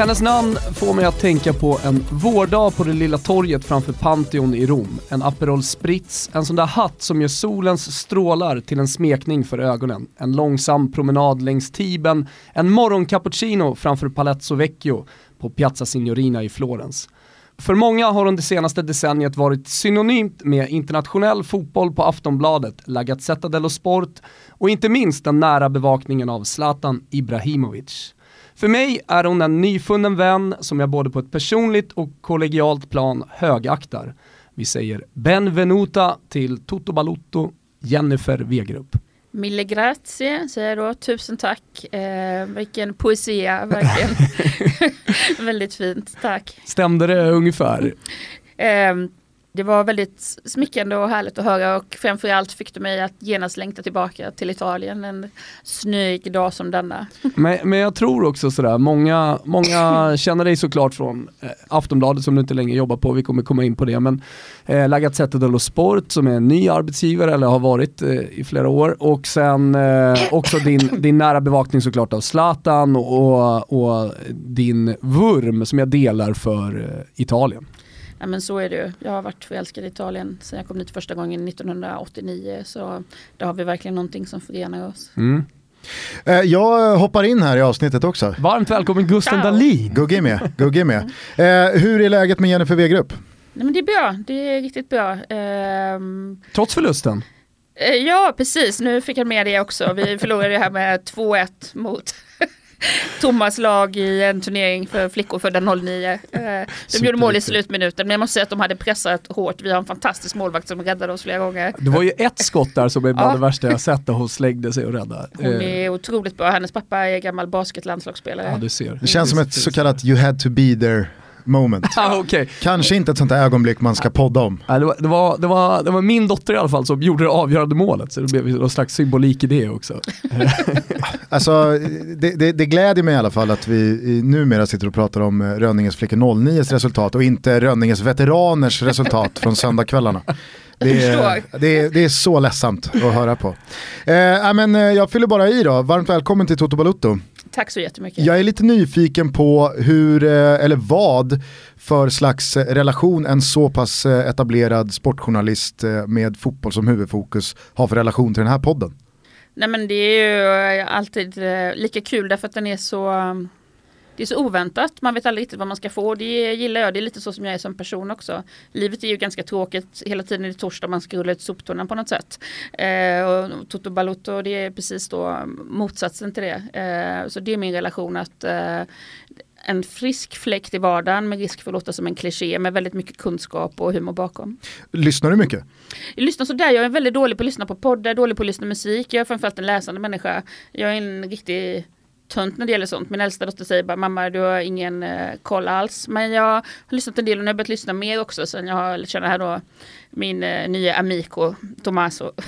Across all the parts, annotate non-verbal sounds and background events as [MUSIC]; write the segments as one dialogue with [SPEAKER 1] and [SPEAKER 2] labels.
[SPEAKER 1] Hennes namn får mig att tänka på en vårdag på det lilla torget framför Pantheon i Rom. En Aperol Spritz, en sån där hatt som gör solens strålar till en smekning för ögonen. En långsam promenad längs Tiben, en morgoncappuccino framför Palazzo Vecchio på Piazza Signorina i Florens. För många har hon det senaste decenniet varit synonymt med internationell fotboll på Aftonbladet, La Gazzetta dello Sport och inte minst den nära bevakningen av Zlatan Ibrahimovic. För mig är hon en nyfunnen vän som jag både på ett personligt och kollegialt plan högaktar. Vi säger benvenuta till Toto Balutto, Jennifer Wegerup.
[SPEAKER 2] Mille grazie säger jag då, tusen tack. Eh, vilken poesia, verkligen. [LAUGHS] [LAUGHS] Väldigt fint, tack.
[SPEAKER 1] Stämde det ungefär?
[SPEAKER 2] Eh, det var väldigt smickrande och härligt att höra och framförallt fick du mig att genast längta tillbaka till Italien en snöig dag som denna.
[SPEAKER 1] Men, men jag tror också sådär, många, många [LAUGHS] känner dig såklart från eh, Aftonbladet som du inte längre jobbar på, vi kommer komma in på det, men eh, La Gazzetta dello Sport som är en ny arbetsgivare eller har varit eh, i flera år och sen eh, också din, din nära bevakning såklart av Zlatan och, och din vurm som jag delar för eh, Italien.
[SPEAKER 2] Ja men så är det ju. Jag har varit förälskad i Italien sedan jag kom dit första gången 1989. Så där har vi verkligen någonting som förenar oss.
[SPEAKER 1] Mm.
[SPEAKER 3] Eh, Jag hoppar in här i avsnittet också.
[SPEAKER 1] Varmt välkommen Gusten. Dahlin.
[SPEAKER 3] Gugge med. Gugge med. Eh, hur är läget med Jennifer Wegerup?
[SPEAKER 2] Nej men det är bra, det är riktigt bra. Ehm,
[SPEAKER 1] Trots förlusten.
[SPEAKER 2] eh, ja precis, nu fick jag med det också. Vi förlorade här med 2-1 mot [LAUGHS] Thomas lag i en turnering för flickor födda 09. Eh, de gjorde mål i slutminuten men jag måste säga att de hade pressat hårt. Vi har en fantastisk målvakt som räddade oss flera gånger.
[SPEAKER 1] Det var ju ett skott där som är bland
[SPEAKER 2] Ja.
[SPEAKER 1] det värsta jag sett där hon slängde sig och räddade.
[SPEAKER 2] Hon är otroligt bra. Hennes pappa är gammal basketlandslagsspelare.
[SPEAKER 1] Ja du ser.
[SPEAKER 3] Det känns som ett så kallat you had to be there moment. [LAUGHS]
[SPEAKER 1] Ah, okej.
[SPEAKER 3] Kanske inte ett sånt där ögonblick man ska podda om.
[SPEAKER 1] Ja, det, var, det, var, det, var, det var min dotter i alla fall som gjorde det avgörande målet, så det blev någon slags symbolik i det också. [LAUGHS]
[SPEAKER 3] Alltså, det, det, det gläder mig i alla fall att vi numera sitter och pratar om eh, Rönningens flickor 09s resultat och inte Rönninges veteraners resultat från söndagskvällarna. Det är, det, är, det är så ledsamt att höra på. Eh, men, eh, jag fyller bara i då, varmt välkommen till Toto Balutto.
[SPEAKER 2] Tack så jättemycket.
[SPEAKER 3] Jag är lite nyfiken på hur, eh, eller vad för slags eh, relation en så pass eh, etablerad sportjournalist med fotboll som huvudfokus har för relation till den här podden.
[SPEAKER 2] Nej men det är ju alltid lika kul därför att den är så det är så oväntat, man vet aldrig riktigt vad man ska få. Det gillar jag, det är lite så som jag är som person också. Livet är ju ganska tråkigt, hela tiden är det torsdag man ska rulla ut soptunnan på något sätt. Eh, och Toto Balutto, det är precis då motsatsen till det. Eh, så det är min relation att eh, en frisk fläkt i vardagen med risk för att låta som en kliché med väldigt mycket kunskap och humor bakom.
[SPEAKER 3] Lyssnar du mycket?
[SPEAKER 2] Jag lyssnar sådär, jag är väldigt dålig på att lyssna på poddar, dålig på att lyssna på musik. Jag är framförallt en läsande människa. Jag är en riktig tönt när det gäller sånt. Min äldsta dotter säger bara mamma du har ingen eh, koll alls. Men jag har lyssnat en del och nu har jag börjat lyssna mer också sen jag har lärt känna här då min eh, nya amico Tommaso. [LAUGHS]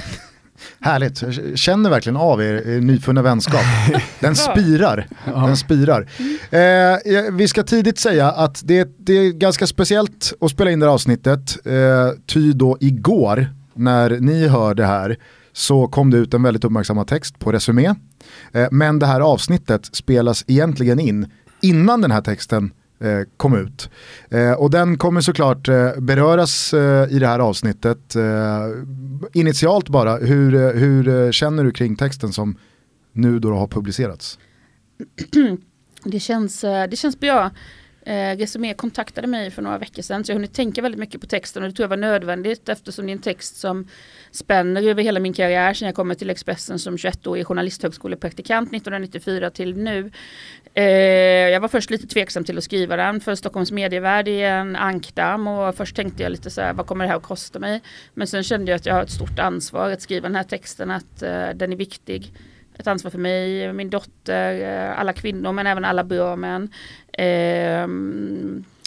[SPEAKER 3] Härligt, jag känner verkligen av er, er nyfunna vänskap. [LAUGHS] Den spirar. Den spirar. Eh, vi ska tidigt säga att det, det är ganska speciellt att spela in det här avsnittet. Eh, ty då igår, när ni hör det här, så kom det ut en väldigt uppmärksammad text på Resumé. Eh, men det här avsnittet spelas egentligen in innan den här texten eh, kom ut. Eh, och den kommer såklart beröras i det här avsnittet. Initialt bara, hur, hur känner du kring texten som nu då har publicerats? [CLEARS THROAT]
[SPEAKER 2] Det känns, det känns bra. Eh, Resumé kontaktade mig för några veckor sedan så jag har hunnit tänka väldigt mycket på texten och det tror jag var nödvändigt eftersom det är en text som spänner över hela min karriär sedan jag kommer till Expressen som 21-årig journalisthögskolepraktikant 1994 till nu. Eh, jag var först lite tveksam till att skriva den för Stockholms medievärld är en ankdamm och först tänkte jag lite så här vad kommer det här att kosta mig? Men sen kände jag att jag har ett stort ansvar att skriva den här texten att eh, den är viktig ett ansvar för mig, min dotter, eh, alla kvinnor men även alla bra män. Eh,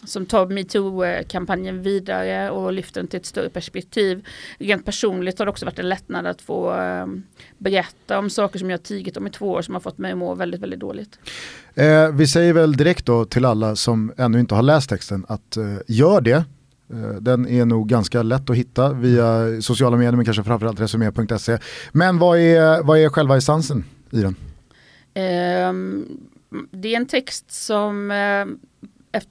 [SPEAKER 2] som tar metoo-kampanjen vidare och lyfter den till ett större perspektiv. Rent personligt har det också varit en lättnad att få eh, berätta om saker som jag tigit om i två år som har fått mig att må väldigt, väldigt dåligt.
[SPEAKER 3] Eh, vi säger väl direkt då till alla som ännu inte har läst texten att eh, gör det. Eh, den är nog ganska lätt att hitta via sociala medier men kanske framförallt resumé.se. Men vad är, vad är själva essensen i den?
[SPEAKER 2] Um, det är en text som uh,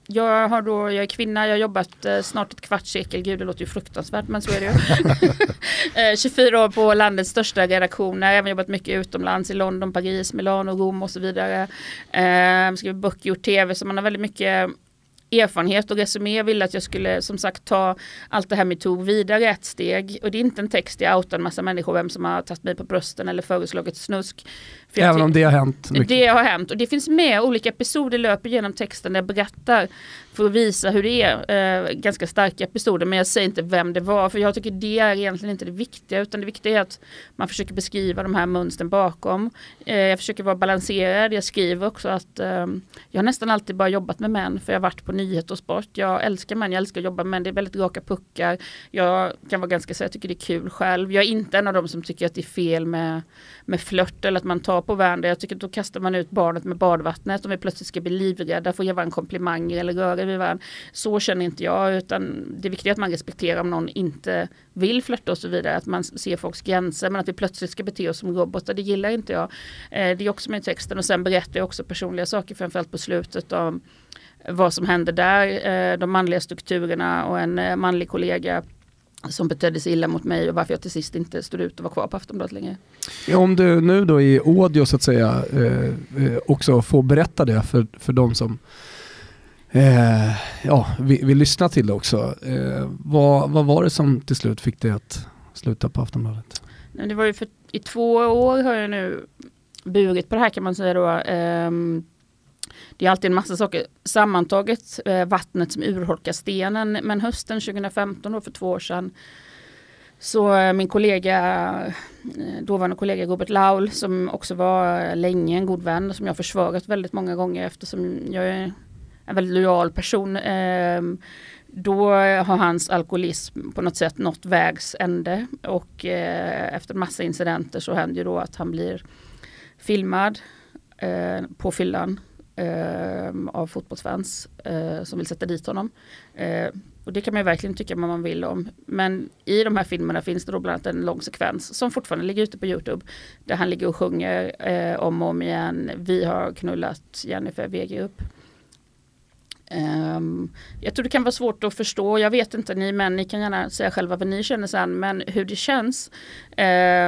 [SPEAKER 2] jag, har då, jag är kvinna, jag har jobbat eh, snart ett kvartssekel, gud det låter ju fruktansvärt men så är det ju. [LAUGHS] eh, 24 år på landets största redaktioner, jag har även jobbat mycket utomlands i London, Paris, Milano, Rom och så vidare. Eh, skrivit böcker, gjort tv, så man har väldigt mycket erfarenhet och resumé ville att jag skulle som sagt ta allt det här med tog vidare ett steg. Och det är inte en text jag outar en massa människor vem som har tagit mig på brösten eller föreslagit snusk.
[SPEAKER 1] Även om det har hänt?
[SPEAKER 2] Mycket. Det har hänt och det finns med olika episoder löper genom texten där jag berättar för att visa hur det är. Eh, ganska starka episoder men jag säger inte vem det var för jag tycker det är egentligen inte det viktiga utan det viktiga är att man försöker beskriva de här mönstren bakom. Eh, jag försöker vara balanserad, jag skriver också att eh, jag har nästan alltid bara jobbat med män för jag har varit på nyhet och sport. Jag älskar män, jag älskar att jobba med män, det är väldigt raka puckar. Jag kan vara ganska så jag tycker det är kul själv. Jag är inte en av dem som tycker att det är fel med, med flört eller att man tar på varandra. Jag tycker att då kastar man ut barnet med badvattnet om vi plötsligt ska bli livrädda för att ge varandra komplimanger eller röra vid varandra. Så känner inte jag utan det är viktigt att man respekterar om någon inte vill flörta och så vidare. Att man ser folks gränser men att vi plötsligt ska bete oss som robotar det gillar inte jag. Eh, det är också med i texten och sen berättar jag också personliga saker framförallt på slutet om vad som hände där, eh, de manliga strukturerna och en eh, manlig kollega som betedde sig illa mot mig och varför jag till sist inte stod ut och var kvar på Aftonbladet längre.
[SPEAKER 1] Om du nu då i audio så att säga eh, eh, också får berätta det för, för de som eh, ja, vill, vill lyssna till det också. Eh, vad, vad var det som till slut fick dig att sluta på Aftonbladet?
[SPEAKER 2] Det var ju för, I två år har jag nu burit på det här kan man säga då. Det är alltid en massa saker. Sammantaget eh, vattnet som urholkar stenen. Men hösten 2015, då för två år sedan, så eh, min kollega, eh, dåvarande kollega Robert Laul, som också var eh, länge en god vän, som jag försvarat väldigt många gånger eftersom jag är en väldigt lojal person. Eh, då har hans alkoholism på något sätt nått vägs ände och eh, efter massa incidenter så händer ju då att han blir filmad eh, på fyllan eh, av fotbollsfans eh, som vill sätta dit honom. Eh, och det kan man ju verkligen tycka vad man vill om. Men i de här filmerna finns det då bland annat en lång sekvens som fortfarande ligger ute på Youtube. Där han ligger och sjunger eh, om och om igen. Vi har knullat Jennifer Wegerup. Um, jag tror det kan vara svårt att förstå, jag vet inte ni men ni kan gärna säga själva vad ni känner sen men hur det känns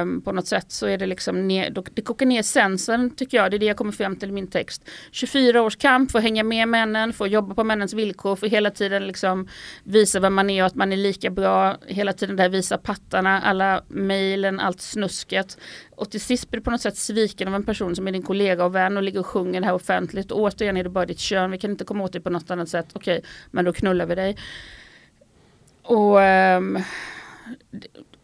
[SPEAKER 2] um, på något sätt så är det liksom ner, det kokar ner sensen tycker jag, det är det jag kommer fram till i min text. 24 års kamp för att hänga med männen, för att jobba på männens villkor, för hela tiden liksom visa vem man är och att man är lika bra, hela tiden där visa pattarna, alla mejlen, allt snusket och till sist blir du på något sätt sviken av en person som är din kollega och vän och ligger och sjunger det här offentligt. Och återigen är det bara ditt kön, vi kan inte komma åt dig på något annat sätt. Okej, men då knullar vi dig. Och um,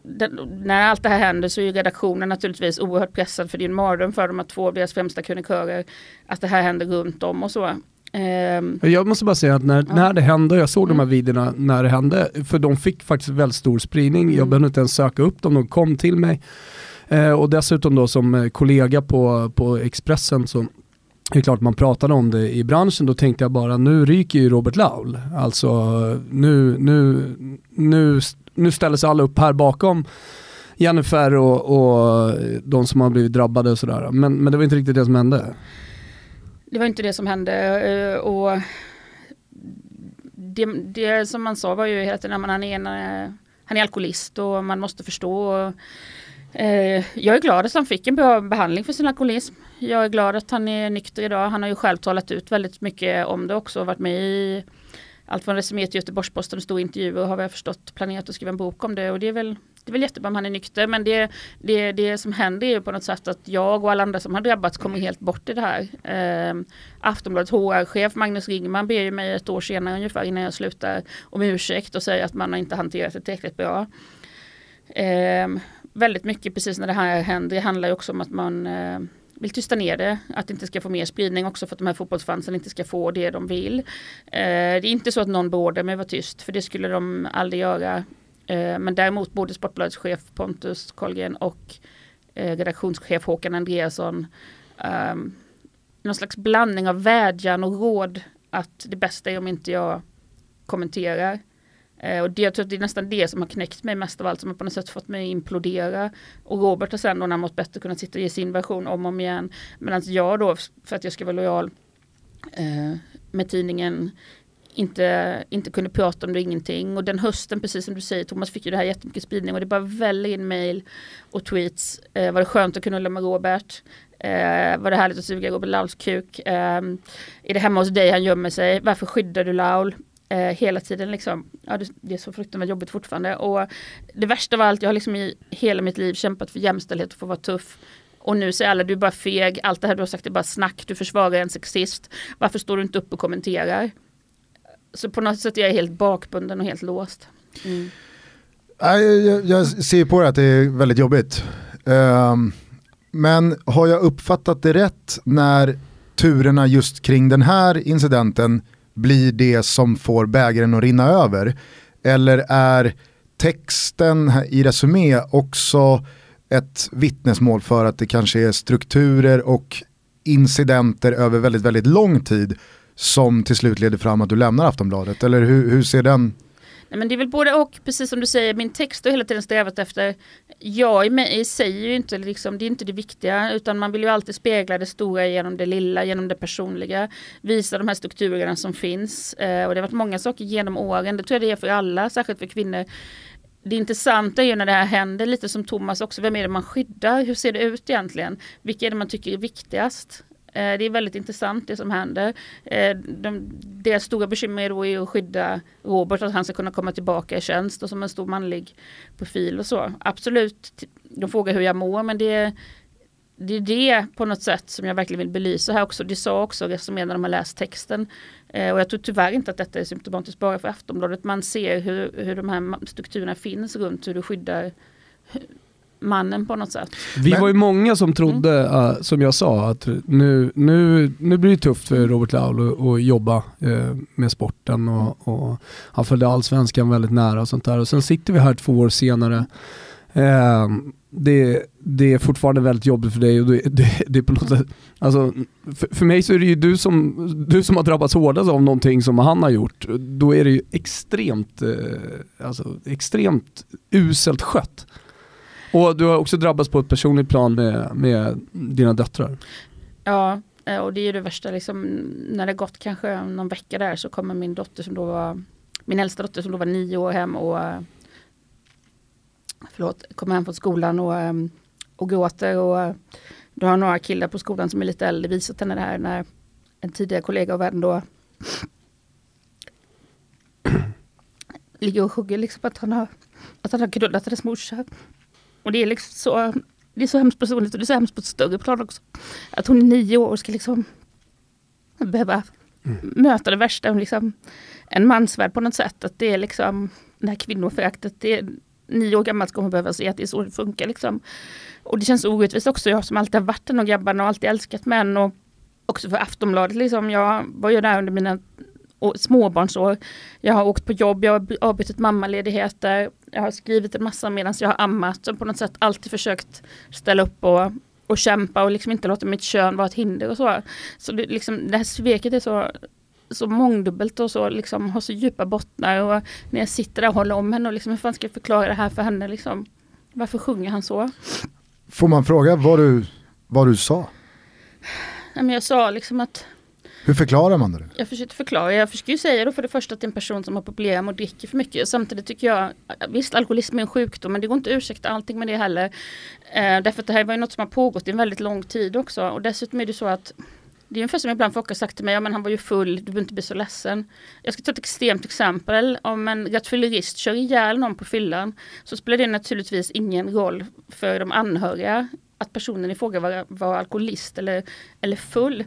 [SPEAKER 2] den, när allt det här händer så är redaktionen naturligtvis oerhört pressad för en mardröm för dem att två av deras främsta krönikörer att det här händer runt om och så.
[SPEAKER 1] Um, jag måste bara säga att när, ja. när det hände, jag såg mm. de här mm. videorna när det hände, för de fick faktiskt väldigt stor spridning, mm. jag behövde inte ens söka upp dem, de kom till mig. Eh, och dessutom då som eh, kollega på, på Expressen så det är klart man pratade om det i branschen, då tänkte jag bara nu ryker ju Robert Laul. Alltså nu, nu, nu, nu ställer sig alla upp här bakom Jennifer och, och de som har blivit drabbade och sådär. Men, men det var inte riktigt det som hände.
[SPEAKER 2] Det var inte det som hände eh, och det, det som man sa var ju hela tiden, han är, en, eh, han är alkoholist och man måste förstå Och Eh, jag är glad att han fick en bra behandling för sin alkoholism. Jag är glad att han är nykter idag. Han har ju själv talat ut väldigt mycket om det också och varit med i allt från Resumé till Göteborgs-Posten och stor intervjuer och har jag förstått planerat att skriva en bok om det och det är väl det är väl jättebra om han är nykter men det, det, det som händer är ju på något sätt att jag och alla andra som har drabbats kommer helt bort i det här. Eh, Aftonbladets HR-chef Magnus Ringman ber ju mig ett år senare ungefär innan jag slutar om ursäkt och säger att man har inte hanterat det tillräckligt bra. Eh, väldigt mycket precis när det här händer, det handlar ju också om att man eh, vill tysta ner det, att det inte ska få mer spridning också för att de här fotbollsfansen inte ska få det de vill. Eh, det är inte så att någon beordrar mig att vara tyst, för det skulle de aldrig göra. Eh, men däremot både Sportbladets chef Pontus Kolgren och eh, redaktionschef Håkan Andreasson eh, någon slags blandning av vädjan och råd att det bästa är om inte jag kommenterar Eh, Eh, och det, jag tror att det är nästan det som har knäckt mig mest av allt, som har på något sätt fått mig att implodera. Och Robert har sen då när han mått bättre kunnat sitta och ge sin version om och om igen. Medan jag då, för att jag ska vara lojal eh, med tidningen, inte, inte kunde prata om det ingenting. Och den hösten, precis som du säger Thomas, fick ju det här jättemycket spridning och det bara väller in mail och tweets. Eh, var det skönt att kunna hålla med Robert? Eh, var det härligt att suga Robert Lauls kuk? Eh, är det hemma hos dig han gömmer sig? Varför skyddar du Laul? Eh, hela tiden liksom. Ja, det, det är så fruktansvärt jobbigt fortfarande. Och det värsta av allt, jag har liksom i hela mitt liv kämpat för jämställdhet och för få vara tuff. Och nu säger alla du är bara feg, allt det här du har sagt är bara snack, du försvarar en sexist. Varför står du inte upp och kommenterar? Så på något sätt är jag helt bakbunden och helt låst. Mm.
[SPEAKER 3] Jag, jag, ser på det att det är väldigt jobbigt. Um, men har jag uppfattat det rätt när turerna just kring den här incidenten blir det som får bägaren att rinna över? Eller är texten i Resumé också ett vittnesmål för att det kanske är strukturer och incidenter över väldigt, väldigt lång tid som till slut leder fram att du lämnar Aftonbladet? Eller hur, hur ser den
[SPEAKER 2] men det är väl både och, precis som du säger, min text har hela tiden strävat efter, jag i mig säger ju inte, liksom, det är inte det viktiga, utan man vill ju alltid spegla det stora genom det lilla, genom det personliga, visa de här strukturerna som finns. Eh, och det har varit många saker genom åren, det tror jag det är för alla, särskilt för kvinnor. Det intressanta är ju när det här händer, lite som Thomas också, vem är det man skyddar? Hur ser det ut egentligen? Vilka är det man tycker är viktigast? Eh, det är väldigt intressant det som händer. Eh, de, deras stora bekymmer är då att skydda Robert, att han ska kunna komma tillbaka i tjänst och som en stor manlig profil och så. Absolut, de frågar hur jag mår men det, det är det på något sätt som jag verkligen vill belysa här också. Det sa också som när de har läst texten. Eh, och jag tror tyvärr inte att detta är symptomatiskt bara för Aftonbladet. Man ser hur, hur de här strukturerna finns runt hur du skyddar mannen på något sätt.
[SPEAKER 1] Vi Men... var ju många som trodde, mm. uh, som jag sa, att nu, nu, nu blir det tufft för Robert Laul att jobba uh, med sporten och, och, han följde allsvenskan väldigt nära och sånt där. Och sen sitter vi här två år senare. Uh, det, det, är fortfarande väldigt jobbigt för dig och det, det, det är på något sätt, alltså, för, för, mig så är det ju du som, du som har drabbats hårdast av någonting som han har gjort. Då är det ju extremt, alltså, extremt uselt skött. Och du har också drabbats på ett personligt plan med, med dina döttrar.
[SPEAKER 2] Ja, eh, och det är ju det värsta liksom, när det gått kanske någon vecka där så kommer min dotter som då var, min äldsta dotter som då var nio år hem och eh, förlåt, kommer hem från skolan och, eh, och gråter och då har några killar på skolan som är lite äldre visat henne det här när en tidigare kollega och vän då [CLEARS THROAT] ligger och hugger liksom att han har, att han har knullat hennes morsa. Och det är liksom så, det är så hemskt personligt och det är så hemskt på ett större plan också. Att hon i nio år ska liksom behöva mm. möta det värsta, liksom, en mansvärld på något sätt. Att det är liksom det här kvinnoföraktet, det är nio år gammalt ska hon behöva se att det är så det funkar liksom. Och det känns orättvist också, jag som alltid har varit en av grabbarna och alltid älskat män och också för Aftonbladet liksom. Jag var ju där under mina småbarnsår. Jag har åkt på jobb, jag har avbrutit mammaledigheter, jag har skrivit en massa medan jag har ammat och på något sätt alltid försökt ställa upp och, och kämpa och liksom inte låta mitt kön vara ett hinder och så. Så det, liksom, det här sveket är så så mångdubbelt och så liksom har så djupa bottnar och när jag sitter där och håller om henne och liksom hur fan ska jag förklara det här för henne liksom? Varför sjunger han så?
[SPEAKER 3] Får man fråga vad du, vad du sa?
[SPEAKER 2] Nej, men jag sa liksom att
[SPEAKER 3] hur förklarar man det?
[SPEAKER 2] Jag försöker förklara. Jag försöker ju säga då för det första att det är en person som har problem och dricker för mycket. Samtidigt tycker jag, visst alkoholism är en sjukdom men det går inte att ursäkta allting med det heller. Eh, därför att det här var ju något som har pågått i en väldigt lång tid också. Och dessutom är det så att det är ungefär som ibland folk har sagt till mig, ja men han var ju full, du behöver inte bli så ledsen. Jag ska ta ett extremt exempel. Om en rattfyllerist kör ihjäl någon på fyllan så spelar det naturligtvis ingen roll för de anhöriga att personen i fråga var, var alkoholist eller, eller full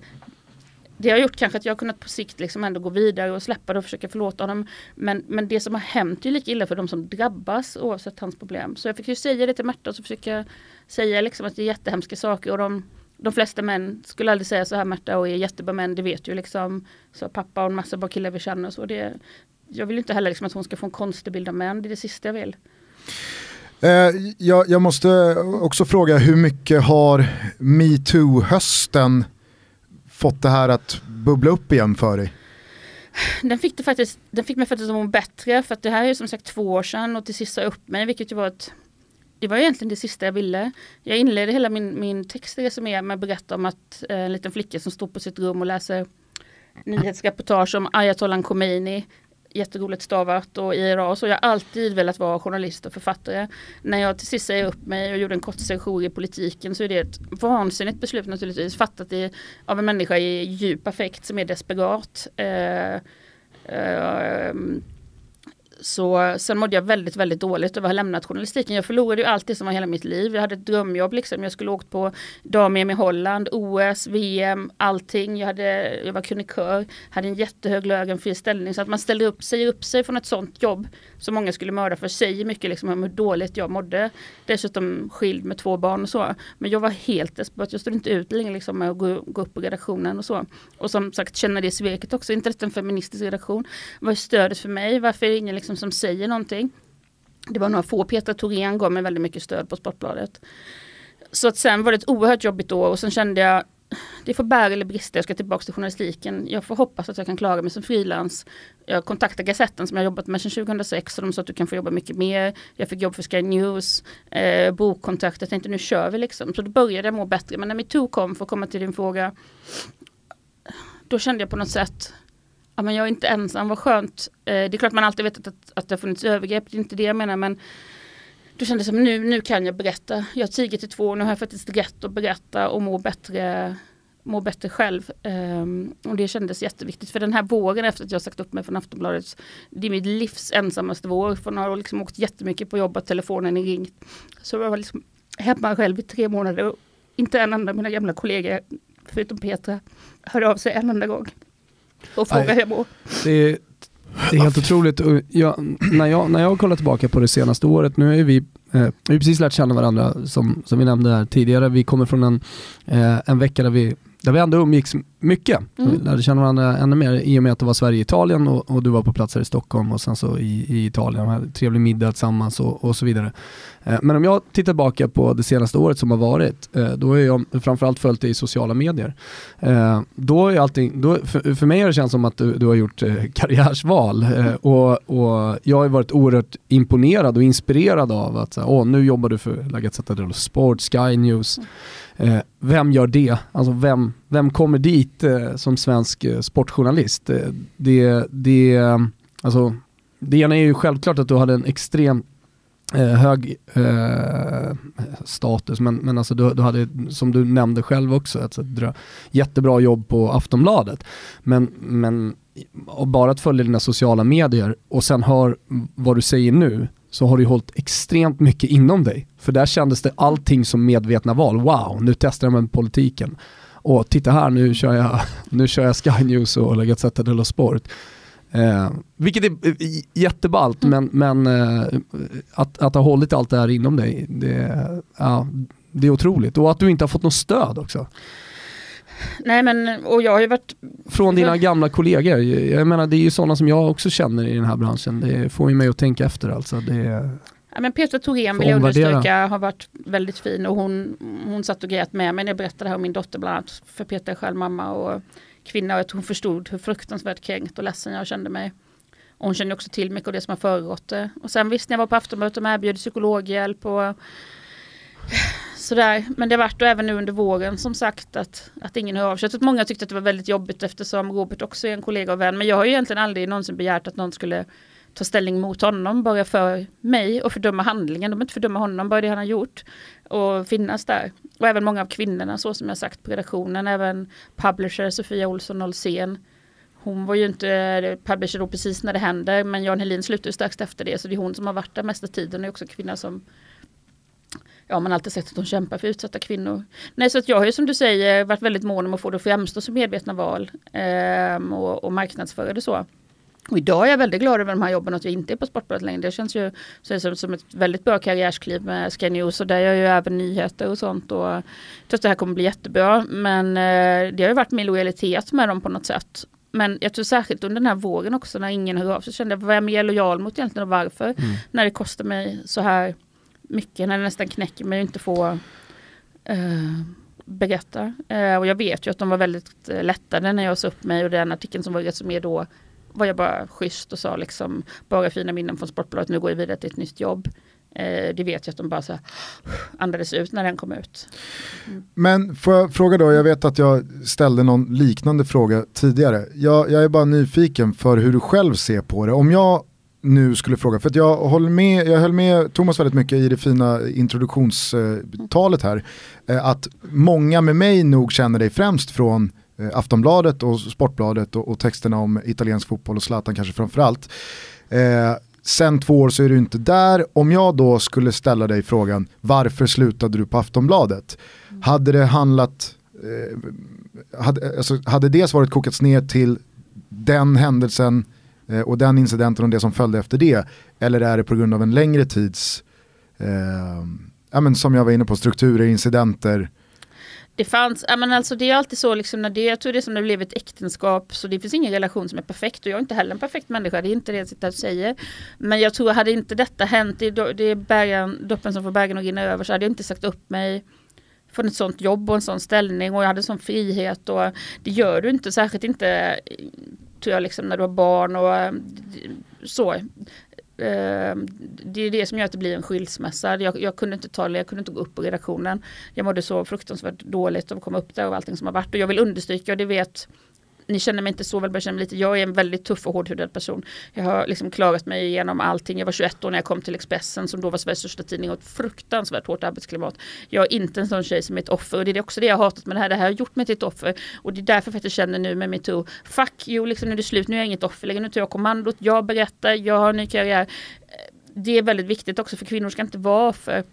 [SPEAKER 2] det har gjort kanske att jag kunnat på sikt liksom ändå gå vidare och släppa det och försöka förlåta honom. Men, men det som har hänt är lika illa för de som drabbas oavsett hans problem. Så jag fick ju säga det till Märta och så försöka säga liksom att det är jättehemska saker och de, de flesta män skulle aldrig säga så här Märta och är jättebra män, det vet ju liksom. Så pappa och en massa bra killar vi känner så. Det, jag vill inte heller liksom att hon ska få en konstig bild av män, det är det sista jag vill.
[SPEAKER 3] Eh, jag, jag måste också fråga hur mycket har metoo-hösten fått det här att bubbla upp igen för dig?
[SPEAKER 2] Den fick, det faktiskt, den fick mig faktiskt att må bättre för att det här är som sagt två år sedan och till sist sa jag upp mig vilket ju var ett det var egentligen det sista jag ville. Jag inledde hela min, min textresumé med att berätta om att eh, en liten flicka som står på sitt rum och läser nyhetsreportage om Ayatollah Khomeini jätteroligt stavat och IRA så jag har alltid velat vara journalist och författare. När jag till sist säger upp mig och gjorde en kort session i politiken så är det ett vansinnigt beslut naturligtvis fattat i, av en människa i djup affekt som är desperat. Eh, eh, så sen mådde jag väldigt, väldigt dåligt över att ha lämnat journalistiken. Jag förlorade ju allt det som var hela mitt liv. Jag hade ett drömjobb liksom. Jag skulle åkt på dam-EM i Holland, OS, VM, allting. Jag, hade, jag var krönikör, hade en jättehög lön, ställning. Så att man ställde upp, säger upp sig från ett sånt jobb som många skulle mörda för sig mycket liksom om hur dåligt jag mådde. Dessutom skild med två barn och så. Men jag var helt desperat. Jag stod inte ut längre liksom med att gå, gå upp på redaktionen och så. Och som sagt känna det sveket också. Inte detta en feministisk redaktion. Vad är stödet för mig? Varför är det ingen liksom som säger någonting? Det var några få. Petra Thorén gav mig väldigt mycket stöd på Sportbladet. Så att sen var det ett oerhört jobbigt år och sen kände jag det får bära eller brista, jag ska tillbaka till journalistiken. Jag får hoppas att jag kan klara mig som frilans. Jag kontaktade Gazetten som jag jobbat med sedan 2006 och de sa att du kan få jobba mycket mer. Jag fick jobb för Sky News, eh, bokkontrakt, jag tänkte nu kör vi liksom. Så då började jag må bättre. Men när metoo kom, för att komma till din fråga, då kände jag på något sätt Ja, men jag är inte ensam, vad skönt. Eh, det är klart man alltid vetat att, att det har funnits övergrepp, det är inte det jag menar men då kändes det som nu, nu kan jag berätta. Jag har tigit i två år, nu har jag faktiskt rätt att berätta och må bättre, må bättre själv. Um, och det kändes jätteviktigt. För den här våren efter att jag sagt upp mig från Aftonbladet, det är mitt livs ensammaste vår. För jag har liksom åkt jättemycket på jobbet, telefonen är ringt. Så jag var liksom hemma själv i tre månader och inte en enda av mina gamla kollegor, förutom Petra, hörde av sig en enda gång och frågade hur jag mår.
[SPEAKER 1] Det, det är helt otroligt. Jag, när, jag, när jag kollar tillbaka på det senaste året, nu är vi Eh, vi har precis lärt känna varandra som, som vi nämnde här tidigare. Vi kommer från en, eh, en vecka där vi, där vi ändå umgicks mycket. Mm. Vi lärde känna varandra ännu mer i och med att det var Sverige-Italien och, och, du var på plats här i Stockholm och sen så i, i Italien, här trevlig middag tillsammans och, och så vidare. Eh, men om jag tittar tillbaka på det senaste året som har varit, eh, då har jag framförallt följt det i sociala medier. Eh, då är allting, då, för, för mig har det känts som att du, du har gjort eh, karriärsval och, och jag har varit oerhört imponerad och inspirerad av att åh, nu jobbar du för La Gazzetta dello Sport, Sky News. Eh, vem gör det? Alltså vem, vem kommer dit eh, som svensk eh, sportjournalist? Eh, det, det, alltså, det ena är ju självklart att du hade en extrem eh, hög eh, status, men, men alltså du, du, hade, som du nämnde själv också, ett, ett jättebra jobb på Aftonbladet. Men, men och bara att följa dina sociala medier och sen hör vad du säger nu, så har du hållit extremt mycket inom dig. För där kändes det allting som medvetna val. Wow, nu testar jag med politiken. Och titta här, nu kör jag, [LAUGHS] nu kör jag Sky News och La Gazzetta dello Sport. Eh, vilket är eh, jätteballt, mm. men, men eh, att, att ha hållit allt det här inom dig, det, ja, det är otroligt. Och att du inte har fått något stöd också.
[SPEAKER 2] Nej men, och jag har ju varit...
[SPEAKER 1] Från dina gamla kollegor, jag menar det är ju sådana som jag också känner i den här branschen. Det får ju mig att tänka efter alltså. Det...
[SPEAKER 2] Ja, men Petra Thorén vill jag understryka har varit väldigt fin och hon, hon satt och grät med mig när jag berättade här om min dotter bland annat. För Petra är själv mamma och kvinna och tror hon förstod hur fruktansvärt kränkt och ledsen jag kände mig. Och hon kände också till mycket av det som har föregått det. Och sen visst när jag var på Aftonbladet och erbjöd psykologhjälp och sådär. Men det har varit och även nu under våren som sagt att, att ingen hör av sig. att många tyckte att det var väldigt jobbigt eftersom Robert också är en kollega och vän. Men jag har ju egentligen aldrig någonsin begärt att någon skulle ta ställning mot honom, bara för mig och fördöma handlingen. De inte fördöma honom, bara det han har gjort. Och finnas där. Och även många av kvinnorna, så som jag sagt på redaktionen, även publisher Sofia Olsson Olsén. Hon var ju inte eh, publisher då precis när det hände, men Jan Helin slutade strax efter det, så det är hon som har varit där mesta tiden och är också kvinna som ja, man har alltid sett att de kämpar för utsatta kvinnor. Nej, så att jag har ju som du säger varit väldigt mån om att få det att framstå som medvetna val eh, och, och marknadsföra det så. Och idag är jag väldigt glad över de här jobben att jag inte är på Sportbladet längre. Det känns ju som, som ett väldigt bra karriärskliv med Sky News och där gör jag ju även nyheter och sånt. Och jag tror att det här kommer bli jättebra. Men eh, det har ju varit min lojalitet med dem på något sätt. Men jag tror särskilt under den här vågen också när ingen hör av sig kände jag, vad är jag mer lojal mot egentligen och varför? Mm. När det kostar mig så här mycket, när det nästan knäcker mig att inte få uh, berätta. Uh, och jag vet ju att de var väldigt uh, lättade när jag sa upp mig och den artikeln som var resumé då var jag bara schysst och sa liksom bara fina minnen från Sportbladet, nu går jag vidare till ett nytt jobb. Eh, det vet jag att de bara så här, [SIGHS] andades ut när den kom ut.
[SPEAKER 3] Mm. Men får jag fråga då, jag vet att jag ställde någon liknande fråga tidigare. Jag, jag är bara nyfiken för hur du själv ser på det. Om jag nu skulle fråga, för jag, håller med, jag höll med Thomas väldigt mycket i det fina introduktionstalet här, eh, att många med mig nog känner dig främst från Aftonbladet och Sportbladet och, och texterna om italiensk fotboll och Zlatan kanske framförallt. Eh, sen två år så är du inte där. Om jag då skulle ställa dig frågan, varför slutade du på Aftonbladet? Mm. Hade det handlat, eh, hade, alltså, hade det svaret kokats ner till den händelsen eh, och den incidenten och det som följde efter det? Eller är det på grund av en längre tids, eh, ja, men som jag var inne på, strukturer, incidenter,
[SPEAKER 2] det fanns, ja men alltså det är alltid så liksom när det, jag tror det är som när det blev ett äktenskap så det finns ingen relation som är perfekt och jag är inte heller en perfekt människa, det är inte det jag sitter och säger. Men jag tror, hade inte detta hänt, det är, det är bergen, doppen som får bergen att rinna över så hade jag inte sagt upp mig från ett sånt jobb och en sån ställning och jag hade sån frihet och det gör du inte, särskilt inte tror jag liksom när du har barn och eh, så. Ehm, det är det som gör att det blir en skilsmässa. Jag, jag, kunde inte ta det, jag kunde inte gå upp på redaktionen. Jag mådde så fruktansvärt dåligt av att komma upp där och allting som har varit. Och jag vill understryka, och det vet ni känner mig inte så väl, jag känner mig lite, jag är en väldigt tuff och hårdhudad person. Jag har liksom klarat mig igenom allting. Jag var 21 år när jag kom till Expressen som då var Sveriges största tidning och ett fruktansvärt hårt arbetsklimat. Jag är inte en sån tjej som är ett offer och det är också det jag har hatat med det här. Det här har gjort mig till ett offer och det är därför jag känner nu med metoo, fuck you, liksom nu är det slut, nu är jag inget offer längre, nu tar jag kommandot, jag berättar, jag har en ny karriär. Det är väldigt viktigt också för kvinnor ska inte vara offer.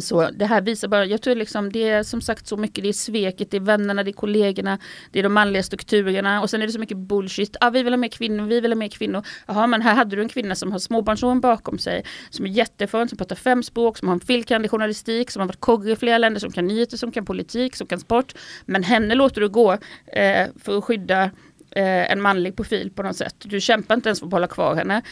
[SPEAKER 2] Så det här visar bara, jag tror liksom det är som sagt så mycket, det är sveket, det är vännerna, det är kollegorna, det är de manliga strukturerna och sen är det så mycket bullshit. Ah, vi vill ha mer kvinnor, vi vill ha mer kvinnor. Jaha men här hade du en kvinna som har småbarnsåren bakom sig, som är jätteförn, som pratar fem språk, som har en filkande journalistik, som har varit kogge i flera länder, som kan nyheter, som kan politik, som kan sport. Men henne låter du gå eh, för att skydda eh, en manlig profil på något sätt. Du kämpar inte ens för att hålla kvar henne.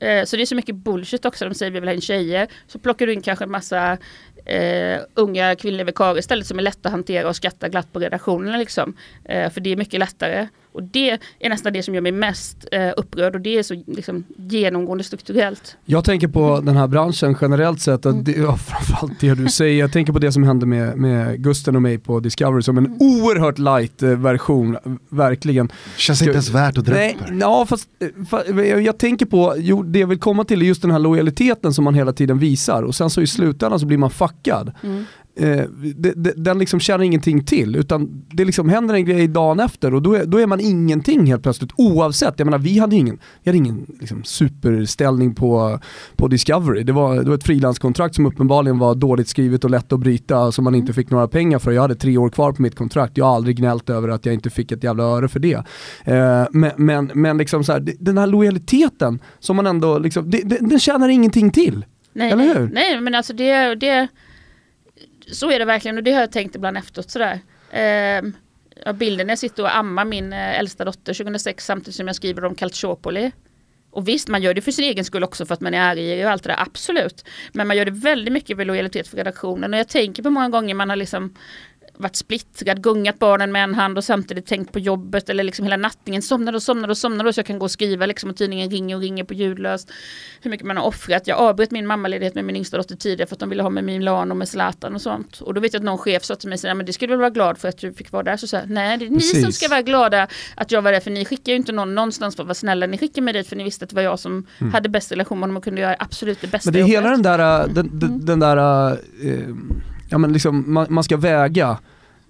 [SPEAKER 2] Eh, så det är så mycket bullshit också. De säger vi vill ha in tjejer. Så plockar du in kanske en massa eh, unga kvinnliga vikarier istället som är lätta att hantera och skratta glatt på redaktionerna. Liksom. Eh, för det är mycket lättare. Och det är nästan det som gör mig mest eh, upprörd och det är så liksom, genomgående strukturellt.
[SPEAKER 1] Jag tänker på den här branschen generellt sett, att det, ja, framförallt det du säger, jag tänker på det som hände med, med Gusten och mig på Discovery som en mm. oerhört light eh, version, verkligen.
[SPEAKER 3] Känns inte ens värt att dra
[SPEAKER 1] Nej, ja, fast, eh, fast, jag tänker på, jo, det jag vill komma till är just den här lojaliteten som man hela tiden visar och sen så i slutändan så blir man fuckad. Mm eh, det, det, den liksom känner ingenting till, utan det liksom händer en grej dagen efter och då är, då är man ingenting helt plötsligt oavsett. Jag menar vi hade ingen, vi hade ingen liksom, superställning på, på Discovery. Det var, det var ett frilanskontrakt som uppenbarligen var dåligt skrivet och lätt att bryta som man inte fick några pengar för. Jag hade tre år kvar på mitt kontrakt, jag har aldrig gnällt över att jag inte fick ett jävla öre för det. Eh, men, men, men liksom så här, den här lojaliteten som man ändå, liksom, det, det, den tjänar ingenting till.
[SPEAKER 2] Nej, Eller hur? nej, men alltså det, det så är det verkligen och det har jag tänkt ibland efteråt sådär. Eh, bilden när jag sitter och ammar min eh, äldsta dotter 2006 samtidigt som jag skriver om Calciopoli. Och visst, man gör det för sin egen skull också för att man är arg och allt det där, absolut. Men man gör det väldigt mycket med lojalitet för redaktionen och jag tänker på många gånger man har liksom varit splittrad, gungat barnen med en hand och samtidigt tänkt på jobbet eller liksom hela nattningen, somnade och somnade och somnade så jag kan gå och skriva liksom och tidningen ringer och ringer på ljudlöst. Hur mycket man har offrat. Jag avbröt min mammaledighet med min yngsta dotter tidigare för att de ville ha med Milan och med Zlatan och sånt. Och då vet jag att någon chef sa till mig, men det skulle du vara glad för att du fick vara där. Så sa nej det är Precis. ni som ska vara glada att jag var där för ni skickar ju inte någon någonstans för att vara snälla. Ni skickar mig dit för ni visste att det var jag som mm. hade bäst relation med honom och kunde göra absolut det bästa
[SPEAKER 1] Men det är hela den där, den, den, mm. den där, uh, ja men liksom man, man ska väga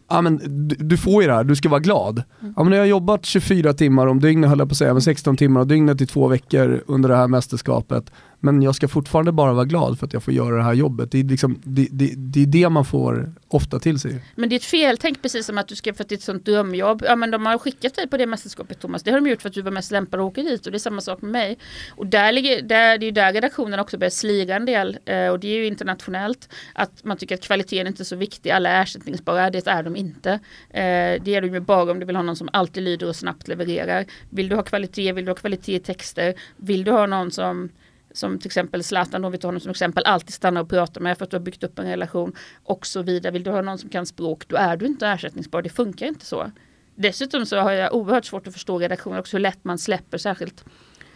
[SPEAKER 1] ja men du, du, får ju det här, du ska vara glad. Mm. Ja men jag har jobbat 24 timmar om dygnet höll jag på att säga, men 16 timmar om dygnet i två veckor under det här mästerskapet men jag ska fortfarande bara vara glad för att jag får göra det här jobbet. Det är, liksom, det, det, det, är det man får ofta till sig.
[SPEAKER 2] Men det är ett fel, tänk precis som att du ska för att det är ett sånt drömjobb. Ja men de har skickat dig på det mästerskapet Thomas. Det har de gjort för att du var mest lämpad att åka dit och det är samma sak med mig. Och där ligger, där, det är ju där redaktionen också börjar slira en del eh, och det är ju internationellt. Att man tycker att kvaliteten inte är så viktig, alla är ersättningsbara, det är de inte. Eh, det är de ju bara om du vill ha någon som alltid lyder och snabbt levererar. Vill du ha kvalitet, vill du ha kvalitet i texter, vill du ha någon som som till exempel Zlatan, då vi tar honom som exempel, alltid stannar och pratar med för att du har byggt upp en relation och så vidare. Vill du ha någon som kan språk, då är du inte ersättningsbar. Det funkar inte så. Dessutom så har jag oerhört svårt att förstå redaktioner också hur lätt man släpper särskilt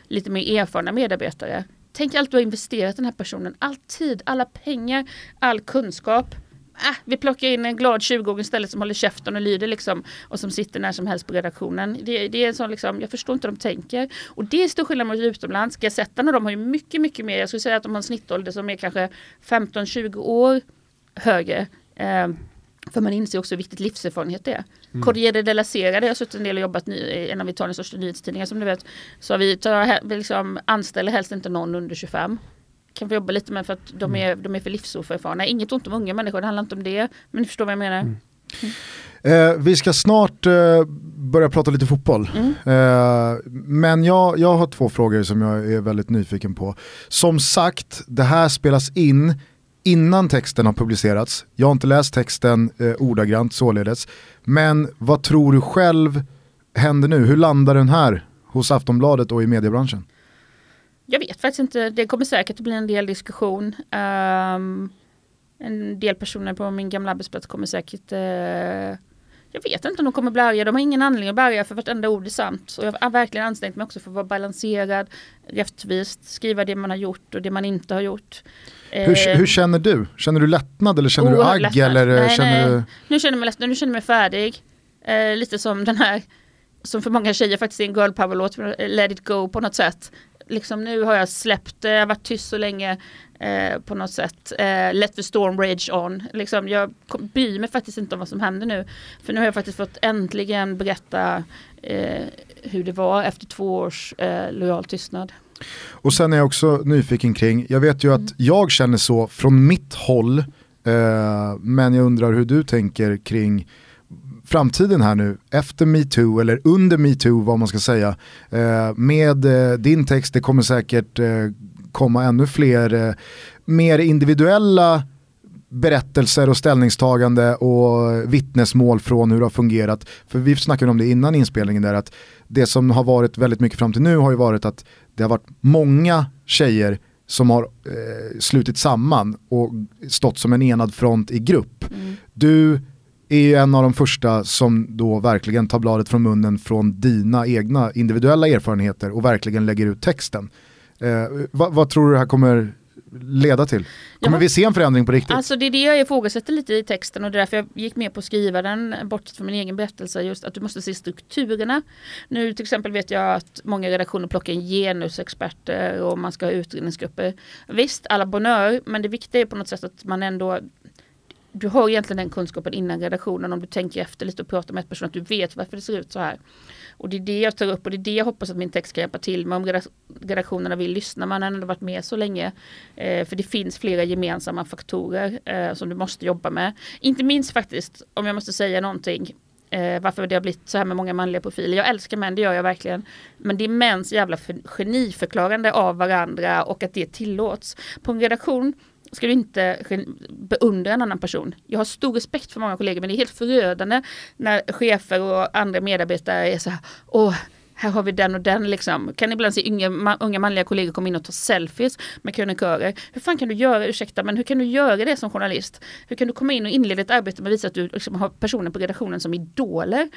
[SPEAKER 2] lite mer erfarna medarbetare. Tänk allt du har investerat i den här personen, all tid, alla pengar, all kunskap. Äh, vi plockar in en glad 20-åring istället som håller käften och lyder liksom och som sitter när som helst på redaktionen. Det, det är en sån liksom, jag förstår inte hur de tänker. Och det är stor skillnad mot utomlands. Gazetterna de har ju mycket, mycket mer, jag skulle säga att de har en snittålder som är kanske 15-20 år högre. Eh, för man inser också hur viktigt livserfarenhet är. Mm. Corriere della Sera, där jag har suttit en del och jobbat ny, en av Italiens största nyhetstidningar som du vet. Så vi, tar, liksom anställer helst inte någon under 25 kan få jobba lite med för att de mm. är, de är för livsoförfarna. Inget ont om unga människor, det handlar inte om det. Men ni förstår vad jag menar. Mm.
[SPEAKER 3] Mm. Eh, vi ska snart eh, börja prata lite fotboll. Mm. Eh, men jag, jag har två frågor som jag är väldigt nyfiken på. Som sagt, det här spelas in innan texten har publicerats. Jag har inte läst texten eh, ordagrant således. Men vad tror du själv händer nu? Hur landar den här hos Aftonbladet och i mediebranschen?
[SPEAKER 2] Jag vet faktiskt inte. Det kommer säkert att bli en del diskussion. Um, en del personer på min gamla arbetsplats kommer säkert uh, jag vet inte om de kommer bli arga. De har ingen anledning att bli arga för vartenda ord är sant. Så jag har verkligen ansträngt mig också för att vara balanserad, rättvist, skriva det man har gjort och det man inte har gjort.
[SPEAKER 3] Hur, hur känner du? Känner du lättnad eller känner du agg? Eller nej, känner
[SPEAKER 2] nej.
[SPEAKER 3] Du...
[SPEAKER 2] Nu känner jag mig lättnad, nu känner jag mig färdig. Eh, lite som den här, som för många tjejer faktiskt är en girl power-låt, Let it go på något sätt liksom nu har jag släppt det, jag har varit tyst så länge eh, på något sätt. Eh, let the storm rage on. Liksom, jag bryr mig faktiskt inte om vad som händer nu. För nu har jag faktiskt fått äntligen berätta eh, hur det var efter två års eh, lojal tystnad.
[SPEAKER 3] Och sen är jag också nyfiken kring, jag vet ju att mm. jag känner så från mitt håll, eh, men jag undrar hur du tänker kring framtiden här nu, efter metoo eller under metoo vad man ska säga. Eh, med eh, din text, det kommer säkert eh, komma ännu fler mer individuella berättelser och ställningstagande och vittnesmål från hur det har fungerat. För vi snackade om det innan inspelningen där att det som har varit väldigt mycket fram till nu har ju varit att det har varit många tjejer som har eh, slutit samman och stått som en enad front i grupp. Mm. Du är ju en av de första som då verkligen tar bladet från munnen från dina egna individuella erfarenheter och verkligen lägger ut texten. Eh, vad, vad, tror du det här kommer leda till? Kommer ja, vi se en förändring på riktigt?
[SPEAKER 2] Alltså det är det jag ifrågasätter lite i texten och det är därför jag gick med på att skriva den bortsett från min egen berättelse. Just att du måste se strukturerna. Nu till exempel vet jag att många redaktioner plockar in genusexperter och man ska ha utredningsgrupper. Visst, alla bonör, men det viktiga är på något sätt att man ändå du har egentligen den kunskapen innan redaktionen om du tänker efter lite och pratar med ett person att du vet varför det ser ut så här. Och det är det jag tar upp och det är det jag hoppas att min text ska hjälpa till med om redaktionerna vill lyssna. Man har ändå varit med så länge. Eh, för det finns flera gemensamma faktorer eh, som du måste jobba med. Inte minst faktiskt, om jag måste säga någonting, eh, varför det har blivit så här med många manliga profiler. Jag älskar män, det gör jag verkligen. Men det är mäns jävla geniförklarande av varandra och att det tillåts. På en redaktion ska du inte beundra en annan person. Jag har stor respekt för många kollegor men det är helt förödande när chefer och andra medarbetare är så här, åh, här har vi den och den liksom. Kan ibland se unga, unga manliga kollegor komma in och ta selfies med krönikörer. Hur fan kan du göra, ursäkta, men hur kan du göra det som journalist? Hur kan du komma in och inleda ett arbete med att visa att du liksom har personer på redaktionen som idoler?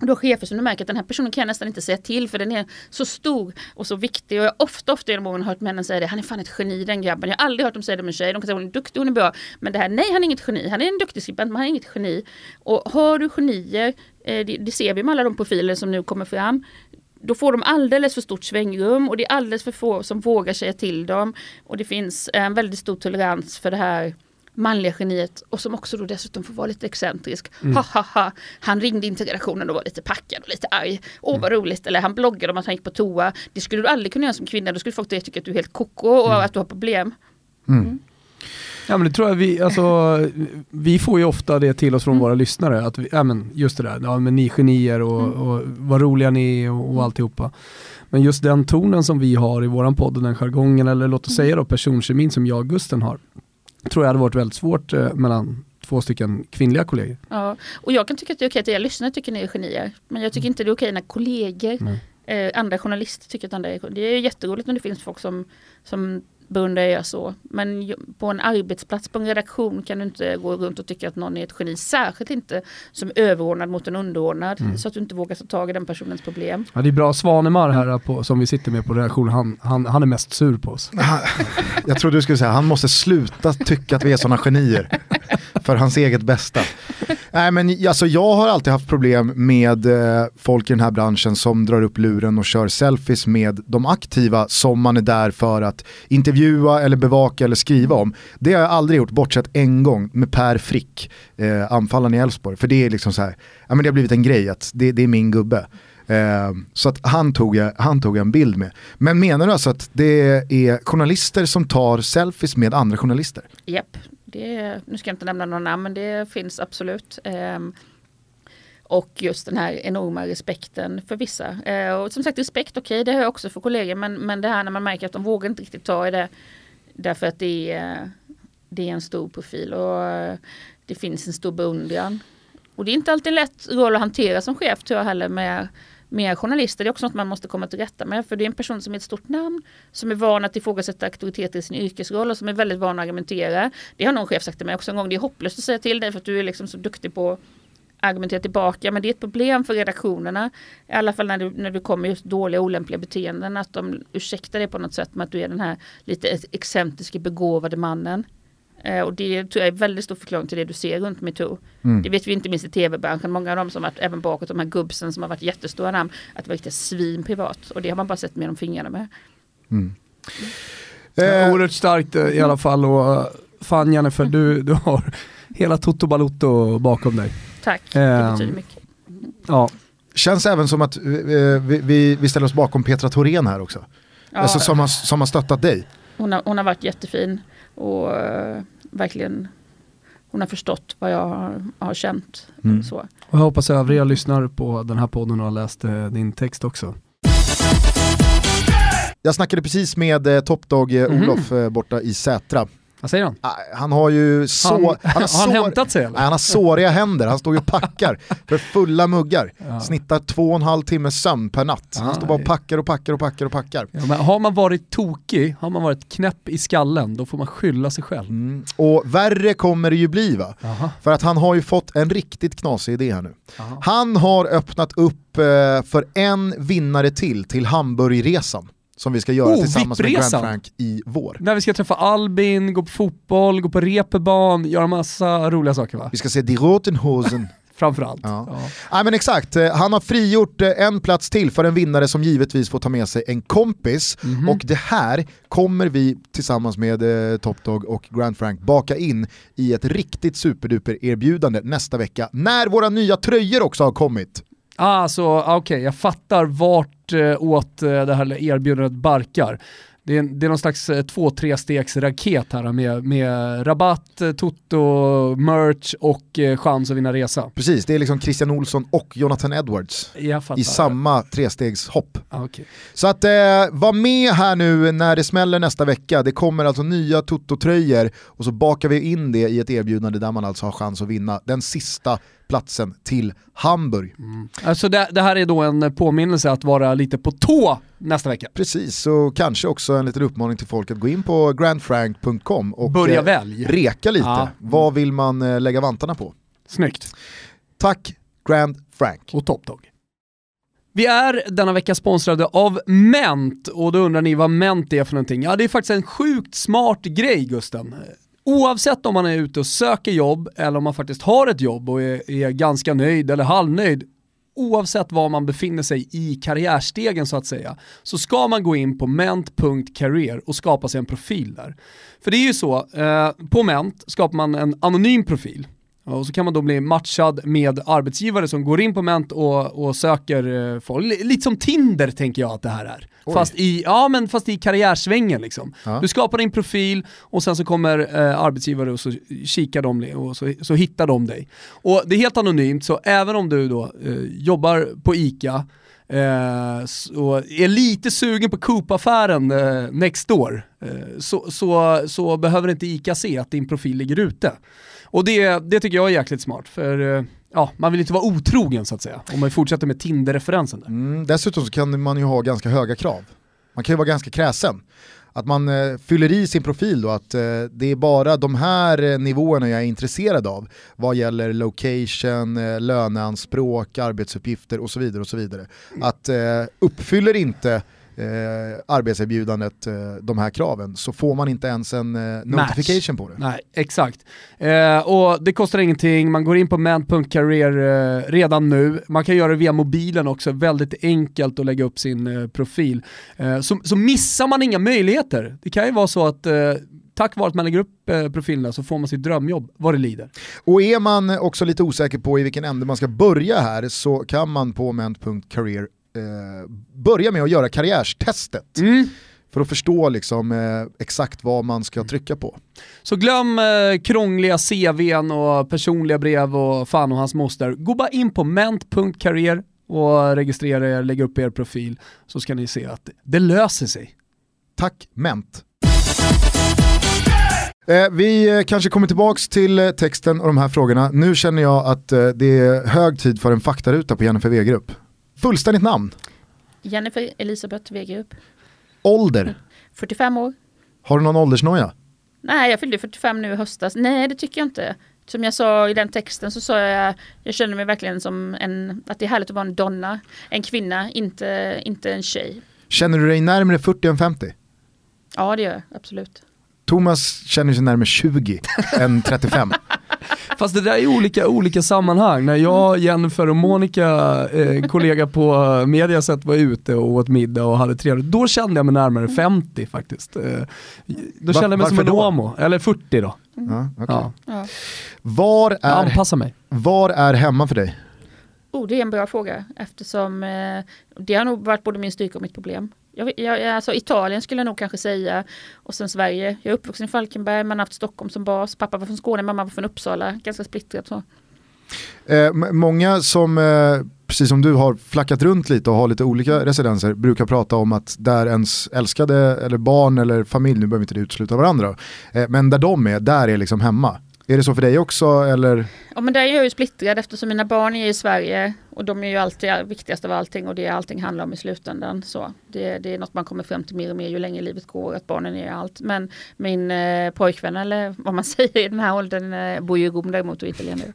[SPEAKER 2] Och då chefer som du märker att den här personen kan jag nästan inte säga till för den är så stor och så viktig. Och jag har ofta, ofta genom åren hört männen säga det, han är fan ett geni den grabben. Jag har aldrig hört dem säga det om en tjej, de kan säga hon är duktig, hon är bra. Men det här, nej han är inget geni, han är en duktig skribent men han är inget geni. Och har du genier, eh, det, det ser vi med alla de profiler som nu kommer fram, då får de alldeles för stort svängrum och det är alldeles för få som vågar säga till dem. Och det finns en väldigt stor tolerans för det här manliga geniet och som också då dessutom får vara lite excentrisk. Mm. Ha, ha, ha. Han ringde in till redaktionen och var lite packad och lite arg. Åh vad mm. roligt. Eller han bloggade om att han gick på toa. Det skulle du aldrig kunna göra som kvinna. Då skulle folk tycka att du är helt koko och mm. att du har problem.
[SPEAKER 1] Mm. mm. Ja men det tror jag vi, alltså, vi får ju ofta det till oss från mm. våra lyssnare, att vi, ja, men just det där, ja, men ni genier och, mm. och vad roliga ni är och, och mm. alltihopa. Men just den tonen som vi har i våran podd och den jargongen, eller låt oss säga då personkemin som jag och Gusten har, tror jag hade varit väldigt svårt eh, mellan två stycken kvinnliga kollegor.
[SPEAKER 2] Ja, och jag kan tycka att det är okej att jag lyssnar tycker ni är genier. Men jag tycker mm. inte det är okej när kollegor, eh, andra journalister tycker att andra är Det är jätteroligt när det finns folk som, som beundrar jag så. Men på en arbetsplats, på en redaktion kan du inte gå runt och tycka att någon är ett geni. Särskilt inte som överordnad mot en underordnad. Så att du inte vågar ta tag i den personens problem.
[SPEAKER 1] Ja, det är bra, Svanemar här på, som vi sitter med på redaktion, han, han, han är mest sur på oss.
[SPEAKER 3] Jag trodde du skulle säga han måste sluta tycka att vi är sådana genier. För hans eget bästa. Nej men alltså, jag har alltid haft problem med eh, folk i den här branschen som drar upp luren och kör selfies med de aktiva som man är där för att intervjua eller bevaka eller skriva om. Det har jag aldrig gjort, bortsett en gång med Per Frick, eh, anfallaren i Elfsborg. För det är liksom så här, ja men det har blivit en grej att det, det är min gubbe. Eh, så att han tog, jag, han tog jag en bild med. Men menar du alltså att det är journalister som tar selfies med andra journalister?
[SPEAKER 2] Japp, det, nu ska jag inte nämna några namn men det finns absolut. Ehm, och just den här enorma respekten för vissa. Eh, och som sagt respekt, okej det har jag också för kollegor men, men det här när man märker att de vågar inte riktigt ta i det därför att det är, det är en stor profil och eh, det finns en stor beundran. Och det är inte alltid en lätt roll att hantera som chef tror jag heller med, med journalister. Det är också något man måste komma till rätta med för det är en person som är ett stort namn som är van att ifrågasätta auktoriteter i sin yrkesroll och som är väldigt van att argumentera. Det har någon chef sagt till mig också en gång. Det är hopplöst att säga till dig för att du är liksom så duktig på att argumentera tillbaka. Men det är ett problem för redaktionerna. I alla fall när du, när du kommer just dåliga olämpliga beteenden. Att de ursäktar det på något sätt med att du är den här lite excentriska begåvade mannen. Eh, och det tror jag är väldigt stor förklaring till det du ser runt metoo.
[SPEAKER 3] Mm.
[SPEAKER 2] Det vet vi inte minst i tv-branschen. Många av dem som varit även bakåt, de här gubbsen som har varit jättestora namn. Att det var riktigt svin privat. Och det har man bara sett med de fingrarna med.
[SPEAKER 3] Eh,
[SPEAKER 1] Oerhört starkt eh, i alla fall och eh, fan Jennifer, du, du har hela Toto Balotto bakom dig.
[SPEAKER 2] Tack, det
[SPEAKER 1] Ehm,
[SPEAKER 2] betyder mycket.
[SPEAKER 1] Ja,
[SPEAKER 3] Känns även som att eh, vi, vi, vi ställer oss bakom Petra Thorén här också.
[SPEAKER 2] Ja,
[SPEAKER 3] Alltså som har, som har stöttat dig.
[SPEAKER 2] hon, har, hon har varit jättefin och eh, verkligen hon har förstått vad jag har, har känt.
[SPEAKER 3] Mm.
[SPEAKER 2] Så.
[SPEAKER 1] och jag hoppas övriga lyssnar på den här podden och har läst eh, din text också.
[SPEAKER 3] Jag snackade precis med eh, Topdog eh,
[SPEAKER 1] Mhm.
[SPEAKER 3] Olof eh, borta i Sätra.
[SPEAKER 1] Vad säger han?
[SPEAKER 3] Ah, Han har ju så...
[SPEAKER 1] Han,
[SPEAKER 3] har, [LAUGHS]
[SPEAKER 1] har han
[SPEAKER 3] sår-
[SPEAKER 1] hämtat sig eller?
[SPEAKER 3] Han har såriga händer, han står ju och packar för fulla muggar. [LAUGHS]
[SPEAKER 1] Ja.
[SPEAKER 3] Snittar två och en halv timme sömn per natt. Han står bara och packar och packar och packar och packar.
[SPEAKER 1] Ja, men har man varit tokig, har man varit knäpp i skallen, då får man skylla sig själv.
[SPEAKER 3] Mm. Och värre kommer det ju bli va?
[SPEAKER 1] Jaha.
[SPEAKER 3] För att han har ju fått en riktigt knasig idé här nu.
[SPEAKER 1] Jaha.
[SPEAKER 3] Han har öppnat upp eh, för en vinnare till, till Hamburgresan. Som vi ska göra
[SPEAKER 1] Oh,
[SPEAKER 3] tillsammans med Grand. Frank i vår.
[SPEAKER 1] När vi ska träffa Albin, gå på fotboll, gå på reeperbahn, göra massa roliga saker va?
[SPEAKER 3] Vi ska se Die Roten Hosen. [LAUGHS]
[SPEAKER 1] Framförallt.
[SPEAKER 3] Ja.
[SPEAKER 1] Ja.
[SPEAKER 3] Nej men exakt, Eh, han har frigjort eh, en plats till för en vinnare som givetvis får ta med sig en kompis.
[SPEAKER 1] Mhm.
[SPEAKER 3] Och det här kommer vi tillsammans med eh, Top Dog och Grand Frank baka in i ett riktigt superduper erbjudande nästa vecka. När våra nya tröjor också har kommit.
[SPEAKER 1] Ah, så ah, okej, jag fattar vart eh, åt eh, det här erbjudandet barkar. Det är, det är någon slags eh, två, tre stegs raket här med, med rabatt, eh, toto, merch och eh, chans att vinna resa.
[SPEAKER 3] Precis, det är liksom Christian Olsson och Jonathan Edwards i samma trestegshopp.
[SPEAKER 1] Ah, okej.
[SPEAKER 3] Så att eh, var med här nu när det smäller nästa vecka. Det kommer alltså nya Toto-tröjor och så bakar vi in det i ett erbjudande där man alltså har chans att vinna den sista platsen till Hamburg.
[SPEAKER 1] Alltså det, det här är då en påminnelse att vara lite på tå nästa vecka.
[SPEAKER 3] Precis, så kanske också en liten uppmaning till folk att gå in på grandfrank.com och
[SPEAKER 1] Börja
[SPEAKER 3] eh,
[SPEAKER 1] välj.
[SPEAKER 3] reka lite.
[SPEAKER 1] Ja.
[SPEAKER 3] Vad vill man eh, lägga vantarna på?
[SPEAKER 1] Snyggt.
[SPEAKER 3] Tack Grand Frank.
[SPEAKER 1] Och topptog. Vi är denna vecka sponsrade av Ment och då undrar ni vad Ment är för någonting. Ja det är faktiskt en sjukt smart grej Gusten. Oavsett om man är ute och söker jobb eller om man faktiskt har ett jobb och är, är ganska nöjd eller halvnöjd Oavsett var man befinner sig i karriärstegen så att säga, så ska man gå in på ment.career och skapa sig en profil där. För det är ju så, eh, på Ment skapar man en anonym profil. Och så kan man då bli matchad med arbetsgivare som går in på Ment och, och söker eh, folk. Li- Lite som Tinder tänker jag att det här är.
[SPEAKER 3] Oj.
[SPEAKER 1] Fast i, ja, men fast i karriärsvängen liksom.
[SPEAKER 3] Ja.
[SPEAKER 1] Du skapar din profil och sen så kommer eh, arbetsgivare och så kikar de och så, så hittar de dig. Och det är helt anonymt så även om du då eh, jobbar på ICA eh, s- och är lite sugen på Coop-affären eh, next door eh, så, så, så behöver inte ICA se att din profil ligger ute. Och det, det tycker jag är jäkligt smart för eh, ja, man vill inte vara otrogen så att säga. Om man fortsätter med Tinder-referensen där.
[SPEAKER 3] Mm, dessutom så kan man ju ha ganska höga krav. Man kan ju vara ganska kräsen. Att man eh, fyller i sin profil då att eh, det är bara de här eh, nivåerna jag är intresserad av vad gäller location, eh, löneanspråk, arbetsuppgifter och så vidare. och så vidare. Att eh, uppfyller inte eh, arbetserbjudandet eh, de här kraven så får man inte ens en eh, notification på det.
[SPEAKER 1] Nej, exakt. Eh, och det kostar ingenting, man går in på man.career eh, redan nu. Man kan göra det via mobilen också, väldigt enkelt att lägga upp sin eh, profil. Eh, så, så missar man inga möjligheter. Det kan ju vara så att eh, tack vare att man lägger upp eh, profilerna så får man sitt drömjobb vad det lider.
[SPEAKER 3] Och är man också lite osäker på i vilken ände man ska börja här så kan man på ment.career eh, börja med att göra karriärstestet.
[SPEAKER 1] Mm.
[SPEAKER 3] För att förstå liksom, eh, exakt vad man ska trycka på.
[SPEAKER 1] Så glöm eh, krångliga CVn och personliga brev och fan och hans moster. Gå bara in på ment.career och registrera er, lägga upp er profil så ska ni se att det löser sig.
[SPEAKER 3] Tack Ment. Eh, vi eh, kanske kommer tillbaka till eh, texten och de här frågorna. Nu känner jag att eh, det är hög tid för en faktaruta på Jennifer Wegerup. Fullständigt namn,
[SPEAKER 2] Jennifer Elisabeth Wegerup,
[SPEAKER 3] ålder, [LAUGHS]
[SPEAKER 2] 45 år.
[SPEAKER 3] har du någon åldersnoja?
[SPEAKER 2] Nej, jag fyllde 45 nu i höstas. Nej, det tycker jag inte. Som jag sa i den texten så sa jag, jag känner mig verkligen som en, att det är härligt att vara en donna, en kvinna, inte, inte en tjej.
[SPEAKER 3] Känner du dig närmare 40 än 50?
[SPEAKER 2] Ja, det gör jag absolut.
[SPEAKER 3] Thomas känner sig närmare 20 [LAUGHS] än 35.
[SPEAKER 1] Fast det där är olika, olika sammanhang. När jag, Jennifer och Monica, eh, kollega på Mediaset var ute och åt middag och hade trevligt, då kände jag mig närmare 50 faktiskt. Eh, då
[SPEAKER 3] Va-
[SPEAKER 1] kände jag mig som
[SPEAKER 3] varför
[SPEAKER 1] en
[SPEAKER 3] då?
[SPEAKER 1] homo, eller 40 då.
[SPEAKER 3] Ja, okej.
[SPEAKER 1] Ja.
[SPEAKER 2] Ja.
[SPEAKER 3] var, är,
[SPEAKER 1] anpassar mig.
[SPEAKER 3] var är hemma för dig?
[SPEAKER 2] Oh, det är en bra fråga eftersom eh, det har nog varit både min styrka och mitt problem. Jag, jag, alltså Italien skulle jag nog kanske säga och sen Sverige. Jag är uppvuxen i Falkenberg, man har haft Stockholm som bas. Pappa var från Skåne, mamma var från Uppsala. Ganska splittrat så.
[SPEAKER 3] Eh, många som, eh, precis som du har flackat runt lite och har lite olika residenser, brukar prata om att där ens älskade eller barn eller familj, nu behöver inte det utesluta varandra, eh, men där de är, där är liksom hemma. Är det så för dig också eller?
[SPEAKER 2] Ja men där är jag ju splittrad eftersom mina barn är i Sverige och de är ju alltid viktigast av allting och det är allting handlar om i slutändan. Så det, det är något man kommer fram till mer och mer ju längre livet går, att barnen är allt. Men min eh, pojkvän eller vad man [LAUGHS] säger i den här åldern eh, bor ju i Rom däremot och inte längre.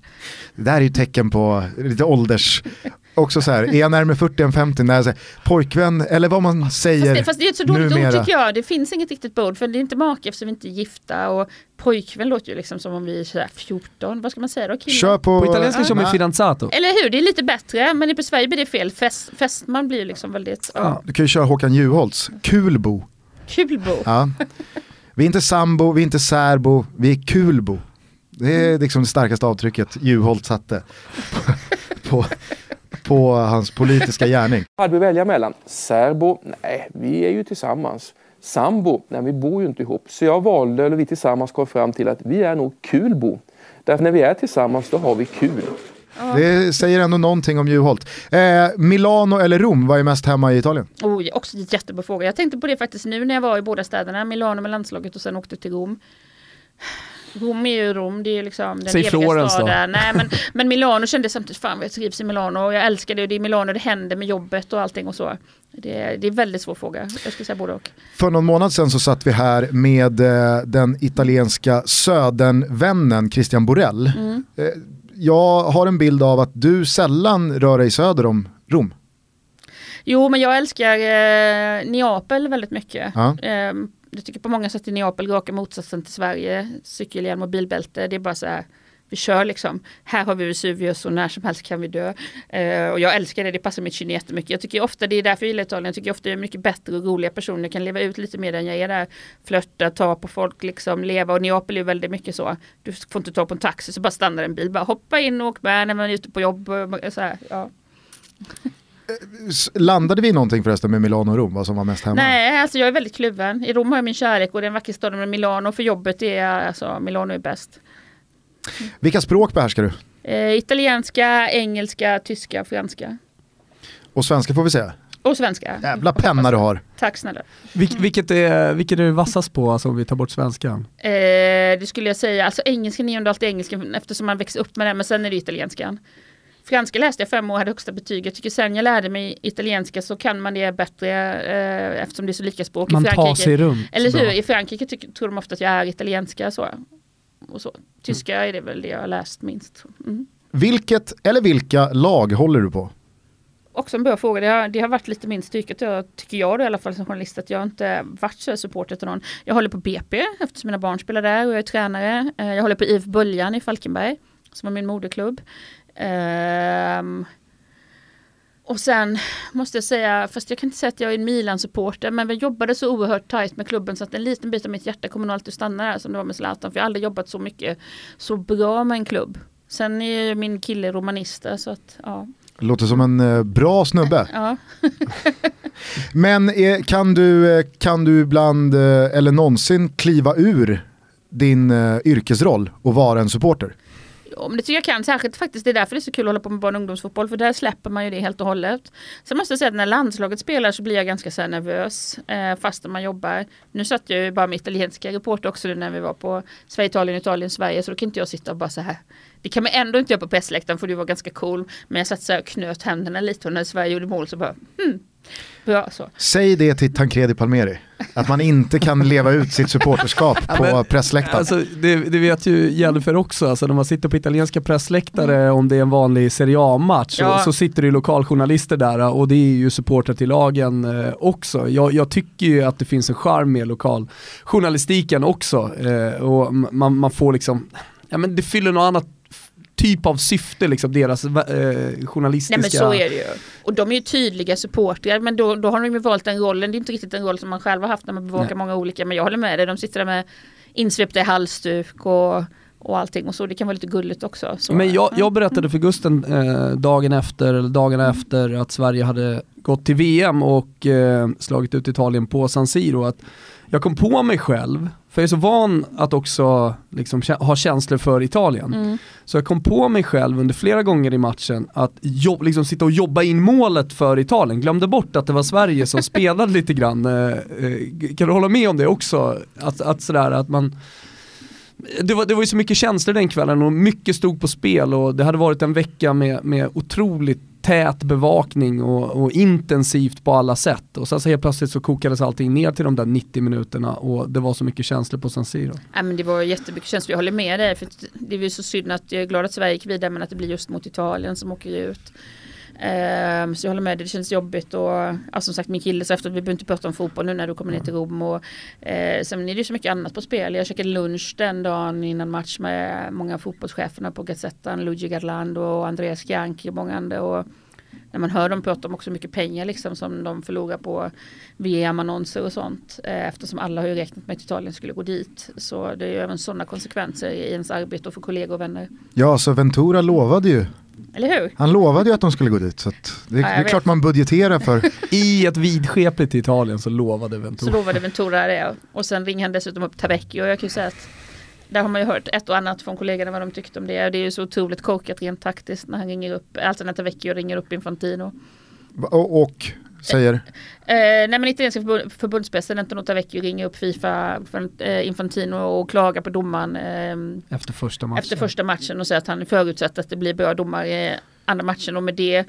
[SPEAKER 3] Det där är ju tecken på lite ålders, också så här, är jag närmare 40 än 50 när jag säger pojkvän eller vad man säger
[SPEAKER 2] Fast det, fast det är ett så dåligt
[SPEAKER 3] numera.
[SPEAKER 2] ord tycker jag. Det finns inget riktigt ord för det är inte make eftersom vi inte är gifta och pojkvän låter ju liksom som om vi är så här 14. Vad ska man säga då? Kille?
[SPEAKER 3] Kör på...
[SPEAKER 1] På italienska kör man fidanzato.
[SPEAKER 2] Eller hur? Det är lite bättre men i Sverige blir det fel. Fest, festman blir liksom väldigt ja.
[SPEAKER 1] Ja.
[SPEAKER 3] Du kan ju köra Håkan Juholts, kulbo.
[SPEAKER 2] kulbo.
[SPEAKER 3] Ja. Vi är inte sambo, vi är inte särbo, vi är kulbo. Det är liksom det starkaste avtrycket Juholt satte på, på hans politiska gärning. [LAUGHS]
[SPEAKER 4] hade vi välja mellan. Särbo? Nej, vi är ju tillsammans. Sambo? Nej, vi bor ju inte ihop. Så jag valde, eller vi tillsammans kom fram till att vi är nog kulbo. Därför när vi är tillsammans då har vi kul.
[SPEAKER 3] Det säger ändå någonting om Juholt. Eh, Milano eller Rom, vad är mest hemma i Italien?
[SPEAKER 2] Oh, också en jättebra fråga. Jag tänkte på det faktiskt nu när jag var i båda städerna. Milano med landslaget och sen åkte till Rom. Rom är ju Rom, det är ju liksom den
[SPEAKER 1] Säg
[SPEAKER 2] eviga
[SPEAKER 1] Florens då.
[SPEAKER 2] staden. Nej, men, [LAUGHS] men Milano kände jag samtidigt, fan jag trivs i Milano och jag älskar det. Det är i Milano det händer med jobbet och allting och så. Det är, det är en väldigt svår fråga. Jag skulle säga både och.
[SPEAKER 3] För någon månad sedan så satt vi här med eh, den italienska södernvännen Christian Borell.
[SPEAKER 2] Mm.
[SPEAKER 3] Eh, jag har en bild av att du sällan rör dig söder om Rom.
[SPEAKER 2] Jo, men jag älskar eh, Neapel väldigt mycket.
[SPEAKER 3] Ja.
[SPEAKER 2] Jag tycker på många sätt i Neapel raka motsatsen till Sverige. Cykelhjälm och bilbälte, det är bara så här, vi kör liksom. Här har vi Vesuvius och när som helst kan vi dö. Eh, och jag älskar det, det passar mitt kynne jättemycket. Jag tycker ofta, det är därför jag gillar Italien, jag tycker ofta jag är mycket bättre och roliga personer. Jag kan leva ut lite mer än jag är där. Flörta, ta på folk, liksom leva. Och Neapel är ju väldigt mycket så. Du får inte ta på en taxi, så bara stannar en bil. Bara hoppa in och åk med när man är ute på jobb. Eh, så här, ja.
[SPEAKER 3] Landade vi någonting förresten med Milano och Rom, vad som var mest hemma?
[SPEAKER 2] Nej, alltså jag är väldigt kluven. I Rom har jag min kärlek och det är en vacker stad med Milano. För jobbet är alltså Milano är bäst.
[SPEAKER 3] Vilka språk behärskar du?
[SPEAKER 2] Eh, italienska, engelska, tyska, franska.
[SPEAKER 3] Och svenska får vi säga.
[SPEAKER 2] Och svenska.
[SPEAKER 3] Jävla penna du har.
[SPEAKER 2] Tack snälla.
[SPEAKER 1] Vil, vilket, är, vilket är du vassast på alltså, om vi tar bort svenskan?
[SPEAKER 2] Eh, det skulle jag säga. Alltså engelskan är ju ändå alltid engelskan eftersom man växer upp med den. Men sen är det italienskan. Franska läste jag fem år och hade högsta betyg. Jag tycker sen jag lärde mig italienska så kan man det bättre eh, eftersom det är så lika språk
[SPEAKER 1] Man
[SPEAKER 2] i Frankrike.
[SPEAKER 1] tar sig runt.
[SPEAKER 2] Eller hur?
[SPEAKER 1] bra.
[SPEAKER 2] I Frankrike tycker, tror de ofta att jag är italienska. Så. Och så. Tyska är det väl det jag har läst minst. Mm.
[SPEAKER 3] Vilket eller vilka lag håller du på?
[SPEAKER 2] Också en bra fråga. Det har, det har varit lite min styrka, jag, tycker jag då, i alla fall som journalist, att jag inte varit så supporter till någon. Jag håller på BP eftersom mina barn spelar där och jag är tränare. Eh, Jag håller på IF Böljan i Falkenberg, som var min moderklubb. Ehm, och sen måste jag säga, fast jag kan inte säga att jag är en Milan-supporter, men vi jobbade så oerhört tajt med klubben så att en liten bit av mitt hjärta kommer nog alltid stanna där som det var med Zlatan. För jag har aldrig jobbat så mycket, så bra med en klubb. Sen är ju min kille romanista så att ja.
[SPEAKER 3] Låter som en eh, bra snubbe. [LAUGHS]
[SPEAKER 2] ja. [LAUGHS]
[SPEAKER 3] Men eh, kan, du, eh, kan du ibland eller någonsin kliva ur din yrkesroll och vara en supporter?
[SPEAKER 2] Om det tycker jag kan, särskilt faktiskt det är därför det är så kul att hålla på med barn och ungdomsfotboll för där släpper man ju det helt och hållet. Sen måste jag säga att när landslaget spelar så blir jag ganska så här nervös eh, fastän man jobbar. Nu satt jag ju bara med italienska reporter också nu när vi var på Sverige, Italien, Italien, Sverige så då kan inte jag sitta och bara så här. Det kan man ändå inte göra på pressläktaren för du var ganska cool. Men jag satt så här och knöt händerna lite och när Sverige gjorde mål så bara hmm, bra så.
[SPEAKER 3] Säg det till Tancredi Palmeri, att man inte kan leva ut sitt supporterskap på
[SPEAKER 1] men-
[SPEAKER 3] pressläktaren.
[SPEAKER 1] Alltså, det, det vet ju Jennifer också, alltså, när man sitter på italienska pressläktare om det är en vanlig Serie A-match
[SPEAKER 2] Ja.
[SPEAKER 1] så, så sitter det ju lokaljournalister där och det är ju supportrar till lagen eh, också. Jag, jag tycker ju att det finns en charm med lokaljournalistiken också eh, och man, man får liksom, ja men det fyller något annat typ av syfte liksom, deras eh, journalistiska...
[SPEAKER 2] Nej men så är det ju. Och de är ju tydliga supportrar men då, då har de ju valt den rollen. Det är inte riktigt en roll som man själv har haft när man bevakar
[SPEAKER 1] Nej.
[SPEAKER 2] många olika. Men jag håller med dig, de sitter där med insvepta i halsduk och, och allting och så. Det kan vara lite gulligt också. Så,
[SPEAKER 1] Men jag,
[SPEAKER 2] ja.
[SPEAKER 1] jag berättade för Gusten eh, dagen efter, eller dagarna efter att Sverige hade gått till VM och eh, slagit ut Italien på San Siro att jag kom på mig själv, för jag är så van att också liksom, ha känslor för Italien.
[SPEAKER 2] Mm.
[SPEAKER 1] Så jag kom på mig själv under flera gånger i matchen att jobb, liksom sitta och jobba in målet för Italien. Glömde bort att det var Sverige som [LAUGHS] spelade lite grann. Eh, eh, Kan du hålla med om det också? Att, att sådär att man det var, det var ju så mycket känslor den kvällen och mycket stod på spel och det hade varit en vecka med, med otroligt tät bevakning och, och intensivt på alla sätt. Och sen så helt plötsligt så kokades allting ner till de där 90 minuterna och det var så mycket känslor på San Siro.
[SPEAKER 2] Ja, men det var jättemycket känslor. Jag håller med dig. För det är ju så synd att jag är glad att Sverige gick vidare men att det blir just mot Italien som åker ut. Ehm, så jag håller med det känns jobbigt och ja, som sagt min kille sa efter att vi behöver inte prata om fotboll nu när du kommer ner till Rom och eh, sen är det ju så mycket annat på spel. Jag käkade lunch den dagen innan match med många av fotbollscheferna på Gazettan, Luigi Garlando och Andreas Gianchi och många andra och när man hör dem prata om också mycket pengar liksom som de förlorar på VM-annonser och sånt. Eh, eftersom alla har ju räknat med att Italien skulle gå dit. Så det är ju även sådana konsekvenser i ens arbete och för kollegor och vänner.
[SPEAKER 3] Ja, så Ventura lovade ju.
[SPEAKER 2] Eller hur?
[SPEAKER 3] Han lovade ju att de skulle gå dit. Så att det,
[SPEAKER 2] jag
[SPEAKER 3] det är
[SPEAKER 2] vet.
[SPEAKER 3] klart man budgeterar för. [LAUGHS]
[SPEAKER 1] I ett vidskepligt Italien så lovade
[SPEAKER 2] Så
[SPEAKER 1] Ventura.
[SPEAKER 2] lovade Ventura det. Och sen ringer han dessutom upp Tavecchio. Och jag kan ju säga att där har man ju hört ett och annat från kollegorna vad de tyckte om det. Och det är ju så otroligt korkat rent taktiskt när han ringer upp, alltså när Tavecchio ringer upp Infantino.
[SPEAKER 3] Och, och säger,
[SPEAKER 2] Eh, nej men italienska förbund, förbundspresidenten Tavecchio ringer upp Fifa, för, eh, Infantino och klagar på domaren eh,
[SPEAKER 1] Efter första matchen.
[SPEAKER 2] efter första matchen och säger att han förutsätter att det blir bra domare i andra matchen och med det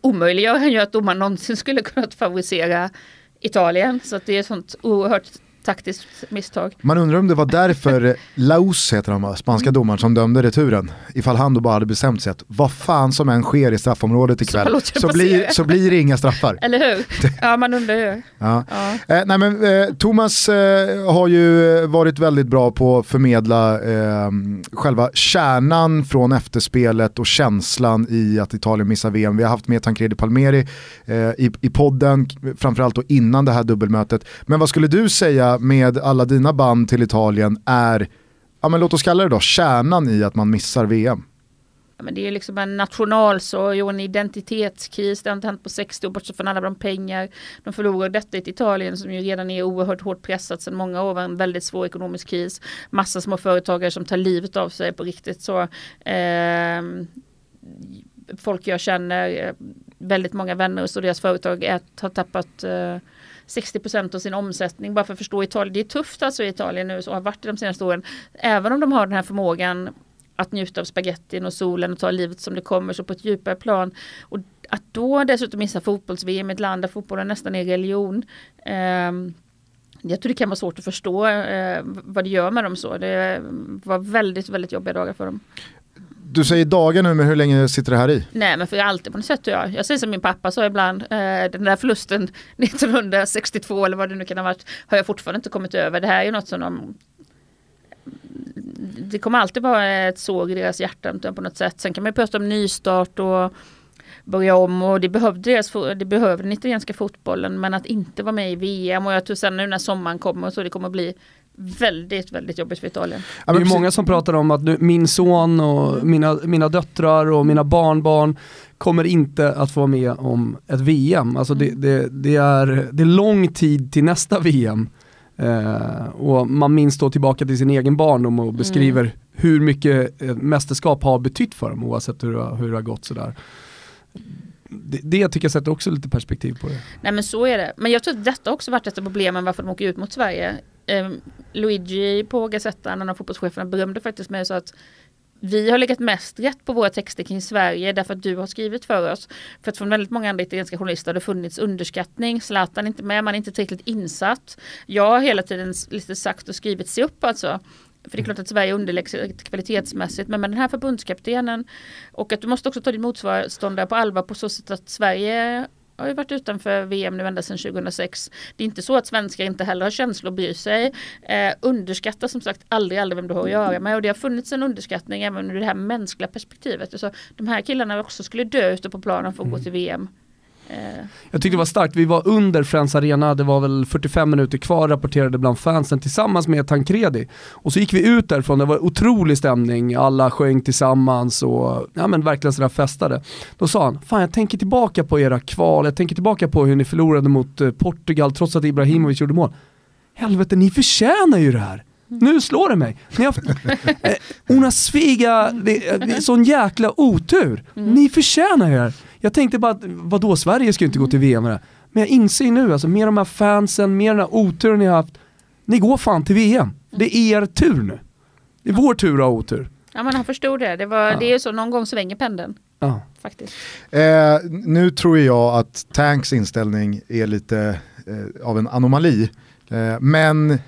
[SPEAKER 2] omöjliggör han ju att domaren någonsin skulle kunna favorisera Italien. Så att det är ett sånt oerhört taktiskt misstag.
[SPEAKER 3] man undrar om det var därför Laus heter han va, spanska domaren som dömde returen. Ifall han då bara hade bestämt sig att vad fan som än sker i straffområdet ikväll
[SPEAKER 2] det
[SPEAKER 3] så, blir, så blir det inga straffar. [LAUGHS]
[SPEAKER 2] Eller hur? Ja man undrar ju.
[SPEAKER 3] Ja.
[SPEAKER 2] Ja.
[SPEAKER 3] Eh, nej men, eh, Thomas eh, har ju varit väldigt bra på att förmedla eh, själva kärnan från efterspelet och känslan i att Italien missar VM. Vi har haft med Tancredi Palmeri eh, i, i podden, framförallt då innan det här dubbelmötet. Men vad skulle du säga med alla dina band till Italien är, ja men låt oss kalla det då, kärnan i att man missar VM?
[SPEAKER 2] Ja, men det är liksom en nationalsorg och en identitetskris. Det har inte hänt på 60 år, bortsett från alla de pengar de förlorar. Detta i Italien som ju redan är oerhört hårt pressat sedan många år. En väldigt svår ekonomisk kris. Massa små företagare som tar livet av sig på riktigt. Så eh, Folk jag känner, eh, väldigt många vänner och deras företag är, har tappat eh, 60 procent av sin omsättning bara för att förstå Italien. Det är tufft alltså i Italien nu och har varit det de senaste åren. Även om de har den här förmågan att njuta av spagettin och solen och ta livet som det kommer så på ett djupare plan. Och att då dessutom missa fotbolls-VM i ett land där fotbollen nästan är religion. Eh, jag tror det kan vara svårt att förstå eh, vad det gör med dem så. Det var väldigt, väldigt jobbiga dagar för dem.
[SPEAKER 3] Du säger dagar nu, men hur länge sitter det här i?
[SPEAKER 2] Nej men för alltid på något sätt. Jag, jag säger som min pappa sa ibland, eh, den där förlusten [LAUGHS] 1962 eller vad det nu kan ha varit, har jag fortfarande inte kommit över. Det här är ju något som de det kommer alltid vara ett såg i deras hjärtan på något sätt. Sen kan man ju prata om nystart och börja om och det behövde, deras, det behövde den italienska fotbollen men att inte vara med i VM och jag tror sen nu när sommaren kommer så det kommer bli väldigt, väldigt jobbigt för Italien.
[SPEAKER 1] Det är många som pratar om att nu, min son och mina, mina döttrar och mina barnbarn kommer inte att få vara med om ett VM. Alltså det, det, det, är, det är lång tid till nästa VM. Eh, och man minns då tillbaka till sin egen barndom och beskriver mm. hur mycket mästerskap har betytt för dem oavsett hur, hur det har gått sådär. Det, det tycker jag sätter också lite perspektiv på det.
[SPEAKER 2] Nej men så är det. Men jag tror att detta också varit ett av problemen varför de åker ut mot Sverige. Eh, Luigi på Gazetta, en av fotbollscheferna, berömde faktiskt mig så att vi har legat mest rätt på våra texter kring Sverige därför att du har skrivit för oss. För att från väldigt många andra italienska journalister har det funnits underskattning. Zlatan är inte med, man är inte tillräckligt insatt. Jag har hela tiden lite sagt och skrivit se upp alltså. För det är klart att Sverige underlägset kvalitetsmässigt men med den här förbundskaptenen och att du måste också ta din motståndare på allvar på så sätt att Sverige har ju varit utanför VM nu ända sedan 2006. Det är inte så att svenskar inte heller har känslor och bryr sig. Eh, underskatta som sagt aldrig, aldrig vem du har att göra med och det har funnits en underskattning även ur det här mänskliga perspektivet. Alltså, de här killarna också skulle dö ute på planen för att mm. gå till VM.
[SPEAKER 1] Eh, jag tyckte det var starkt, vi var under Friends Arena, det var väl 45 minuter kvar, rapporterade bland fansen tillsammans med Tancredi. Och så gick vi ut därifrån, det var otrolig stämning, alla sjöng tillsammans och ja men verkligen sådär festade. Då sa han, fan jag tänker tillbaka på era kval, jag tänker tillbaka på hur ni förlorade mot eh, Portugal trots att Ibrahimovic gjorde mål. Helvete, ni förtjänar ju det här! Nu slår det mig. Ni har haft, eh, sviga, det, det sån jäkla otur. Mm. Ni förtjänar ju det här. Jag tänkte bara, att, vadå Sverige ska ju inte gå till VM med det. Men jag inser nu, alltså med de här fansen, med den här oturen ni har haft, ni går fan till VM. Det är er tur nu. Det är vår tur att ha otur.
[SPEAKER 2] Ja men han förstod det, det, var, ja. det är ju så, någon gång svänger pendeln. Ja. Faktiskt.
[SPEAKER 3] Eh, nu tror jag att Tanks inställning är lite eh, av en anomali. Eh, men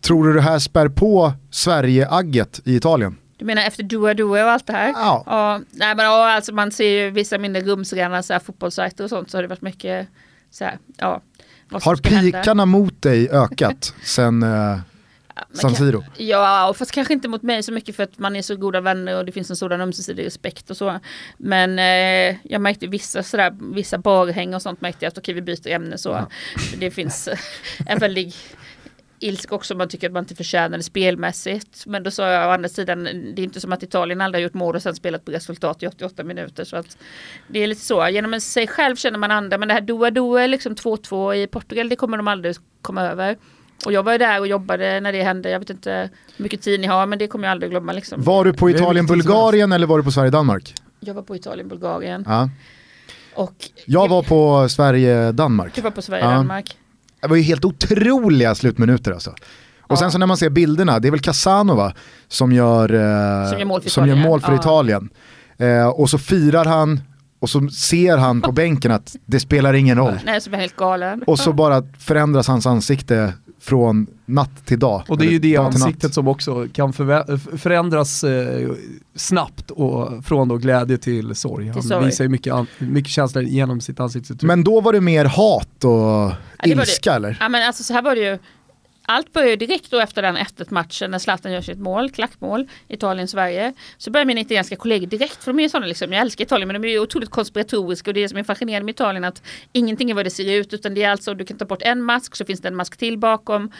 [SPEAKER 3] tror du det här spär på Sverige-agget i Italien?
[SPEAKER 2] Du menar efter Dua Dua och allt det här?
[SPEAKER 3] Ja.
[SPEAKER 2] Och, nej, men, och, alltså man ser ju vissa mindre rumsrena så här, fotbollssajter och sånt så har det varit mycket så här, ja.
[SPEAKER 3] Har pikarna mot dig ökat [LAUGHS] sen eh, San Siro?
[SPEAKER 2] Ja, fast kanske inte mot mig så mycket för att man är så goda vänner och det finns en sådan ömsesidig respekt och så. Men eh, jag märkte vissa sådär, vissa barhäng och sånt märkte jag att okej vi byter ämne så. Ja. Det finns en väldig ilska också om man tycker att man inte förtjänar det spelmässigt. Men då sa jag å andra sidan, det är inte som att Italien aldrig har gjort mål och sen spelat på resultat i 88 minuter. Så att det är lite så, genom sig själv känner man andra. Men det här Doa-Doa, liksom 2-2 i Portugal, det kommer de aldrig komma över. Och jag var där och jobbade när det hände. Jag vet inte hur mycket tid ni har men det kommer jag aldrig glömma. Liksom.
[SPEAKER 3] Var du på Italien-Bulgarien eller var du på Sverige-Danmark?
[SPEAKER 2] Jag var på Italien-Bulgarien.
[SPEAKER 3] Ja. Och jag var på Sverige-Danmark.
[SPEAKER 2] Du var på Sverige-Danmark. Ja.
[SPEAKER 3] Det var ju helt otroliga slutminuter alltså. Och ja. sen så när man ser bilderna, det är väl Casanova som gör, eh, som gör mål för som Italien. Mål för ja. Italien. Eh, och så firar han och så ser han på bänken att det spelar ingen roll.
[SPEAKER 2] Nej, så blir helt galen.
[SPEAKER 3] Och så bara förändras hans ansikte från natt till dag.
[SPEAKER 1] Och det är ju det ansiktet som också kan förändras eh, snabbt och från då glädje till sorg. Han sorry. visar ju mycket, mycket känslor genom sitt ansiktsuttryck.
[SPEAKER 3] Men då var det mer hat och ja, ilska
[SPEAKER 2] det.
[SPEAKER 3] eller?
[SPEAKER 2] Ja men alltså så här var det ju allt börjar direkt då efter den 1 matchen när Zlatan gör sitt mål, klackmål, Italien-Sverige. Så börjar mina italienska kollegor direkt, för de är sådana liksom, jag älskar Italien men de är ju otroligt konspiratoriska och det det som är fascinerande med Italien att ingenting är vad det ser ut utan det är alltså, du kan ta bort en mask så finns det en mask till bakom.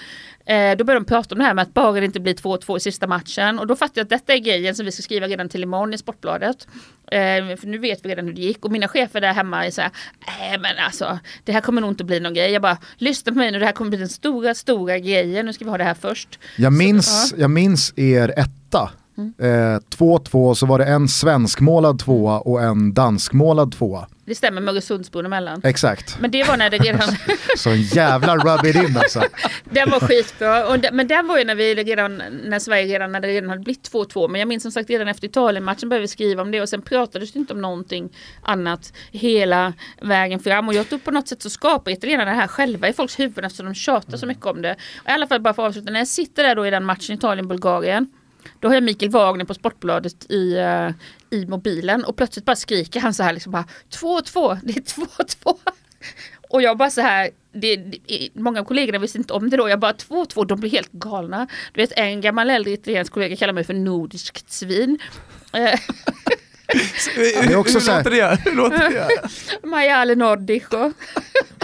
[SPEAKER 2] Eh, då börjar de prata om det här med att bara det inte blir 2-2 i sista matchen och då fattar jag att detta är grejen som vi ska skriva redan till imorgon i Sportbladet. Eh, för nu vet vi redan hur det gick och mina chefer där hemma är så här, äh, men alltså det här kommer nog inte bli någon grej. Jag bara, lyssna på mig nu, det här kommer bli den stora, stora grejen, nu ska vi ha det här först.
[SPEAKER 3] Jag minns, så, ja. jag minns er etta Eh, 2-2 så var det en svenskmålad tvåa och en danskmålad tvåa.
[SPEAKER 2] Det stämmer med Öresundsbron emellan.
[SPEAKER 3] Exakt.
[SPEAKER 2] Men det var när det redan... [LAUGHS]
[SPEAKER 3] Så en jävla rub it in alltså. [LAUGHS]
[SPEAKER 2] den var skitbra. Och den, men den var ju när vi redan, när Sverige redan, när det redan hade blivit 2-2. Men jag minns som sagt redan efter Italien-matchen började vi skriva om det och sen pratades det inte om någonting annat hela vägen fram. Och jag tror på något sätt så skapar italienarna det här själva i folks huvuden eftersom de tjatar så mycket om det. Och I alla fall bara för att avsluta, när jag sitter där då i den matchen Italien-Bulgarien då har jag Mikael Wagner på Sportbladet i, uh, i mobilen och plötsligt bara skriker han så här liksom bara 2-2, det är 2-2. [LAUGHS] Och jag bara så här, det, det, många av kollegorna visste inte om det då, jag bara 2-2, de blir helt galna. Du vet en gammal äldre italiensk kollega kallar mig för nordiskt svin. Eh, [LAUGHS]
[SPEAKER 1] Det är också hur, låter det? hur låter det? [LAUGHS]
[SPEAKER 2] Nordico.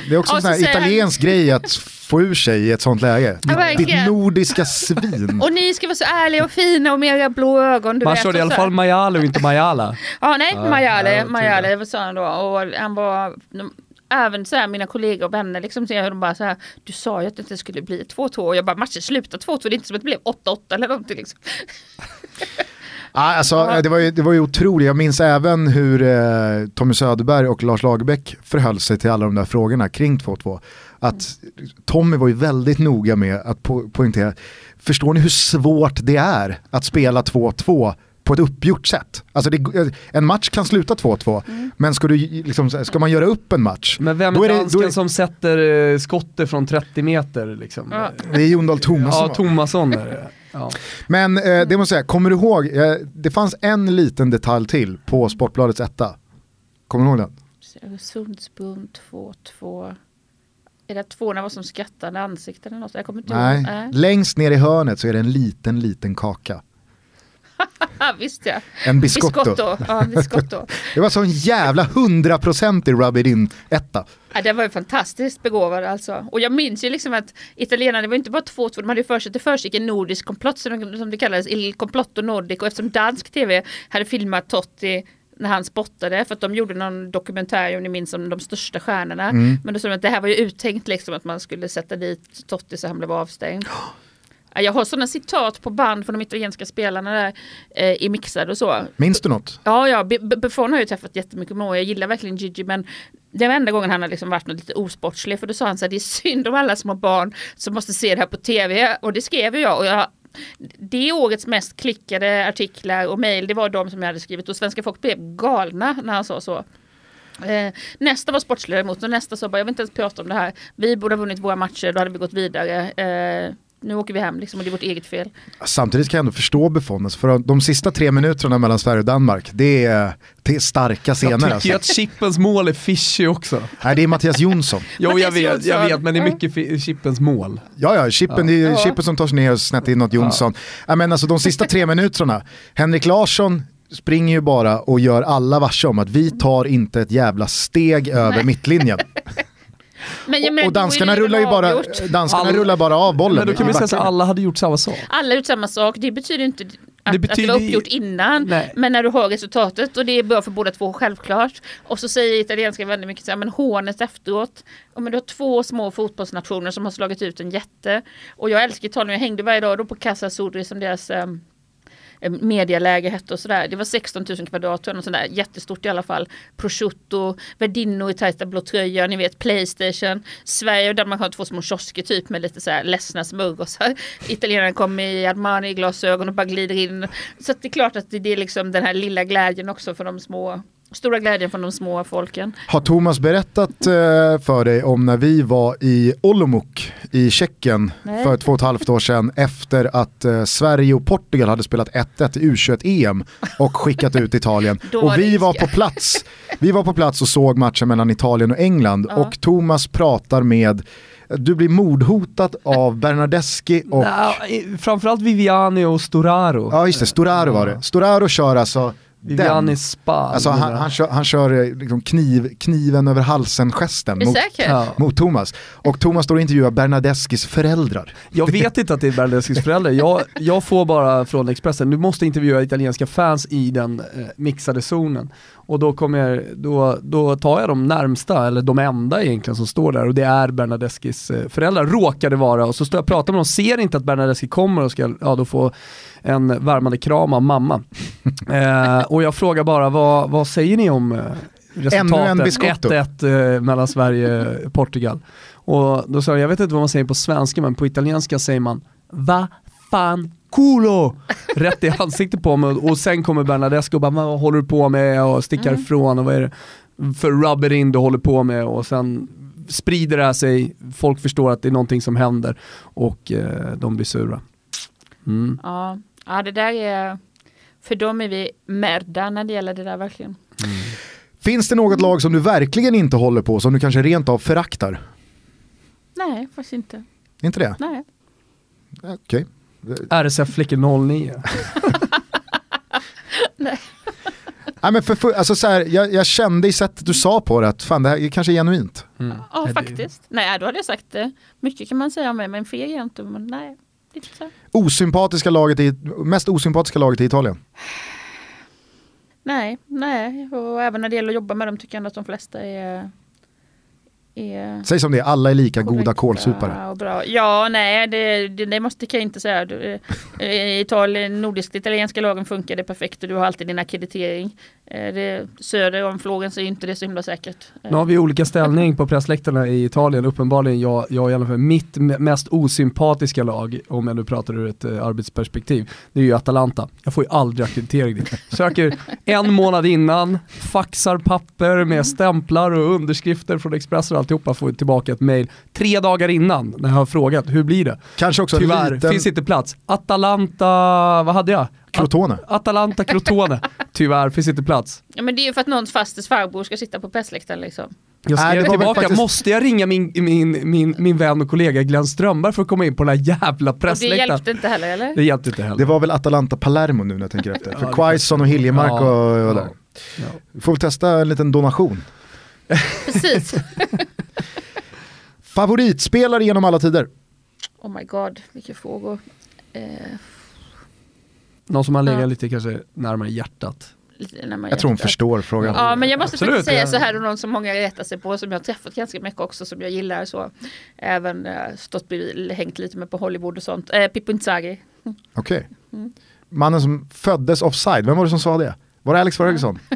[SPEAKER 3] Det är också en italiensk grej att få ur sig i ett sånt läge. Ja, Ditt nordiska svin.
[SPEAKER 2] Och ni ska vara så ärliga och fina och med era blå ögon.
[SPEAKER 1] Man körde i alla fall Majale och inte Majala.
[SPEAKER 2] ja, nej, ja, Majale, ja, Majale, vad sa han då? Och han var, även så här, mina kollegor och vänner, liksom, så de bara så här, du sa ju att det inte skulle bli 2-2 och jag bara matchen slutar 2-2, det är inte som att det blev 8-8 eller någonting. Liksom. [LAUGHS]
[SPEAKER 3] Alltså, det, var ju, det var ju otroligt, jag minns även hur eh, Tommy Söderberg och Lars Lagerbäck förhöll sig till alla de där frågorna kring 2-2. Att Tommy var ju väldigt noga med att po poängtera, förstår ni hur svårt det är att spela 2-2 på ett uppgjort sätt. Alltså det, en match kan sluta 2-2, mm. men ska, du, liksom, ska man göra upp en match...
[SPEAKER 1] Men vem är, är dansken det, är... som sätter uh, skottet från 30 meter? Liksom? Ja.
[SPEAKER 3] Det är Jon Dahl Tomasson.
[SPEAKER 1] Ja, Tomasson är det. Ja.
[SPEAKER 3] Men eh, det måste jag säga, kommer du ihåg, eh, det fanns en liten detalj till på Sportbladets etta. Kommer du ihåg den?
[SPEAKER 2] Öresundsbron 2-2. Är det tvåorna var som skrattande ansikten eller något? Jag kommer inte
[SPEAKER 3] Nej, ihåg. Nej. längst ner i hörnet så är det en liten, liten kaka. [LAUGHS]
[SPEAKER 2] Visst ja.
[SPEAKER 3] En biscotto.
[SPEAKER 2] biscotto. Ja, biscotto. [LAUGHS]
[SPEAKER 3] det var sån jävla hundraprocentig rub it in etta.
[SPEAKER 2] Ja, det var ju fantastiskt begåvad alltså. Och jag minns ju liksom att italienarna, det var inte bara två, två de hade ju för sig att det försiggick en nordisk komplott som, som det kallades, Il Complotto Nordic och eftersom dansk tv hade filmat Totti när han spottade för att de gjorde någon dokumentär om ni minns om de största stjärnorna. Mm. Men då sa de att det här var ju uttänkt liksom att man skulle sätta dit Totti så han blev avstängd. [GASPS] Jag har sådana citat på band från de italienska spelarna där eh, i mixade och så.
[SPEAKER 3] Minns du något?
[SPEAKER 2] Ja, ja Buffon har jag träffat jättemycket med och jag gillar verkligen Gigi men det var enda gången han har liksom varit något lite osportslig för då sa han så här det är synd om alla små barn som måste se det här på tv och det skrev jag och jag det årets mest klickade artiklar och mejl det var de som jag hade skrivit och svenska folk blev galna när han sa så. Eh, nästa var sportslig och nästa sa bara jag vill inte ens prata om det här. Vi borde ha vunnit våra matcher, då hade vi gått vidare. Eh, nu åker vi hem liksom och det är vårt eget fel.
[SPEAKER 3] Samtidigt kan jag ändå förstå Buffon, alltså för de sista tre minuterna mellan Sverige och Danmark, det är, det är starka scener. Jag
[SPEAKER 1] tycker
[SPEAKER 3] alltså.
[SPEAKER 1] att Chippens mål är fishy också.
[SPEAKER 3] Nej det är Mattias Jonsson.
[SPEAKER 1] jo jag vet, jag vet, men det är mycket Chippens mål.
[SPEAKER 3] Ja ja, Chippen, ja. det är Chippen som tar sig ner och snett in något Jonsson. Ja. Men alltså de sista tre minuterna, Henrik Larsson springer ju bara och gör alla varse om att vi tar inte ett jävla steg över Nej. mittlinjen. [LAUGHS] Men, men, och danskarna rullar ju bara, danskarna alla, rullar bara av bollen.
[SPEAKER 1] Men då kan vi säga att alla hade gjort samma sak.
[SPEAKER 2] Alla hade gjort samma sak, det betyder inte att det, betyder... att det var uppgjort innan. Nej. Men när du har resultatet och det är bra för båda två självklart. Och så säger italienska väldigt mycket så här, men hånet efteråt. Och men du har två små fotbollsnationer som har slagit ut en jätte. Och jag älskar Italien, jag hängde varje dag då på Casa Sudri som deras um, Eh, medialäge hette och sådär. Det var 16 000 kvadrat, och sådär, jättestort i alla fall. Prosciutto, Verdino i tajta blå tröja, ni vet Playstation. Sverige och Danmark har två små kiosker typ med lite såhär ledsna smörgåsar. [LAUGHS] Italienarna kommer i Armani-glasögon och bara glider in. Så det är klart att det är liksom den här lilla glädjen också för de små Stora glädjen från de små folken.
[SPEAKER 3] Har Thomas berättat eh, för dig om när vi var i Olomouc i Tjeckien Nej. för två och ett halvt år sedan efter att eh, Sverige och Portugal hade spelat 1-1 i U21-EM och skickat ut Italien. och vi var, på plats, vi var på plats och såg matchen mellan Italien och England ja. och Thomas pratar med du blir mordhotad av Bernardeschi och...
[SPEAKER 1] Nå, framförallt Viviani och Storaro.
[SPEAKER 3] Ja just det, Storaro var det. Storaro kör alltså
[SPEAKER 1] Viviani Spa.
[SPEAKER 3] Alltså han, han, kör, han kör eh, liksom kniv, kniven över halsen-gesten mot, mot Thomas. Och Thomas står och intervjuar Bernadeskis föräldrar.
[SPEAKER 1] Jag vet inte att det är Bernadeskis [LAUGHS] föräldrar, jag, jag får bara från Expressen, du måste intervjua italienska fans i den eh, mixade zonen. Och då, kommer, då, då tar jag de närmsta, eller de enda egentligen som står där och det är Bernadeskis eh, föräldrar, råkade vara. Och så står jag och pratar med dem, ser inte att Bernadeschi kommer och ska ja, då få en värmande kram av mamma. [LAUGHS] eh, och jag frågar bara, vad, vad säger ni om eh, resultatet? 1-1 eh, mellan Sverige och Portugal. Och då sa jag, jag vet inte vad man säger på svenska men på italienska säger man Va fan culo! Rätt i ansiktet på mig och sen kommer Bernadesco och bara vad håller du på med och stickar mm. ifrån och vad är det för rubber in du håller på med och sen sprider det här sig, folk förstår att det är någonting som händer och eh, de blir sura.
[SPEAKER 2] Mm. Ja. Ja, det där är, för dem är vi märda när det gäller det där verkligen. Mm.
[SPEAKER 3] Finns det något lag som du verkligen inte håller på, som du kanske rent av föraktar?
[SPEAKER 2] Nej, faktiskt inte.
[SPEAKER 3] Inte det?
[SPEAKER 2] Nej.
[SPEAKER 3] Okej.
[SPEAKER 1] Okay. RSF Flickor 09. [LAUGHS]
[SPEAKER 2] Nej.
[SPEAKER 3] Nej, men för, alltså så här, jag, jag, kände i sättet du sa på det att fan det här är kanske genuint.
[SPEAKER 2] Mm. Ja faktiskt. Nej då hade jag sagt det. Mycket kan man säga om mig men feg är jag inte. Men nej.
[SPEAKER 3] Osympatiska laget i, mest osympatiska laget i Italien?
[SPEAKER 2] Nej, nej. Och även när det gäller att jobba med dem tycker jag ändå att de flesta är
[SPEAKER 3] är Säg som det är, alla är lika goda kålsupare.
[SPEAKER 2] Och bra. Ja, nej, det, det, det måste kan jag inte säga. Du, I Italien, nordisk italienska lagen funkar det perfekt och du har alltid din akkreditering. Eh, det, söder om flogen så är inte det så himla säkert.
[SPEAKER 1] Nu har vi olika ställning på pressläktarna i Italien. Uppenbarligen jag, jag i alla fall, mitt mest osympatiska lag, om jag nu pratar ur ett uh, arbetsperspektiv, det är ju Atalanta. Jag får ju aldrig akkreditering dit. Söker en månad innan, faxar papper med stämplar och underskrifter från Expressen och alltihopa, får tillbaka ett mail tre dagar innan när jag har frågat hur blir det?
[SPEAKER 3] Kanske också
[SPEAKER 1] Tyvärr,
[SPEAKER 3] liten...
[SPEAKER 1] finns inte plats. Atalanta, vad hade jag?
[SPEAKER 3] Crotone.
[SPEAKER 1] Atalanta Crotone. [LAUGHS] Tyvärr finns inte plats.
[SPEAKER 2] Ja men det är ju för att någons fasters farbror ska sitta på pressläktaren liksom.
[SPEAKER 1] Jag skrev tillbaka, faktiskt... måste jag ringa min, min, min, min vän och kollega Glenn Strömberg för att komma in på den här jävla pressläktaren?
[SPEAKER 2] Det hjälpte inte heller eller?
[SPEAKER 1] Det hjälpte inte heller.
[SPEAKER 3] Det var väl Atalanta Palermo nu när jag tänker [LAUGHS] efter. För Quaison och Hiljemark ja, och, och där. Ja. Vi får väl testa en liten donation. [LAUGHS]
[SPEAKER 2] Precis.
[SPEAKER 3] Favoritspelare genom alla tider?
[SPEAKER 2] Oh my god, vilka frågor. Eh...
[SPEAKER 1] Någon som har legat ja. lite kanske närmare hjärtat.
[SPEAKER 3] Närmare jag tror hon förstår frågan.
[SPEAKER 2] Ja men jag måste Absolut, faktiskt säga ja. så här och någon som många retar sig på som jag har träffat ganska mycket också som jag gillar så. Även äh, stått bredvid, hängt lite med på Hollywood och sånt. Eh, Pippo Inzaghi.
[SPEAKER 3] Mm. Okej. Okay. Mm. Mannen som föddes offside, vem var det som sa det? Var det Alex Ferguson? [LAUGHS]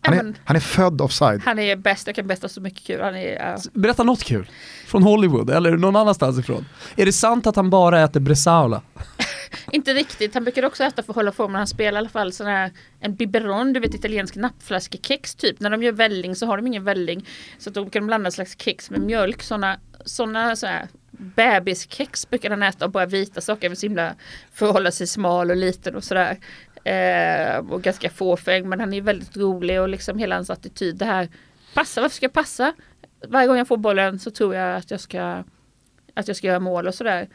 [SPEAKER 3] Han är, han är född offside.
[SPEAKER 2] Han är bäst, jag kan berätta så mycket kul. Han är, uh...
[SPEAKER 1] Berätta något kul. Från Hollywood eller någon annanstans ifrån. Är det sant att han bara äter bresaola? [LAUGHS]
[SPEAKER 2] inte riktigt, han brukar också äta för att hålla formen. Han spelar i alla fall sån här, en biberon, du vet italiensk nappflaskekex typ. När de gör välling så har de ingen välling. Så då kan de blanda en slags kex med mjölk. Såna, såna så här, bebiskex brukar han äta och bara vita saker. Så himla för att hålla sig smal och liten och sådär. Eh, och ganska fåfäng men han är väldigt rolig och liksom hela hans attityd det här Passa, varför ska jag passa? Varje gång jag får bollen så tror jag att jag ska att jag ska göra mål och sådär.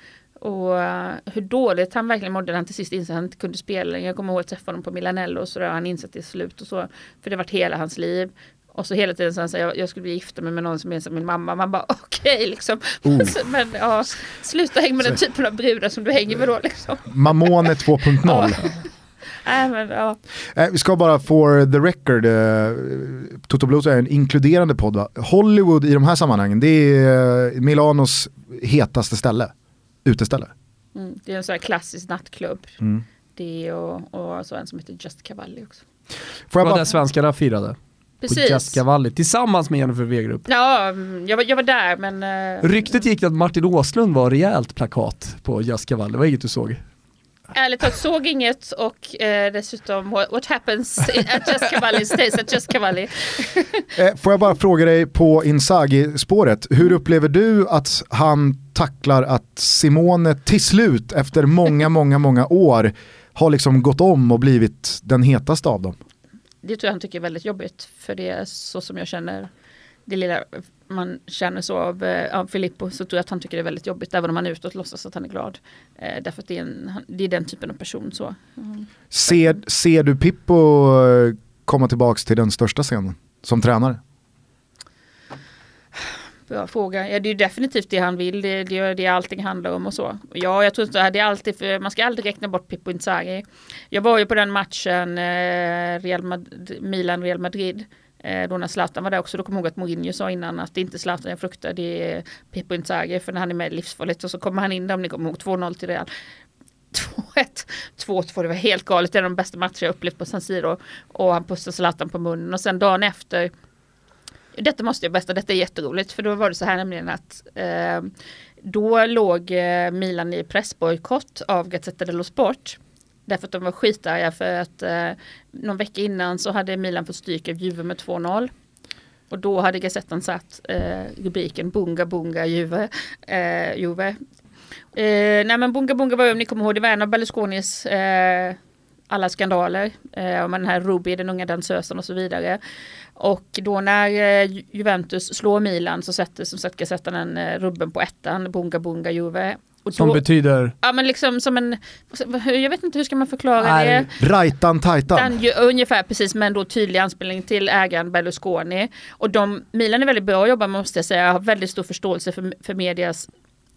[SPEAKER 2] Och uh, hur dåligt han verkligen mådde när han till sist insåg att han inte kunde spela. Jag kommer ihåg att träffa honom på Milanello och sådär. Han insett det till slut och så. För det har varit hela hans liv. Och så hela tiden så han säger jag, jag skulle bli gifta mig med någon som är som min mamma. Man bara [LAUGHS] okej okay, liksom. Oh. [LAUGHS] men ja, sluta hänga med den typen av brudar som du hänger med då liksom.
[SPEAKER 3] Mamone [LAUGHS] 2.0.
[SPEAKER 2] Äh, men, ja.
[SPEAKER 3] äh, vi ska bara for the record, uh, Toto Blues är en inkluderande podd va? Hollywood i de här sammanhangen, det är uh, Milanos hetaste ställe, uteställe.
[SPEAKER 2] Mm, det är en sån här klassisk nattklubb. Mm. Det och, och så en som heter Just Cavalli också.
[SPEAKER 1] Får jag bara... där svenskarna firade. Precis. På Just Cavalli tillsammans med Jennifer Wegerup.
[SPEAKER 2] Ja, jag var, jag var där men... Uh...
[SPEAKER 1] Ryktet gick att Martin Åslund var rejält plakat på Just Cavalli, det var inget du såg?
[SPEAKER 2] Ärligt talat såg inget och eh, dessutom what, what happens at Just Cavalli stays at Just Cavalli.
[SPEAKER 3] eh, får jag bara fråga dig på Inzaghi-spåret, hur upplever du att han tacklar att Simone till slut efter många, många, många år har liksom gått om och blivit den hetaste av dem?
[SPEAKER 2] Det tror jag han tycker är väldigt jobbigt för det är så som jag känner det lilla man känner så av, eh, av Filippo så tror jag att han tycker det är väldigt jobbigt även om han utåt låtsas att han är glad. Eh, därför att det är, en, det är den typen av person så.
[SPEAKER 3] Mm. Ser, ser du Pippo komma tillbaka till den största scenen som tränare?
[SPEAKER 2] Bra fråga. Ja, det är definitivt det han vill. Det, det är det allting handlar om och så. Ja, jag tror inte det är alltid för man ska aldrig räkna bort Pippo Inzaghi. Jag var ju på den matchen eh, Real Madrid, Milan-Real Madrid. Eh, då när Zlatan var där också, då kommer jag ihåg att Mourinho sa innan att det är inte Zlatan jag fruktar, det är Pippo Inzaghi för när han är med livsfarligt och så kommer han in där om ni kommer ihåg 2-0 till Real. [LAUGHS] 2-1, 2-2, det var helt galet, det är de bästa matcher jag upplevt på San Siro. Och han pussar Zlatan på munnen och sen dagen efter detta måste jag berätta, detta är jätteroligt för då var det så här nämligen att eh, då låg eh, Milan i pressbojkott av Gazzetta dello Sport. Därför att de var skitarga för att eh, någon vecka innan så hade Milan fått stryk av Juve med 2-0. Och då hade Gazettan satt eh, rubriken Bunga Bunga Juve. Eh, Juve. Eh, nej men Bunga Bunga var ju om ni kommer ihåg, det var en av Berlusconis eh, alla skandaler. Eh, med den här Ruby, den unga dansösen och så vidare. Och då när eh, Juventus slår Milan så sätter som sagt Gazettan en eh, rubben på ettan, Bunga Bunga Juve.
[SPEAKER 1] Och som betyder?
[SPEAKER 2] Ja men liksom som en, jag vet inte hur ska man förklara Nej.
[SPEAKER 3] det? Rajtan tajtan.
[SPEAKER 2] ungefär precis men då tydlig anspelning till ägaren Berlusconi. Och de, Milan är väldigt bra att jobba med måste jag säga, jag har väldigt stor förståelse för, för medias,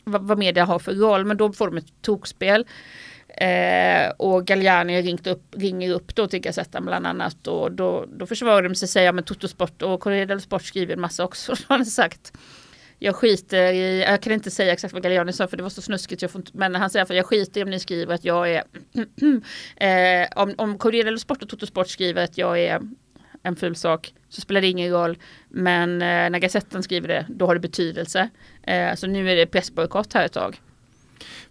[SPEAKER 2] vad, vad media har för roll men då får de ett tokspel. Eh, och Galliani ringt upp, ringer upp då till Gazettan bland annat och då, då försvarar de sig säga men Totosport och Corriere dello Sport skriver en massa också. Då [LAUGHS] har sagt jag skiter i, jag kan inte säga exakt vad Galliani sa för det var så snuskigt, jag får inte, men han säger att jag skiter i om ni skriver att jag är, [CLEARS THROAT] eh, om, om Corriere dello Sport och Totosport skriver att jag är en ful sak så spelar det ingen roll. Men eh, när Gazetten skriver det, då har det betydelse. Eh, så nu är det pressbojkott här ett tag.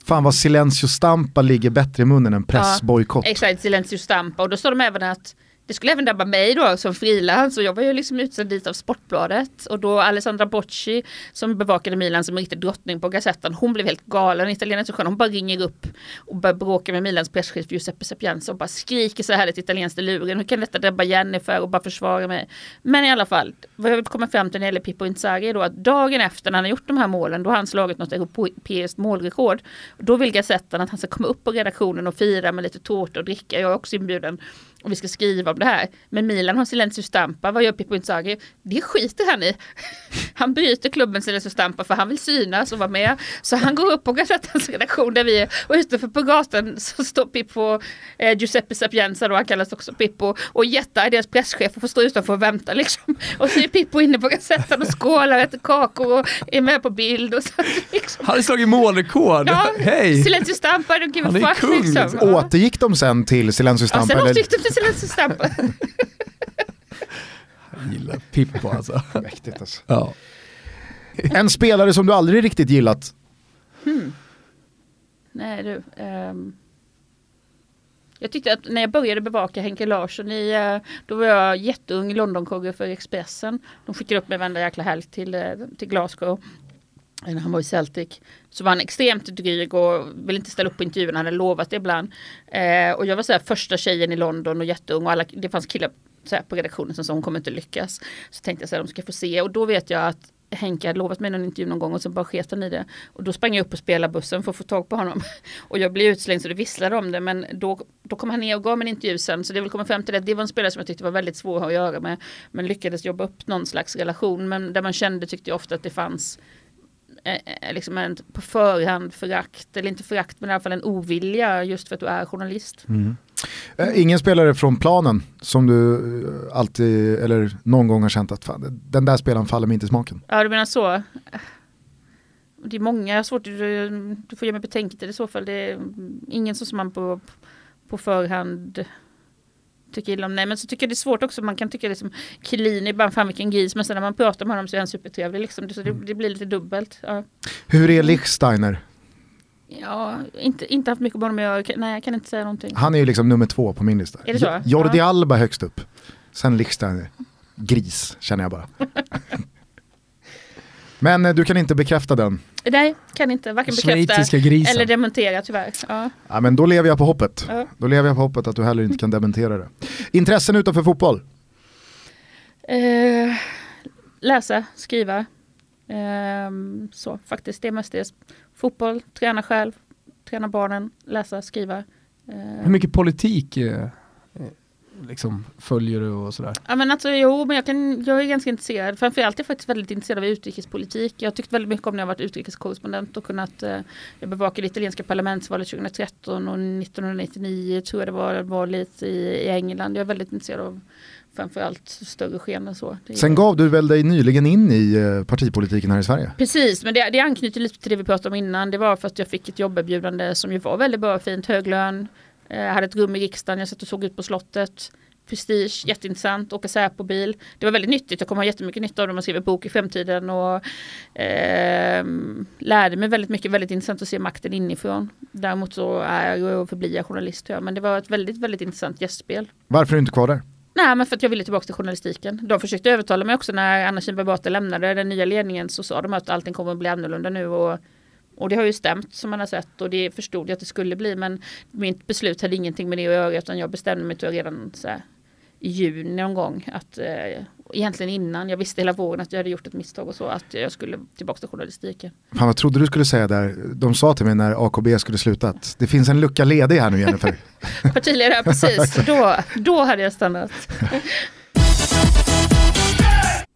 [SPEAKER 3] Fan vad Silencio Stampa ligger bättre i munnen än pressbojkott.
[SPEAKER 2] Ja, exakt, Silencio Stampa. Och då står de även att det skulle även drabba mig då som frilans och jag var ju liksom utsänd dit av Sportbladet och då Alessandra Bocci som bevakade Milan som riktig drottning på Gazettan hon blev helt galen, italienaren så skön, hon bara ringer upp och börjar bråka med Milans presschef Giuseppe Sapienza och bara skriker så här ett italienskt i luren, hur kan detta drabba Jennifer och bara försvara mig. Men i alla fall, vad jag vill komma fram till när det gäller Pippo Inzaghi är då att dagen efter när han har gjort de här målen då har han slagit något europeiskt målrekord. Då vill Gazettan att han ska komma upp på redaktionen och fira med lite tårta och dricka, jag är också inbjuden och vi ska skriva om det här. Men Milan har Silencio Stampa, vad gör Pippo Inzaghi? Det skiter han i. [LAUGHS] Han bryter klubben Silencio Stampa för han vill synas och vara med. Så han går upp på Gazettans redaktion där vi är och utanför på gatan så står Pippo, eh, Giuseppe Sapienza då, han kallas också Pippo och jättar deras presschef och får stå utanför och vänta liksom. Och så är Pippo inne på Gazettan och skålar och äter kakor och är med på bild. Och så,
[SPEAKER 1] liksom. Han har slagit målrekord, ja, hej!
[SPEAKER 2] Silencio Stampa, han
[SPEAKER 1] är kung.
[SPEAKER 2] Liksom.
[SPEAKER 3] Återgick de sen till Silencio Stampa?
[SPEAKER 2] Ja, sen återgick de till Silencio Stampa.
[SPEAKER 1] Jag gillar Pippo alltså.
[SPEAKER 3] Mäktigt alltså. Ja. En spelare som du aldrig riktigt gillat?
[SPEAKER 2] Hmm. Nej du. Um, jag tyckte att när jag började bevaka Henke Larsson i, uh, då var jag jätteung Londonkogge för Expressen. De skickade upp mig varenda jäkla helg till, uh, till Glasgow. När han var i Celtic. Så var han extremt dryg och ville inte ställa upp på intervjuerna. Han hade lovat det ibland. Eh, och jag var så här, första tjejen i London och jätteung och alla, det fanns killar så här, på redaktionen som sa hon kommer inte lyckas. Så tänkte jag så här, de ska få se och då vet jag att Henke hade lovat mig någon intervju någon gång och så bara sket han i det. Och då sprang jag upp och spelade bussen för att få tag på honom. [LAUGHS] Och jag blev utslängd så det visslade om det men då, då kom han ner och gav mig en intervju sen. Så det vill komma fram till det. Det var en spelare som jag tyckte var väldigt svår att göra med. Men lyckades jobba upp någon slags relation. Men där man kände tyckte jag ofta att det fanns eh liksom en på förhand förakt, eller inte förakt men i alla fall en ovilja just för att du är journalist.
[SPEAKER 3] Mm. Eh, ingen spelare från planen som du eh, alltid, eller någon gång har känt att fan, den där spelaren faller mig inte i smaken?
[SPEAKER 2] Ja du menar så. Det är många, svårt, du, du får ge mig betänketid i så fall. Det är ingen som man på, på förhand tycker illa om. Nej men så tycker jag det är svårt också, man kan tycka liksom Chiellini, bara fan vilken gris, men sen när man pratar med honom så är han supertrevlig liksom. Så det, det blir lite dubbelt. Ja.
[SPEAKER 3] Hur är Lichsteiner?
[SPEAKER 2] Ja, inte, inte haft mycket med honom att göra. Nej, jag kan inte säga någonting.
[SPEAKER 3] Han är ju liksom nummer två på min lista.
[SPEAKER 2] Är det så?
[SPEAKER 3] Jordi ja. Alba högst upp. Sen Lichsteiner. Gris, känner jag bara. [LAUGHS] Men eh, du kan inte bekräfta den?
[SPEAKER 2] Nej, kan inte varken bekräfta grisen. eller dementera tyvärr. Ja.
[SPEAKER 3] ja. men då lever jag på hoppet. Ja. Då lever jag på hoppet att du heller inte kan dementera det. Intressen utanför fotboll?
[SPEAKER 2] Eh, läsa, skriva. Eh, så faktiskt, det är mest det. Fotboll, träna själv, träna barnen, läsa, skriva.
[SPEAKER 1] Eh. Hur mycket politik eh, liksom, följer du och sådär?
[SPEAKER 2] Ja men alltså jo, men jag, kan, jag är ganska intresserad. Framförallt är jag faktiskt väldigt intresserad av utrikespolitik. Jag har tyckt väldigt mycket om när jag varit utrikeskorrespondent och kunnat eh, jag bevakade det italienska parlamentsvalet 2013 och 1999 tror jag det var valet i, i England. Jag är väldigt intresserad av framförallt större sken än så.
[SPEAKER 3] Sen gav du väl dig nyligen in i eh, partipolitiken här i Sverige?
[SPEAKER 2] Precis, men det, det anknyter lite till det vi pratade om innan. Det var för att jag fick ett jobberbjudande som ju var väldigt bra, fint, hög lön. Jag hade ett rum i riksdagen, jag satt och såg ut på slottet. Prestige, jätteintressant, åka Säpo-bil. Det var väldigt nyttigt, jag kommer ha jättemycket nytta av det. Man skriver bok i framtiden och eh, lärde mig väldigt mycket, väldigt intressant att se makten inifrån. Däremot så är jag och förblir jag journalist, men det var ett väldigt, väldigt intressant gästspel.
[SPEAKER 3] Varför är du inte kvar där?
[SPEAKER 2] Nej, men för att jag ville tillbaka till journalistiken. De försökte övertala mig också när Anna Kinberg Batra lämnade den nya ledningen så sa de att allting kommer att bli annorlunda nu och och det har ju stämt som man har sett och det förstod jag att det skulle bli men mitt beslut hade ingenting med det att göra utan jag bestämde mig redan så här, i juni någon gång att eh, egentligen innan jag visste hela våren att jag hade gjort ett misstag och så att jag skulle tillbaka till journalistiken.
[SPEAKER 3] Fan vad trodde du skulle säga där? De sa till mig när AKB skulle sluta att det finns en lucka ledig här nu Jennifer. [LAUGHS]
[SPEAKER 2] Partiledare, precis. [LAUGHS] Då, då hade jag stannat.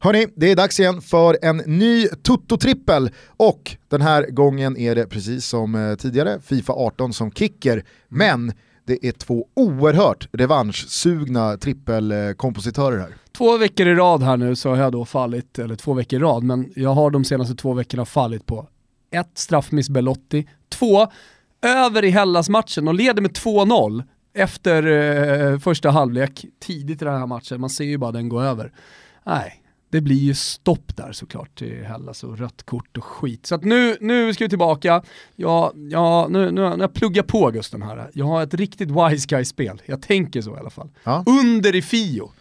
[SPEAKER 3] Hörni, det är dags igen för en ny Toto-trippel och den här gången är det precis som eh, tidigare Fifa 18 som kicker, men det är två oerhört revanschsugna trippelkompositörer här.
[SPEAKER 1] Två veckor i rad här nu så har jag då fallit, eller två veckor i rad, men jag har de senaste två veckorna fallit på ett straffmiss Belotti, två över i Hellas-matchen och leder med 2-0 efter eh, första halvlek, tidigt i den här matchen, man ser ju bara den gå över. Nej, det blir ju stopp där såklart till Hellas och rött kort och skit. Så att nu, nu ska vi tillbaka. Ja, ja, nu, nu, jag pluggar på Gusten här. Jag har ett riktigt wise guy-spel. Jag tänker så i alla fall. Ja. Under i Fio.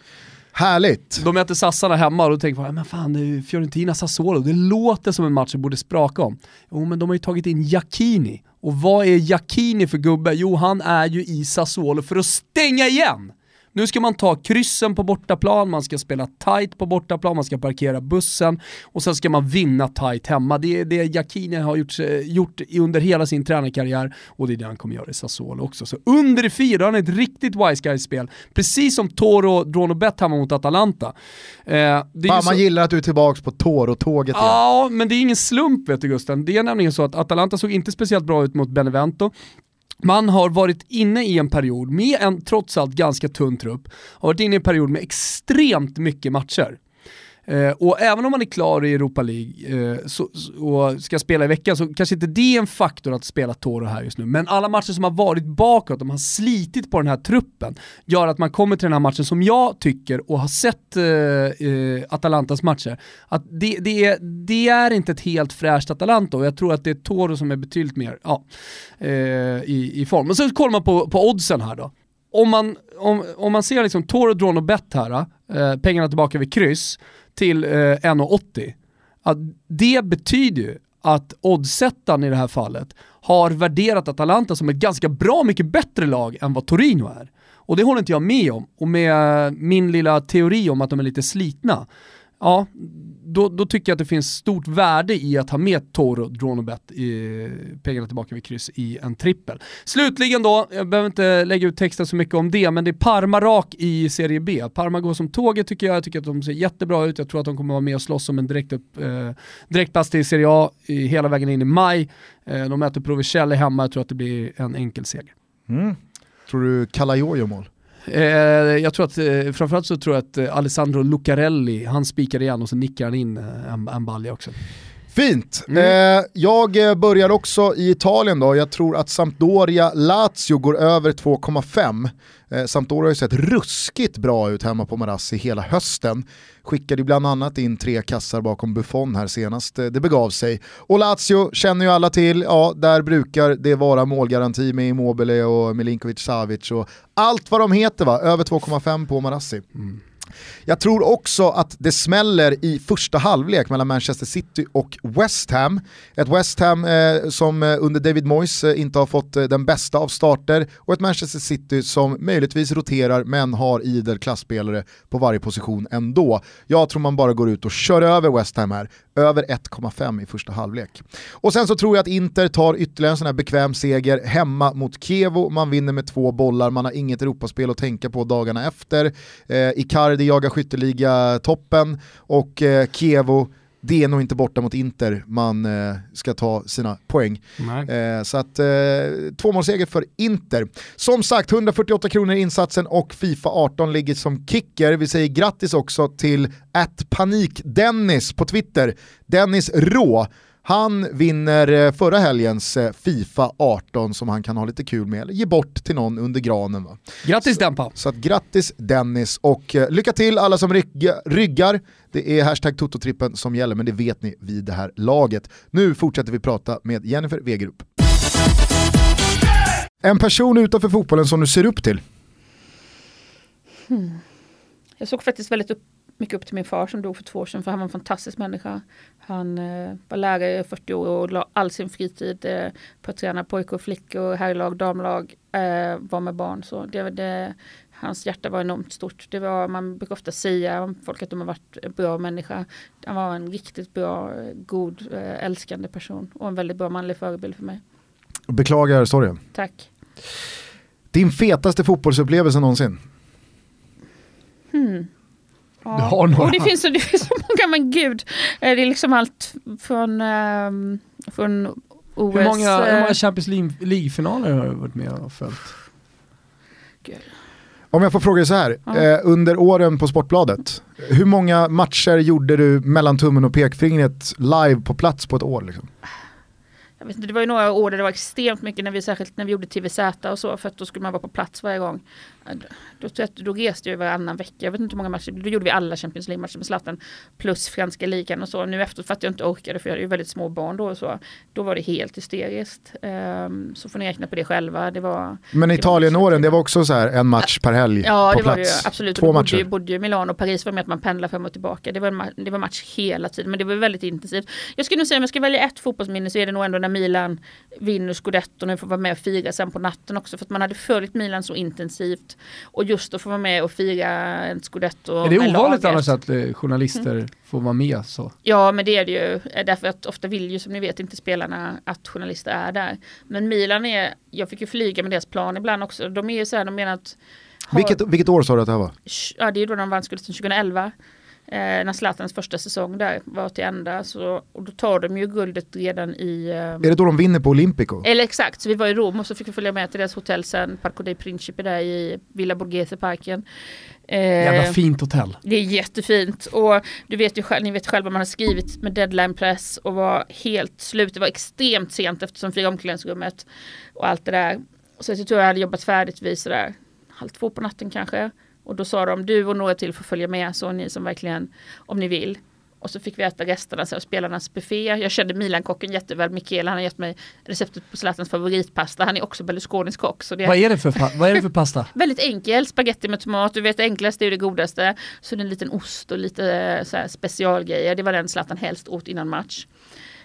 [SPEAKER 3] Härligt!
[SPEAKER 1] De möter Sassarna hemma och då tänker man, men fan det är Fiorentina Sassuolo, det låter som en match som borde spraka om. Jo men de har ju tagit in Jacchini. Och vad är Jacchini för gubbe? Jo han är ju i Sassuolo för att stänga igen! Nu ska man ta kryssen på bortaplan, man ska spela tight på bortaplan, man ska parkera bussen och sen ska man vinna tight hemma. Det är det Jacquini har gjort, gjort under hela sin tränarkarriär och det är det han kommer göra i Sassuolo också. Så under i fyra han ett riktigt wise guy-spel, precis som Toro Dronobet hemma mot Atalanta.
[SPEAKER 3] Eh, Fan, man gillar att du är tillbaka på Toro-tåget
[SPEAKER 1] igen. Ja, men det är ingen slump vet du Gusten. Det är nämligen så att Atalanta såg inte speciellt bra ut mot Benevento. Man har varit inne i en period med en trots allt ganska tunn trupp, har varit inne i en period med extremt mycket matcher. Eh, och även om man är klar i Europa League eh, så, och ska spela i veckan så kanske inte det är en faktor att spela Toro här just nu. Men alla matcher som har varit bakåt, de har slitit på den här truppen, gör att man kommer till den här matchen som jag tycker och har sett eh, eh Atalantas matcher, att det, det, är, det är inte ett helt fräscht Atalanta och jag tror att det är Toro som är betydligt mer ja, eh, i, i form. Men så kollar man på, på oddsen här då om man, om, om man ser liksom Toro, Drone och Bet här, eh, pengarna tillbaka vid kryss, till eh, 1,80. Att det betyder ju att oddsättaren i det här fallet har värderat Atalanta som ett ganska bra mycket bättre lag än vad Torino är. Och det håller inte jag med om. Och med min lilla teori om att de är lite slitna, ja, då, då, tycker jag att det finns stort värde i att ha med Toro, Dronobet, i pengarna tillbaka vid kryss i en trippel. Slutligen då, jag behöver inte lägga ut texten så mycket om det, men det är Parma rak i Serie B. Parma går som tåget tycker jag, jag tycker att de ser jättebra ut, jag tror att de kommer vara med och slåss om en direkt upp, eh, direktpass till Serie A i, hela vägen in i maj. Eh, de möter Provicelli hemma, jag tror att det blir en enkel seger.
[SPEAKER 3] Mm. Tror du Kalajo gör mål?
[SPEAKER 1] Eh, jag tror att, eh, framförallt så tror jag att eh, Alessandro Lucarelli, han spikar igen och så nickar han in eh, en, en balja också.
[SPEAKER 3] Fint. Mm. Eh, jag börjar också i Italien då. Jag tror att Sampdoria-Lazio går över 2,5. Eh, Sampdoria har ju sett ruskigt bra ut hemma på Marassi hela hösten. Skickade bland annat in tre kassar bakom Buffon här senast eh, det begav sig. Och Lazio känner ju alla till, ja där brukar det vara målgaranti med Immobile och Milinkovic Savic och allt vad de heter va, över 2,5 på Marassi. Mm. Jag tror också att det smäller i första halvlek mellan Manchester City och West Ham. Ett West Ham eh, som eh, under David Moyes eh, inte har fått eh, den bästa av starter och ett Manchester City som möjligtvis roterar men har idel klassspelare på varje position ändå. Jag tror man bara går ut och kör över West Ham här över 1,5 i första halvlek. Och sen så tror jag att Inter tar ytterligare en sån här bekväm seger hemma mot Kevo, man vinner med två bollar, man har inget Europaspel att tänka på dagarna efter. Eh, Icardi jagar skytteliga toppen och eh, Kevo det är nog inte borta mot Inter man eh, ska ta sina poäng. Eh, så att eh, tvåmålsseger för Inter. Som sagt, 148 kronor i insatsen och Fifa 18 ligger som kicker. Vi säger grattis också till panik-Dennis på Twitter. Dennis Rå han vinner eh, förra helgens eh, Fifa 18 som han kan ha lite kul med, eller ge bort till någon under granen. Va?
[SPEAKER 1] Grattis Dempa!
[SPEAKER 3] Så att grattis Dennis och eh, lycka till alla som ryggar. Det är hashtag Tototrippen som gäller, men det vet ni vid det här laget. Nu fortsätter vi prata med Jennifer Wegerup. En person utanför fotbollen som du ser upp till?
[SPEAKER 2] Hmm. Jag såg faktiskt väldigt upp mycket upp till min far som dog för två år sedan för han var en fantastisk människa. Han eh, var lärare i 40 år och la all sin fritid eh, på att träna pojkar och flickor, herrlag, damlag, eh, var med barn. Så det, det, hans hjärta var enormt stort. Det var, man brukar ofta säga om folk att de har varit en bra människa. Han var en riktigt bra, god, eh, älskande person och en väldigt bra manlig förebild för mig.
[SPEAKER 3] Beklagar storyn.
[SPEAKER 2] Tack.
[SPEAKER 3] Din fetaste fotbollsupplevelse någonsin?
[SPEAKER 2] Hmm.
[SPEAKER 1] Ja. Du har några.
[SPEAKER 2] Och det finns, det finns så många, men gud. Eh, det är liksom allt från, um, från OS.
[SPEAKER 1] Hur många, hur många eh, Champions League-finaler har du varit med och följt?
[SPEAKER 3] Gud. Om jag får fråga så här, ja. eh, under åren på Sportbladet, hur många matcher gjorde du mellan tummen och pekfingret live på plats på ett år? Liksom?
[SPEAKER 2] jag vet inte, det var ju några år där det var extremt mycket när vi särskilt när vi gjorde TVZ och så för att då skulle man vara på plats varje gång. Då, då, reste jag varannan vecka, jag vet inte hur många matcher, då gjorde vi alla Champions League-matcher med Zlatan plus franska ligan och så. Nu efter för att jag inte orkade för jag hade ju väldigt små barn då och så. Då var det helt hysteriskt. Um, så får ni räkna på det själva. Det var,
[SPEAKER 3] Men Italien-åren, det var också så här en match per helg
[SPEAKER 2] Ja,
[SPEAKER 3] på
[SPEAKER 2] det
[SPEAKER 3] plats.
[SPEAKER 2] var det ju absolut.
[SPEAKER 3] Två matcher.
[SPEAKER 2] bodde ju Milano och Paris var med att man pendlar fram och tillbaka. Det var, det var match hela tiden, men det var väldigt intensivt. Jag skulle nog säga om jag ska välja ett fotbollsminne så är det nog ändå när Milan vinner scudetton och får vara med och fira sen på natten också. För att man hade följt Milan så intensivt. Och just att få vara med och fira en scudetto
[SPEAKER 1] Är det ovanligt annars att eh, journalister mm. får vara med så?
[SPEAKER 2] Ja men det är det ju. Eh, därför att ofta vill ju som ni vet inte spelarna att journalister är där. Men Milan är, jag fick ju flyga med deras plan ibland också. De är ju så här, de menar att
[SPEAKER 3] har, vilket, vilket år sa du att det här var?
[SPEAKER 2] Ja det är då de vann scudetton 2011 eh, när Zlatans första säsong där var till ända. Så, och då tar de ju guldet redan i... Eh, är
[SPEAKER 3] det då de vinner på Olympico?
[SPEAKER 2] Eller exakt, så vi var i Rom och så fick vi följa med till deras hotell sen, Parco dei Principi där i Villa Borghese-parken.
[SPEAKER 1] Eh, Jävla fint hotell.
[SPEAKER 2] Det är jättefint och du vet ju själv, ni vet själva man har skrivit med deadline press och var helt slut. Det var extremt sent eftersom fyra omklädningsrummet och allt det där. Så jag tror jag hade jobbat färdigt vid sådär halv två på natten kanske. Och då sa de du och några till får följa med så ni som verkligen om ni vill. Och så fick vi äta resterna och spelarnas buffé. Jag kände Milan-kocken jätteväl. Mikael han har gett mig receptet på Zlatans favoritpasta. Han är också Berlusconis kock. Så det
[SPEAKER 1] vad, är det för, vad är det för pasta? [LAUGHS]
[SPEAKER 2] väldigt enkel. Spaghetti med tomat. Du vet det enklaste är det godaste. Så det är en liten ost och lite så specialgrejer. Det var den Zlatan helst åt innan match.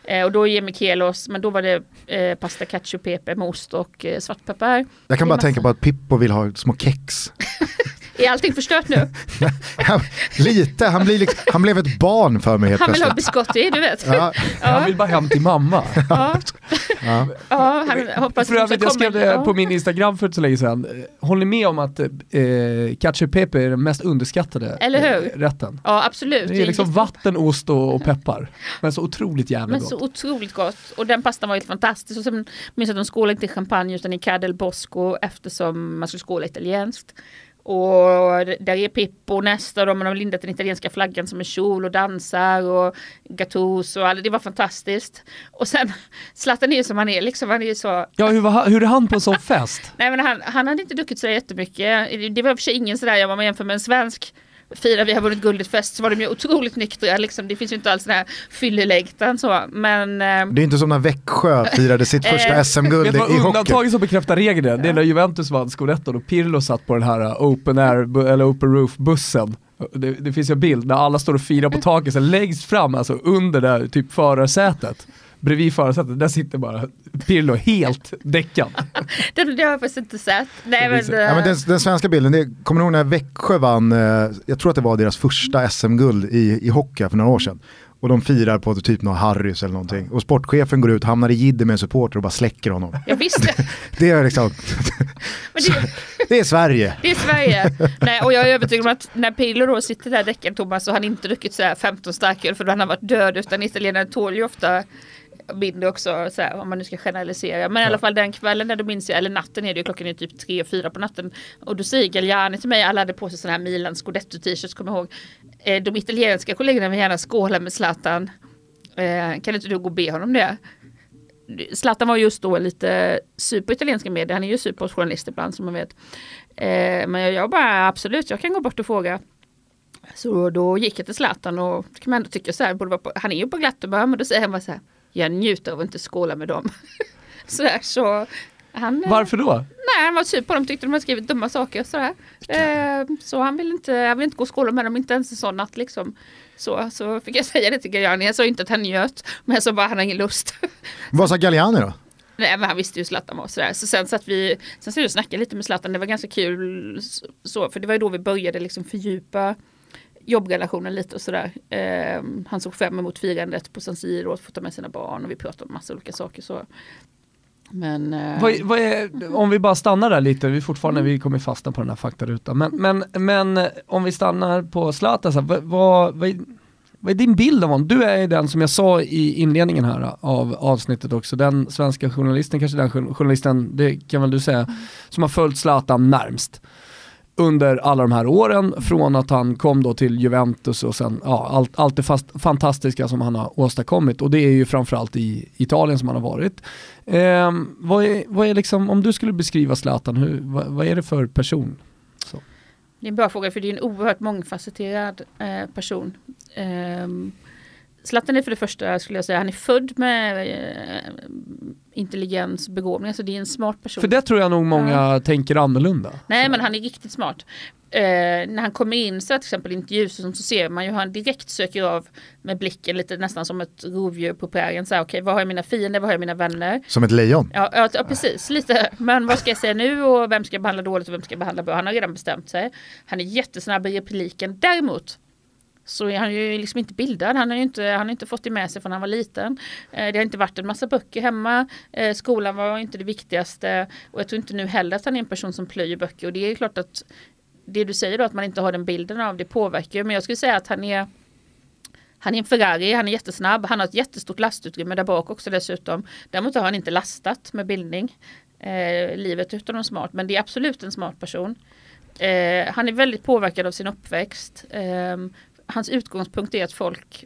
[SPEAKER 2] Eh, och då ger Mikelos, men då var det eh, pasta ketchup, pepe med ost och eh, svartpeppar.
[SPEAKER 3] Jag kan bara tänka på att Pippo vill ha små kex. [LAUGHS]
[SPEAKER 2] Är allting förstört nu? [LAUGHS]
[SPEAKER 3] Lite, han, blir liksom, han blev ett barn för mig helt
[SPEAKER 2] Han vill ha biscotti, du vet. Ja.
[SPEAKER 1] Ja. Han vill bara hem till mamma. [LAUGHS]
[SPEAKER 2] Ja, ja. ja han hoppas
[SPEAKER 1] för övrigt, jag skrev det på min Instagram för inte så länge sedan. Håller ni med om att eh, ketchup pepe är den mest underskattade
[SPEAKER 2] Eller hur?
[SPEAKER 1] Eh, rätten?
[SPEAKER 2] Ja, absolut.
[SPEAKER 1] Det är liksom vatten, ost och, och peppar. Men så otroligt jävla gott.
[SPEAKER 2] Så otroligt gott. Och den pastan var helt fantastisk. Och sen minns jag att de skålade inte i champagne utan i Cadel Bosco eftersom man skulle skåla italienskt. Och där är Pippo nästa, de har lindat den italienska flaggan som en kjol och dansar och Gattuso och allt. Det var fantastiskt. Och sen [LAUGHS] Zlatan är ju som han är, liksom han är så...
[SPEAKER 1] Ja, hur, var, hur är han på en sån fest? [LAUGHS]
[SPEAKER 2] Nej men han, han hade inte druckit så jättemycket. Det var i och för sig ingen sådär, jag var med jämför med en svensk firar vi har vunnit guldet fest så var de ju otroligt nyktra. Liksom. Det finns ju inte alls den här fyllelängtan så. Men, eh,
[SPEAKER 3] det är inte som när Växjö firade sitt [LAUGHS] första [LAUGHS]
[SPEAKER 1] eh,
[SPEAKER 3] SM-guld i hockey.
[SPEAKER 1] Undantaget som bekräftar regeln, det är när Juventus vann scudetton och Pirlo satt på den här uh, open air, eller open roof bussen. Det, det, finns ju en bild när alla står och firar på taket, så längst fram, alltså under där typ förarsätet bredvid förarsätet, där sitter bara Pirlo helt däckad. [LAUGHS]
[SPEAKER 2] det, det har jag faktiskt inte sett. Nej, men,
[SPEAKER 3] ja, men den, den, svenska bilden, det, kommer ni ihåg när Växjö vann, eh, jag tror att det var deras första SM-guld i, i hockey för några år sedan. och de firar på typ någon Harrys eller någonting. Och sportchefen går ut, hamnar i jidder med en supporter och bara släcker honom. [LAUGHS]
[SPEAKER 2] Jag visste.
[SPEAKER 3] det är liksom, [LAUGHS] det, det, är Sverige.
[SPEAKER 2] Det är Sverige. Nej, och jag är övertygad om att när Pirlo då sitter där däcken Thomas så har han inte druckit så här 15 starköl för då han har varit död utan italienare tål ju ofta mindre också, så här, om man nu ska generalisera. Men i alla fall den kvällen där du minns jag, eller natten är det ju, klockan är typ tre, fyra på natten. Och då säger Galliani till mig, alla hade på sig sådana här Milan Scudetto t-shirts, kommer jag ihåg. Eh, de italienska kollegorna vill gärna skåla med Zlatan. Eh, kan inte du gå och be honom det? Zlatan var just då lite super italienska medier, han är ju superjournalist ibland som man vet. Eh, men jag bara absolut, jag kan gå bort och fråga. Så då gick jag till Zlatan och kan man ändå tycka så här, på, han är ju på glatt humör, men då säger han bara så här, jag njuter av att inte skåla med dem. [LAUGHS] sådär, så han,
[SPEAKER 1] eh, Varför då?
[SPEAKER 2] Nej, han var sur på dem, tyckte de hade skrivit dumma saker. Sådär. Eh, så han vill, inte, han vill inte gå och skåla med dem, inte ens en sån natt liksom. Så, så fick jag [LAUGHS] säga det till Galliani. Jag sa inte att han njöt, men jag sa bara att han har ingen lust. [LAUGHS]
[SPEAKER 3] Vad sa Galliani då?
[SPEAKER 2] Nej men han visste ju Zlatan var sådär. Så sen satt vi, sen satt vi och snackade lite med Zlatan, det var ganska kul. Så, för det var ju då vi började liksom fördjupa jobbrelationen lite och sådär. Eh, han såg fram emot firandet på San Siro och få ta med sina barn och vi pratade om massa olika saker. Så. Men, eh...
[SPEAKER 1] vad, vad är, om vi bara stannar där lite, vi fortfarande, mm. vi kommer fastna på den här faktarutan. Men, men, men om vi stannar på Zlatan, så vad, vad, vad, vad är din bild av honom? Du är den som jag sa i inledningen här av avsnittet också, den svenska journalisten, kanske den journalisten, det kan väl du säga, mm. som har följt Zlatan närmst under alla de här åren från att han kom då till Juventus och sen ja, allt, allt det fast, fantastiska som han har åstadkommit och det är ju framförallt i Italien som han har varit. Eh, vad, är, vad är liksom, om du skulle beskriva Zlatan, hur, vad, vad är det för person? Så.
[SPEAKER 2] Det är en bra fråga för det är en oerhört mångfacetterad eh, person. Eh, Zlatan är för det första, skulle jag säga, han är född med eh, intelligens, begåvning, alltså det är en smart person.
[SPEAKER 1] För det tror jag nog många ja. tänker annorlunda.
[SPEAKER 2] Nej, så. men han är riktigt smart. Eh, när han kommer in så till exempel i intervjuer så, så ser man ju hur han direkt söker av med blicken lite nästan som ett rovdjur på prärien. okej, okay, vad har jag mina fiender, vad har jag mina vänner?
[SPEAKER 3] Som ett lejon?
[SPEAKER 2] Ja, ja, ja, precis, lite. Men vad ska jag säga nu och vem ska jag behandla dåligt och vem ska jag behandla bra? Han har redan bestämt sig. Han är jättesnabb i repliken. Däremot så är han ju liksom inte bildad. Han har ju inte, han har inte fått det med sig från han var liten. Eh, det har inte varit en massa böcker hemma. Eh, skolan var inte det viktigaste. Och jag tror inte nu heller att han är en person som plöjer böcker. Och det är klart att det du säger då att man inte har den bilden av det påverkar. Men jag skulle säga att han är han är en Ferrari, han är jättesnabb, han har ett jättestort lastutrymme där bak också dessutom. Däremot har han inte lastat med bildning eh, livet utan en smart, men det är absolut en smart person. Eh, han är väldigt påverkad av sin uppväxt. Eh, hans utgångspunkt är att folk,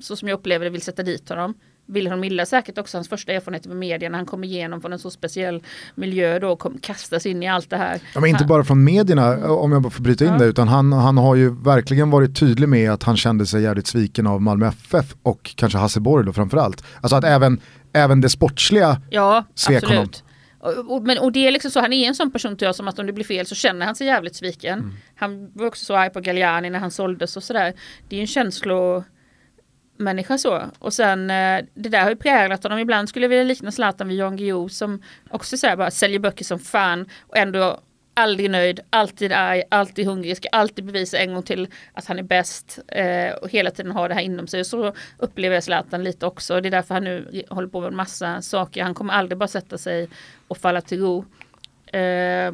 [SPEAKER 2] så som jag upplever det, vill sätta dit honom. Wilhelm Milla säkert också hans första erfarenhet med media när han kom igenom från en så speciell miljö då och kom, kastas in i allt det här.
[SPEAKER 3] Ja, men inte bara från medierna om jag bara får bryta in ja. det utan han, han har ju verkligen varit tydlig med att han kände sig jävligt sviken av Malmö FF och kanske Hasseborg då framförallt. Alltså att även, även det sportsliga
[SPEAKER 2] ja,
[SPEAKER 3] svek
[SPEAKER 2] absolut.
[SPEAKER 3] honom.
[SPEAKER 2] Och, och, men, och det är liksom så, han är en sån person tror jag som att om det blir fel så känner han sig jävligt sviken. Mm. Han var också så arg på Galliani när han såldes och sådär. Det är en känslomänniska så. Och sen eh, det där har ju präglat honom. Ibland skulle jag vilja likna Zlatan vid Jan Guillou som också så bara säljer böcker som fan och ändå aldrig nöjd, alltid arg, alltid hungrig, ska alltid bevisa en gång till att han är bäst eh, och hela tiden ha det här inom sig. Så upplever jag Zlatan lite också. Det är därför han nu håller på med en massa saker. Han kommer aldrig bara sätta sig och falla till ro. Eh,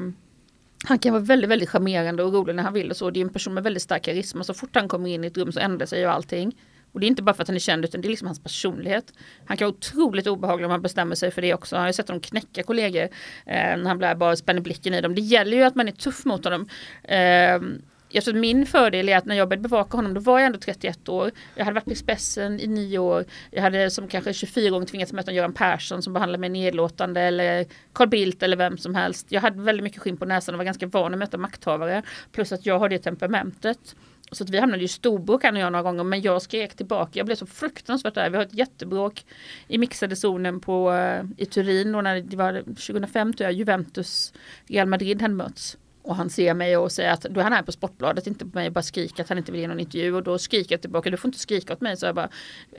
[SPEAKER 2] han kan vara väldigt, väldigt charmerande och rolig när han vill och så. Det är en person med väldigt stark karisma. Så fort han kommer in i ett rum så ändrar sig ju allting. Och det är inte bara för att han är känd utan det är liksom hans personlighet. Han kan vara otroligt obehaglig om han bestämmer sig för det också. Jag har sett honom knäcka kollegor eh, när han blir bara spänner blicken i dem. Det gäller ju att man är tuff mot honom. Eh, jag tror att min fördel är att när jag började bevaka honom då var jag ändå 31 år. Jag hade varit på Expressen i nio år. Jag hade som kanske 24 gånger tvingats möta Göran Persson som behandlade mig nedlåtande eller Carl Bildt eller vem som helst. Jag hade väldigt mycket skinn på näsan och var ganska van att möta makthavare. Plus att jag har det temperamentet. Så att vi hamnade i storbråk han och jag några gånger men jag skrek tillbaka. Jag blev så fruktansvärt arg. Vi har ett jättebråk i mixade zonen på, eh, i Turin och när det var 2005 tror jag Juventus Real Madrid hade mötts. Och han ser mig och säger att då är han här på Sportbladet, inte på mig och bara skriker att han inte vill ge någon intervju. Och då skriker jag tillbaka, du får inte skrika åt mig. Så jag bara,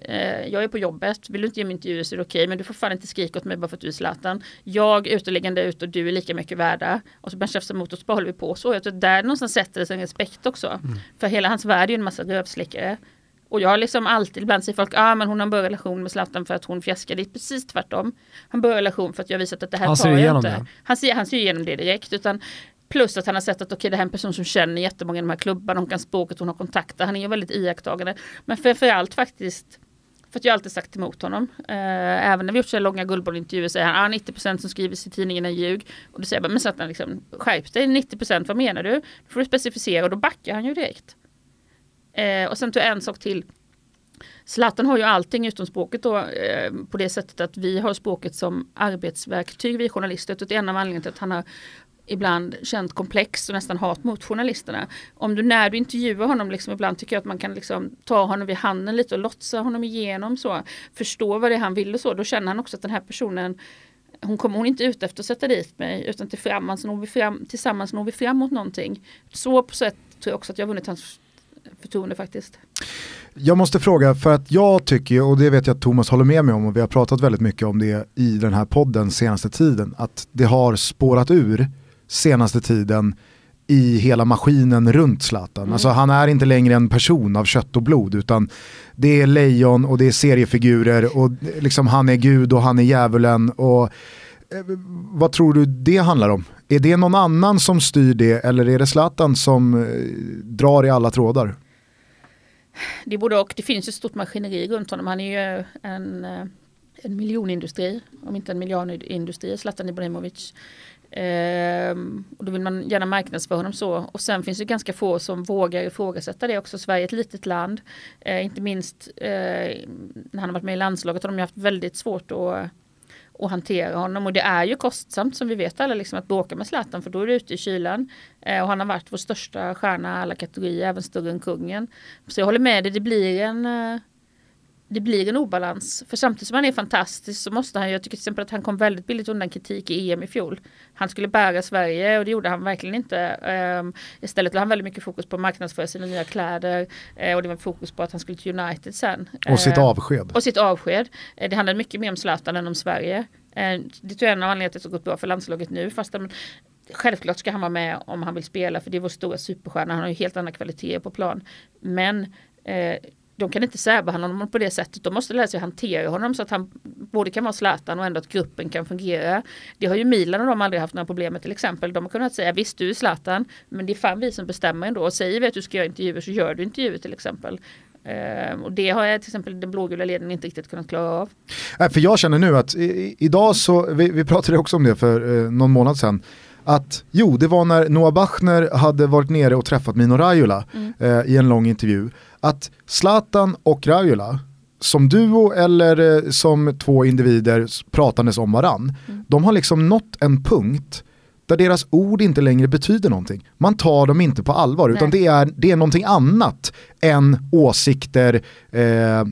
[SPEAKER 2] eh, jag är på jobbet, vill du inte ge mig intervju så är det okej. Okay, men du får fan inte skrika åt mig bara för att du är Zlatan. Jag uteliggande ut och du är lika mycket värda. Och så börjar tjafsa mot oss, så håller vi på så. Jag tror där någonstans sätter det sig en respekt också. Mm. För hela hans värld är ju en massa rövslickare. Och jag har liksom alltid, ibland säger folk, ja ah, men hon har en bra relation med Zlatan för att hon fjäskar. Det är precis tvärtom. Han har en relation för att jag har visat att det här
[SPEAKER 1] Han
[SPEAKER 2] tar jag inte.
[SPEAKER 1] det.
[SPEAKER 2] Han ser, han ser igenom det direkt. Utan plus att han har sett att okay, det här är en person som känner jättemånga i de här klubbarna. Hon kan språket, hon har kontakter. Han är ju väldigt iakttagande. Men framförallt faktiskt för att jag alltid sagt emot honom. Eh, även när vi gjort så här långa guldbollintervjuer. säger han ah, 90% som skrivs i tidningen är ljug. Och då säger jag bara, men så att han liksom, skärp dig 90% vad menar du? Då får du specificera och då backar han ju direkt. Eh, och sen tog jag en sak till. Zlatan har ju allting utom språket då eh, på det sättet att vi har språket som arbetsverktyg vi journalister. Det är en av anledningarna till att han har ibland känt komplex och nästan hat mot journalisterna. Om du när du intervjuar honom, liksom, ibland tycker jag att man kan liksom ta honom vid handen lite och lotsa honom igenom så. Förstå vad det är han vill och så. Då känner han också att den här personen hon kommer hon inte ut efter att sätta dit mig utan tillsammans når vi fram, tillsammans når vi fram mot någonting. Så på sätt tror jag också att jag har vunnit hans förtroende faktiskt.
[SPEAKER 3] Jag måste fråga, för att jag tycker, och det vet jag att Thomas håller med mig om och vi har pratat väldigt mycket om det i den här podden senaste tiden, att det har spårat ur senaste tiden i hela maskinen runt Zlatan. Mm. Alltså han är inte längre en person av kött och blod utan det är lejon och det är seriefigurer och liksom han är gud och han är djävulen och eh, vad tror du det handlar om? Är det någon annan som styr det eller är det Zlatan som eh, drar i alla trådar?
[SPEAKER 2] Det både och. Det finns ett stort maskineri runt honom. Han är ju en, eh, en miljonindustri, om inte en miljardindustri, Zlatan Ibrahimovic. Ehm, och då vill man gärna marknadsföra honom så. Och sen finns det ganska få som vågar ifrågasätta det också. Sverige är ett litet land. Ehm, inte minst eh, när han har varit med i landslaget har de haft väldigt svårt att och hantera honom. Och det är ju kostsamt som vi vet alla liksom, att bråka med Zlatan för då är du ute i kylan. Eh, och han har varit vår största stjärna i alla kategorier, även större än kungen. Så jag håller med dig, det blir en eh, det blir en obalans. För samtidigt som han är fantastisk så måste han, jag tycker till exempel att han kom väldigt billigt undan kritik i EM i fjol. Han skulle bära Sverige och det gjorde han verkligen inte. Um, istället la han väldigt mycket fokus på att marknadsföra sina nya kläder uh, och det var fokus på att han skulle till United sen.
[SPEAKER 3] Och sitt
[SPEAKER 2] Uh,
[SPEAKER 3] avsked.
[SPEAKER 2] och sitt avsked. Uh, det handlade mycket mer om Zlatan än om Sverige. Uh, det tror jag är en av anledningarna till att det gått bra för landslaget nu. Fast um, Självklart ska han vara med om han vill spela för det är vår stora superstjärna. Han har ju helt andra kvaliteter på plan. Men eh, de kan inte särbehandla honom på det sättet. De måste lära sig hantera honom så att han både kan vara Zlatan och ändå att gruppen kan fungera. Det har ju Milan och de aldrig haft några problem med till exempel. De har kunnat säga visst du är Zlatan men det är fan vi som bestämmer ändå. Och säger vi att du ska göra intervjuer så gör du intervjuer till exempel. Uh, och det har jag till exempel den blågula ledningen inte riktigt kunnat klara av.
[SPEAKER 3] Äh, för jag känner nu att i, idag så, vi, vi pratade också om det för eh, någon månad sedan, att jo, det var när Noah Bachner hade varit nere och träffat Mino Raiola
[SPEAKER 2] Mm.
[SPEAKER 3] eh, i en lång intervju, att Zlatan och Raiola, som duo eller eh, som två individer pratandes om varann,
[SPEAKER 2] Mm.
[SPEAKER 3] de har liksom nått en punkt där deras ord inte längre betyder någonting. Man tar dem inte på allvar, utan
[SPEAKER 2] Nej.
[SPEAKER 3] det är, det är någonting annat än åsikter, eh,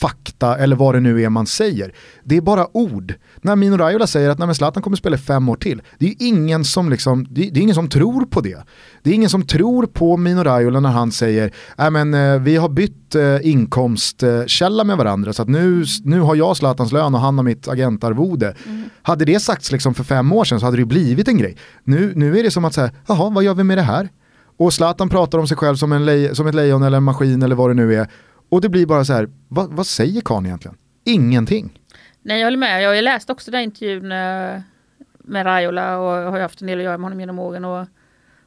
[SPEAKER 3] fakta eller vad det nu är man säger. Det är bara ord. När Mino Raiola säger att "Nej, men Zlatan kommer spela fem år till, det är ingen som, liksom, det är, det är ingen som tror på det. Det är ingen som tror på Mino Raiola när han säger "Nej, men, eh, vi har bytt eh, inkomstkälla med varandra så att nu, nu har jag Zlatans lön och han har mitt agentarvode. Hade det sagts liksom för fem år sedan så hade det blivit en grej. Nu, nu är det som att säga, jaha vad gör vi med det här? Och Zlatan pratar om sig själv som, en som ett lejon eller en maskin eller vad det nu är. Och det blir bara så här, vad, vad säger Kahn egentligen? Ingenting.
[SPEAKER 2] Nej jag håller med, jag har läst också den intervjun eh, med Raiola och har haft en del att göra med honom genom åren. Och,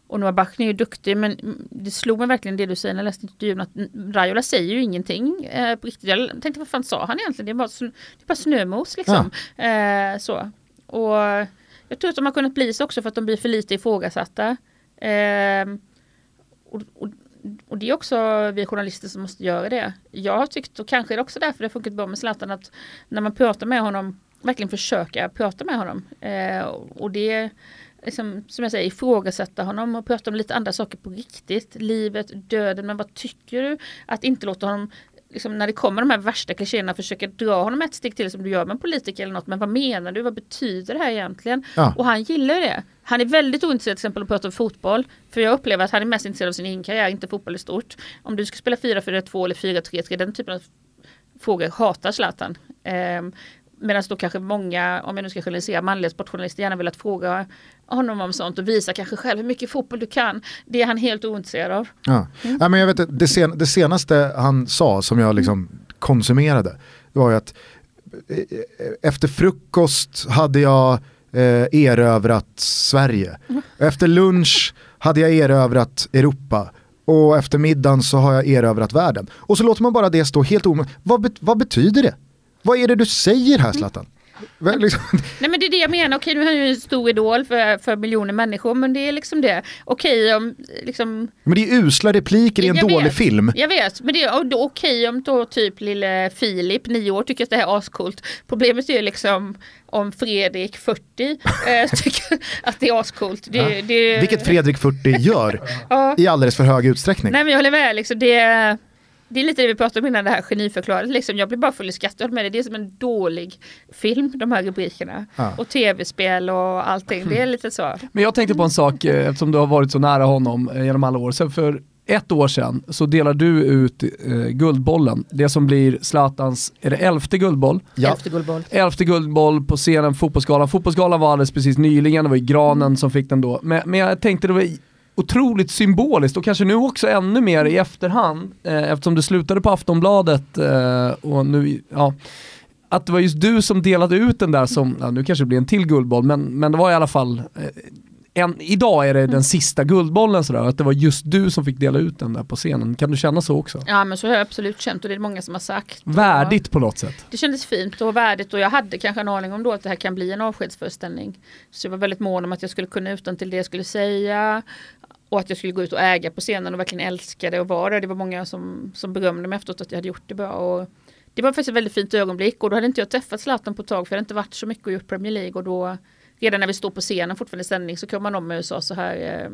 [SPEAKER 2] och Noah Bachner är ju duktig men det slog mig verkligen det du säger när jag läste intervjun att Raiola säger ju ingenting eh, på riktigt. Jag tänkte vad fan sa han egentligen? Det är bara, snö, det är bara snömos liksom. Eh, så. Och jag tror att de har kunnat bli så också för att de blir för lite ifrågasatta. Eh, och, och, och det är också vi journalister som måste göra det. Jag har tyckt, och kanske är det också därför det har funkat bra med Zlatan, att när man pratar med honom, verkligen försöka prata med honom. Eh, och det liksom, som jag säger, ifrågasätta honom och prata om lite andra saker på riktigt. Livet, döden, men vad tycker du? Att inte låta honom Liksom när det kommer de här värsta klichéerna försöka dra honom ett steg till som du gör med en politiker eller något. Men vad menar du? Vad betyder det här egentligen?
[SPEAKER 3] Ja.
[SPEAKER 2] Och han gillar det. Han är väldigt ointresserad till exempel att prata om fotboll. För jag upplever att han är mest intresserad av sin egen karriär, inte fotboll i stort. Om du ska spela 4-4-2 eller 4-3-3, den typen av frågor hatar Zlatan. Um, Medan då kanske många, om jag nu ska generalisera, manliga sportjournalister gärna vill att fråga honom om sånt och visa kanske själv hur mycket fotboll du kan. Det är han helt ointresserad av.
[SPEAKER 3] Ja. Ja, men jag vet, det, sen, det senaste han sa som jag liksom konsumerade var ju att eh, efter frukost hade jag eh, erövrat Sverige. Efter lunch hade jag erövrat Europa. Och efter middagen så har jag erövrat världen. Och så låter man bara det stå helt omöjligt. Vad, bet- vad betyder det? Vad är det du säger här Zlatan? Va- Liksom,
[SPEAKER 2] Nej men det är det jag menar, okej nu är han ju en stor idol för, för miljoner människor men det är liksom det. Okej om liksom
[SPEAKER 3] men det är usla repliker i en
[SPEAKER 2] Jag
[SPEAKER 3] dålig
[SPEAKER 2] vet,
[SPEAKER 3] film.
[SPEAKER 2] Jag vet, men det är okej om då typ lille Filip, nio år, tycker att det här är ascoolt. Problemet är ju liksom om Fredrik, 40, eh, [LAUGHS] tycker att det är ascoolt. Det, det,
[SPEAKER 3] Vilket Fredrik 40 gör
[SPEAKER 2] Ja.
[SPEAKER 3] i alldeles för hög utsträckning.
[SPEAKER 2] Nej men jag håller med, liksom, det, det är lite det vi pratade om innan det här geniförklaret. Liksom. Jag blir bara full i skratt, med dig. det är som en dålig film, de här rubrikerna.
[SPEAKER 3] Ja.
[SPEAKER 2] Och tv-spel och allting, det är lite så.
[SPEAKER 1] Men jag tänkte på en sak, eh, eftersom du har varit så nära honom eh, genom alla år. Så för ett år sedan så delar du ut eh, Guldbollen, det som blir Zlatans, är det elfte guldboll?
[SPEAKER 3] Ja.
[SPEAKER 2] Elfte guldboll.
[SPEAKER 1] Elfte guldboll på scenen Fotbollsgalan. Fotbollsgalan var alldeles precis nyligen, det var ju Granen som fick den då. Men, men jag tänkte det var otroligt symboliskt och kanske nu också ännu mer i efterhand eh, eftersom du slutade på Aftonbladet eh, och nu, ja att det var just du som delade ut den där som, ja, nu kanske det blir en till guldboll, men, men det var i alla fall eh, en, idag är det den sista guldbollen sådär, att det var just du som fick dela ut den där på scenen. Kan du känna så också?
[SPEAKER 2] Ja men så har jag absolut känt och det är många som har sagt.
[SPEAKER 1] Värdigt på något sätt.
[SPEAKER 2] Det kändes fint och värdigt och jag hade kanske en aning om då att det här kan bli en avskedsföreställning. Så jag var väldigt mån om att jag skulle kunna utan till det jag skulle säga. Och att jag skulle gå ut och äga på scenen och verkligen älska det och vara där. Det var många som, som berömde mig efteråt att jag hade gjort det bra. Och det var faktiskt ett väldigt fint ögonblick och då hade inte jag träffat Zlatan på ett tag för jag hade inte varit så mycket och gjort Premier League och då redan när vi står på scenen fortfarande i sändning så kom han om mig och sa så här eh,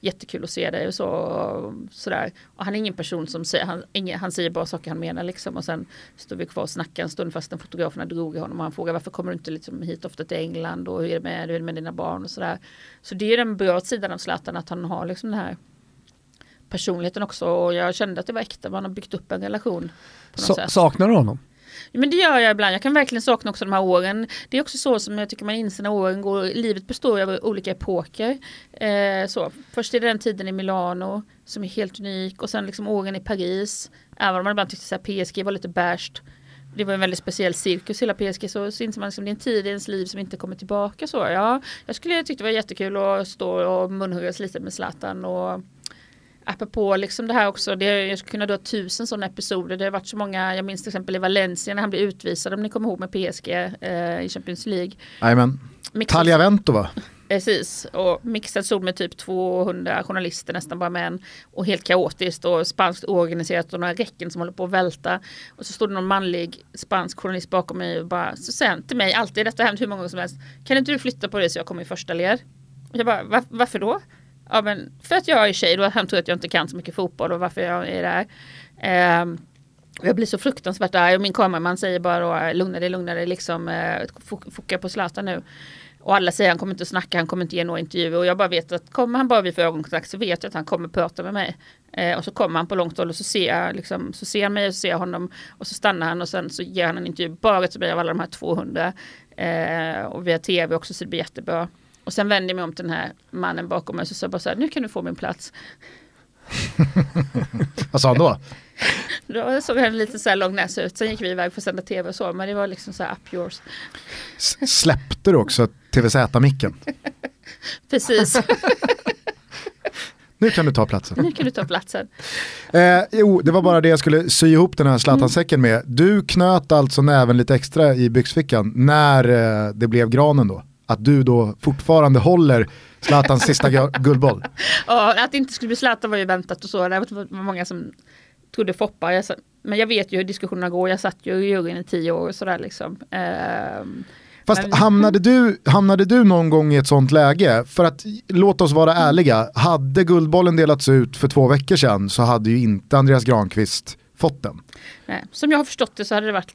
[SPEAKER 2] jättekul att se dig och så och sådär. Och han är ingen person som säger, han, ingen, han säger bara saker han menar liksom och sen står vi kvar och snackar en stund fastän fotograferna drog i honom och han frågar varför kommer du inte liksom hit ofta till England och hur är det med, hur är det med dina barn och sådär. Så det är den bra sidan av Zlatan att han har liksom den här personligheten också och jag kände att det var äkta, man har byggt upp en relation. På något
[SPEAKER 1] Sa-
[SPEAKER 2] sätt.
[SPEAKER 1] saknar du honom?
[SPEAKER 2] Men det gör jag ibland. Jag kan verkligen sakna också de här åren. Det är också så som jag tycker man inser när åren går. Livet består av olika epoker. Eh, så. Först är det den tiden i Milano som är helt unik och sen liksom åren i Paris. Även om man ibland tyckte att PSG var lite bärst. Det var en väldigt speciell cirkus hela PSG så, så inser man liksom det är en tid i ens liv som inte kommer tillbaka. Så, ja, jag skulle tycka det var jättekul att stå och munhuggas lite med Zlatan och apropå liksom det här också, det, jag skulle kunna dra tusen sådana episoder. Det har varit så många, jag minns till exempel i Valencia när han blev utvisad, om ni kommer ihåg med PSG eh, i Champions League.
[SPEAKER 3] Jajamän. Tagliavento va?
[SPEAKER 2] Precis, och mixad sol med typ 200 journalister nästan bara män. Och helt kaotiskt och spanskt oorganiserat och några räcken som håller på att välta. Och så står det någon manlig spansk journalist bakom mig och bara, så säger han till mig, alltid detta har hänt hur många gånger som helst. Kan inte du flytta på det så jag kommer i första led? Och jag bara, "Va- varför då? Ja men för att jag är tjej och han tror att jag inte kan så mycket fotboll och varför jag är där. Eh, jag blir så fruktansvärt arg och min kameraman säger bara då, lugna dig, lugna dig, liksom eh, foka på Zlatan nu. Och alla säger han kommer inte snacka, han kommer inte ge några intervjuer. Och jag bara vet att kommer han bara vi får ögonkontakt så vet jag att han kommer prata med mig. Eh, och så kommer han på långt håll och så ser jag liksom, så ser han mig och så ser jag honom. Och så stannar han och sen så ger han en intervju bara till mig av alla de här 200. Eh, och via tv också så det blir jättebra. Och sen vänder jag mig om till den här mannen bakom mig och så sa jag bara så här, nu kan du få min plats. [LAUGHS]
[SPEAKER 3] Vad sa han då? [LAUGHS]
[SPEAKER 2] Då såg han lite så här lång näsa ut. Sen gick vi iväg för att sända tv och så. Men det var liksom så här up yours.
[SPEAKER 3] S- släppte du också TVZ-micken? [LAUGHS]
[SPEAKER 2] Precis,
[SPEAKER 3] Nu kan du ta platsen.
[SPEAKER 2] nu kan du ta platsen.
[SPEAKER 3] Eh, jo, det var bara det jag skulle sy ihop den här Zlatan-säcken med. Du knöt alltså näven lite extra i byxfickan när eh, det blev granen då. Att du då fortfarande håller Zlatans sista gu- [LAUGHS] guldboll.
[SPEAKER 2] Ja, att det inte skulle bli Zlatan var ju väntat och så. Det var många som trodde Foppa. Jag, sa- men jag vet ju hur diskussionerna går. Jag satt ju i juryn i tio år och sådär liksom. Ehm,
[SPEAKER 3] Fast
[SPEAKER 2] Men-
[SPEAKER 3] hamnade du, hamnade du någon gång i ett sånt läge? För att låt oss vara ärliga, hade guldbollen delats ut för två veckor sedan så hade ju inte Andreas Granqvist fått den.
[SPEAKER 2] nej. Som jag har förstått det så hade det varit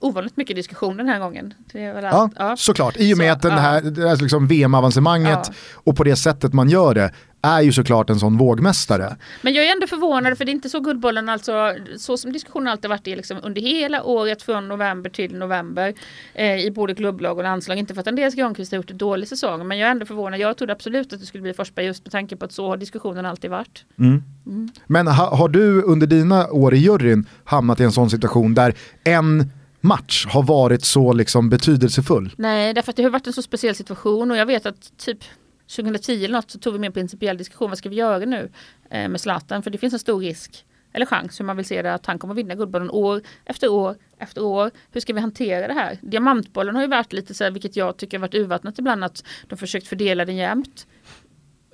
[SPEAKER 2] ovanligt mycket diskussion den här gången.
[SPEAKER 3] Ja.
[SPEAKER 2] Ja.
[SPEAKER 3] såklart. I och med
[SPEAKER 2] Så,
[SPEAKER 3] att den
[SPEAKER 2] ja.
[SPEAKER 3] här, det här liksom VM-avancemanget
[SPEAKER 2] Ja.
[SPEAKER 3] och på det sättet man gör det är ju såklart en sån vågmästare.
[SPEAKER 2] Men jag är ändå förvånad för det är inte så Guldbollen alltså så som diskussionen alltid varit i liksom, under hela året från november till november eh, i både klubblag och landslag. Inte för att Andreas Granqvist har gjort en dålig säsong men jag är ändå förvånad. Jag trodde absolut att det skulle bli Forsberg just med tanke på att så har diskussionen alltid varit.
[SPEAKER 3] Mm. Mm. Men ha, har du under dina år i juryn hamnat i en sån situation där en match har varit så liksom betydelsefull?
[SPEAKER 2] Nej, därför att det har varit en så speciell situation och jag vet att typ 2010 eller något så tog vi med en principiell diskussion. Vad ska vi göra nu eh, med Zlatan? För det finns en stor risk eller chans hur man vill se det att han kommer vinna Guldbollen år efter år efter år. Hur ska vi hantera det här? Diamantbollen har ju varit lite så här, vilket jag tycker har varit urvattnat ibland, att de försökt fördela den jämnt.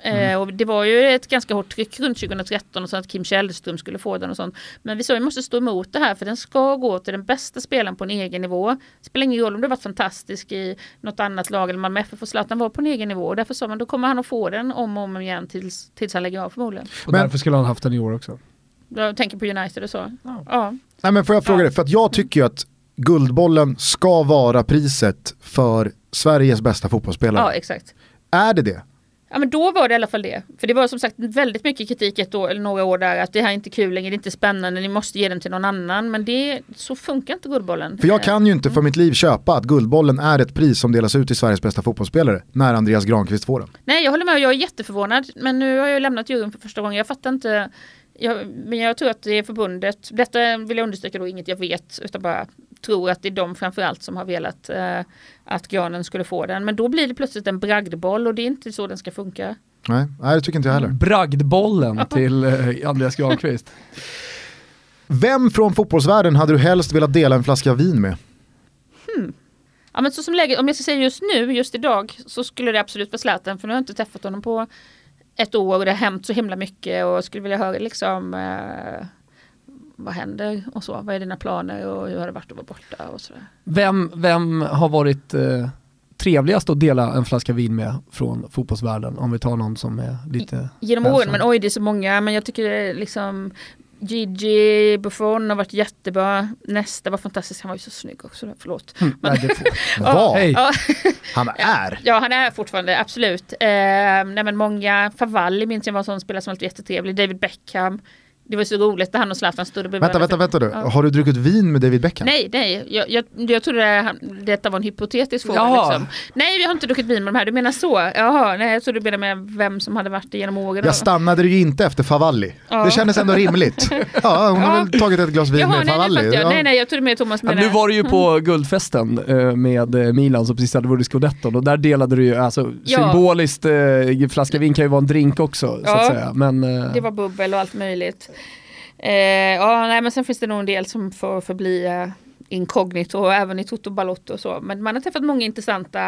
[SPEAKER 2] Mm. Eh, och det var ju ett ganska hårt tryck runt 2013 och så att Kim Källström skulle få den och sånt. Men vi sa vi måste stå emot det här för den ska gå till den bästa spelaren på en egen nivå. Det spelar ingen roll om du varit fantastisk i något annat lag eller Malmö FF och Zlatan var på en egen nivå. Och därför sa man då kommer han att få den om och om igen tills, tills han lägger av förmodligen.
[SPEAKER 1] Och men, därför skulle han haft den i år också.
[SPEAKER 2] Jag tänker på United och så.
[SPEAKER 1] Ja. ja.
[SPEAKER 3] Nej men får jag fråga ja. dig, för att jag tycker ju att Guldbollen ska vara priset för Sveriges bästa fotbollsspelare.
[SPEAKER 2] Ja exakt.
[SPEAKER 3] Är det det?
[SPEAKER 2] Ja men då var det i alla fall det. För det var som sagt väldigt mycket kritik ett år, eller några år där att det här är inte kul längre, det är inte spännande, ni måste ge den till någon annan. Men det, så funkar inte Guldbollen.
[SPEAKER 3] För jag kan ju inte för mitt liv köpa att Guldbollen är ett pris som delas ut till Sveriges bästa fotbollsspelare när Andreas Granqvist får den.
[SPEAKER 2] Nej jag håller med, jag är jätteförvånad. Men nu har jag lämnat juryn för första gången, jag fattar inte jag, men jag tror att det är förbundet, detta vill jag understryka då, inget jag vet, utan bara tror att det är de framförallt som har velat eh, att granen skulle få den. Men då blir det plötsligt en bragdboll och det är inte så den ska funka.
[SPEAKER 3] Nej, nej det tycker inte jag heller.
[SPEAKER 1] Bragdbollen till eh, Andreas Granqvist. [LAUGHS]
[SPEAKER 3] Vem från fotbollsvärlden hade du helst velat dela en flaska vin med?
[SPEAKER 2] Hmm. Ja men så som läget, om jag ska säga just nu, just idag, så skulle det absolut vara Zlatan för nu har jag inte träffat honom på ett år och det har hänt så himla mycket och skulle vilja höra liksom eh, vad händer och så, vad är dina planer och hur har det varit att vara borta och sådär.
[SPEAKER 1] Vem, vem har varit eh, trevligast att dela en flaska vin med från fotbollsvärlden? Om vi tar någon som är lite...
[SPEAKER 2] Genom åren, men oj det är så många, men jag tycker liksom Gigi Buffon har varit jättebra. Nästa var fantastisk, han var ju så snygg också. Förlåt.
[SPEAKER 3] Mm, men, nej, var? [LAUGHS] Ja, [LAUGHS] han är?
[SPEAKER 2] Ja, han är fortfarande, absolut. Eh, nej, men många, Favalli minns jag var en sån spelare som var jättetrevlig. David Beckham. Det var så roligt när han och Zlatan stod och
[SPEAKER 3] Vänta, vänta, vänta du. Ja. Har du druckit vin med David Beckham?
[SPEAKER 2] Nej, nej. Jag, jag, jag trodde det, detta var en hypotetisk fråga. Liksom. Nej, vi har inte druckit vin med de här. Du menar så? Jaha, nej, jag trodde du menade med vem som hade varit det genom åren.
[SPEAKER 3] Jag stannade ju inte efter Favalli. Ja. Det kändes ändå rimligt. [LAUGHS] Ja, hon har väl tagit ett glas vin Jaha, med nej, Favalli.
[SPEAKER 2] Nej, nej, nej, jag trodde med Thomas menade...
[SPEAKER 1] nu var du ju på mm. guldfesten eh, med eh, Milan som precis hade vunnit scudetton och där delade du ju, alltså symboliskt, eh, flaska vin kan ju vara en drink också så att säga. Men,
[SPEAKER 2] det var bubbel och allt möjligt. Eh, ja, nej, men sen finns det nog en del som får förbli eh, inkognito även i Toto Balotto och så. Men man har träffat många intressanta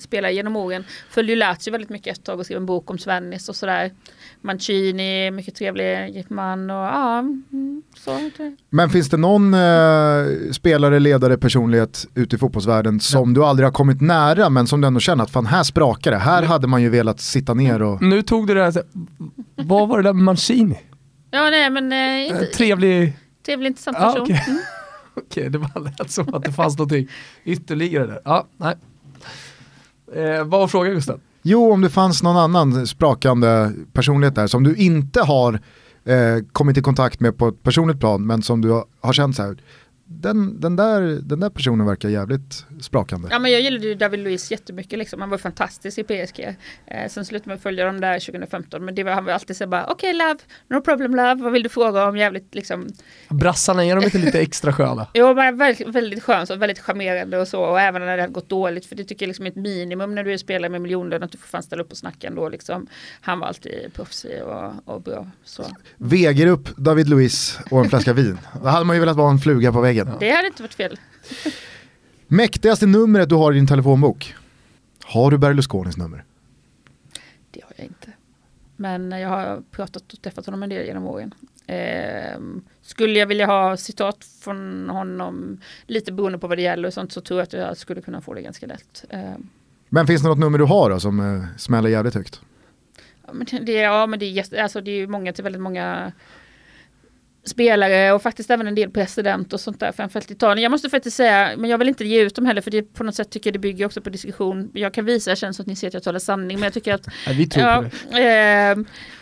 [SPEAKER 2] spelare genom åren. Följde ju Lazio väldigt mycket ett tag och skrev en bok om Svennis och sådär. Mancini, mycket trevlig man och ja. Mm, så.
[SPEAKER 3] Men finns det någon eh, spelare, ledare, personlighet ute i fotbollsvärlden som ja. du aldrig har kommit nära men som du ändå känner att fan här sprakar det, här mm. hade man ju velat sitta ner och...
[SPEAKER 1] Nu tog du det här, vad var det där med Mancini?
[SPEAKER 2] Ja nej men... Eh, inte,
[SPEAKER 1] trevlig...
[SPEAKER 2] Trevlig intressant person. Ah, okay.
[SPEAKER 1] mm. [LAUGHS] Okej, okay, det bara lät som att det fanns någonting ytterligare där. Ja, nej. Eh, vad var frågan Gustav?
[SPEAKER 3] Jo, om det fanns någon annan sprakande personlighet där som du inte har eh, kommit i kontakt med på ett personligt plan men som du har känt så här, den, den, där, den där personen verkar jävligt sprakande.
[SPEAKER 2] Ja men jag gillade ju David Luiz jättemycket liksom. Han var fantastisk i PSG. Eh, sen slutade man följa dem där 2015. Men det var, han var alltid så bara okej okay, love, no problem love, vad vill du fråga om? Jävligt liksom.
[SPEAKER 1] Brassarna, är de inte lite [LAUGHS] extra sköna?
[SPEAKER 2] jo men väldigt, väldigt skönt och väldigt charmerande och så. Och även när det hade gått dåligt. För det tycker jag liksom är ett minimum när du är spelare med miljoner. Att du får fan ställa upp och snacka ändå liksom. Han var alltid proffsig och, och bra. Så.
[SPEAKER 3] Väger upp David Luiz och en flaska vin. Då hade man ju velat vara en fluga på väggen
[SPEAKER 2] väggen. Det hade inte varit fel. [LAUGHS]
[SPEAKER 3] Mäktigaste numret du har i din telefonbok? Har du Berlusconis nummer?
[SPEAKER 2] Det har jag inte. Men jag har pratat och träffat honom en del genom åren. Eh, skulle jag vilja ha citat från honom, lite beroende på vad det gäller och sånt, så tror jag att jag skulle kunna få det ganska lätt. Eh.
[SPEAKER 3] Men finns det något nummer du har då som eh, smäller jävligt högt?
[SPEAKER 2] Ja men det, ja, men det är, alltså, det är många till väldigt många spelare och faktiskt även en del president och sånt där, framförallt Italien. Jag måste faktiskt säga, men jag vill inte ge ut dem heller för det på något sätt tycker jag det bygger också på diskussion. Jag kan visa, jag känner så att ni ser att jag talar sanning, men jag tycker att...
[SPEAKER 1] Ja, vi tror
[SPEAKER 2] ja,
[SPEAKER 1] på det.
[SPEAKER 2] Eh,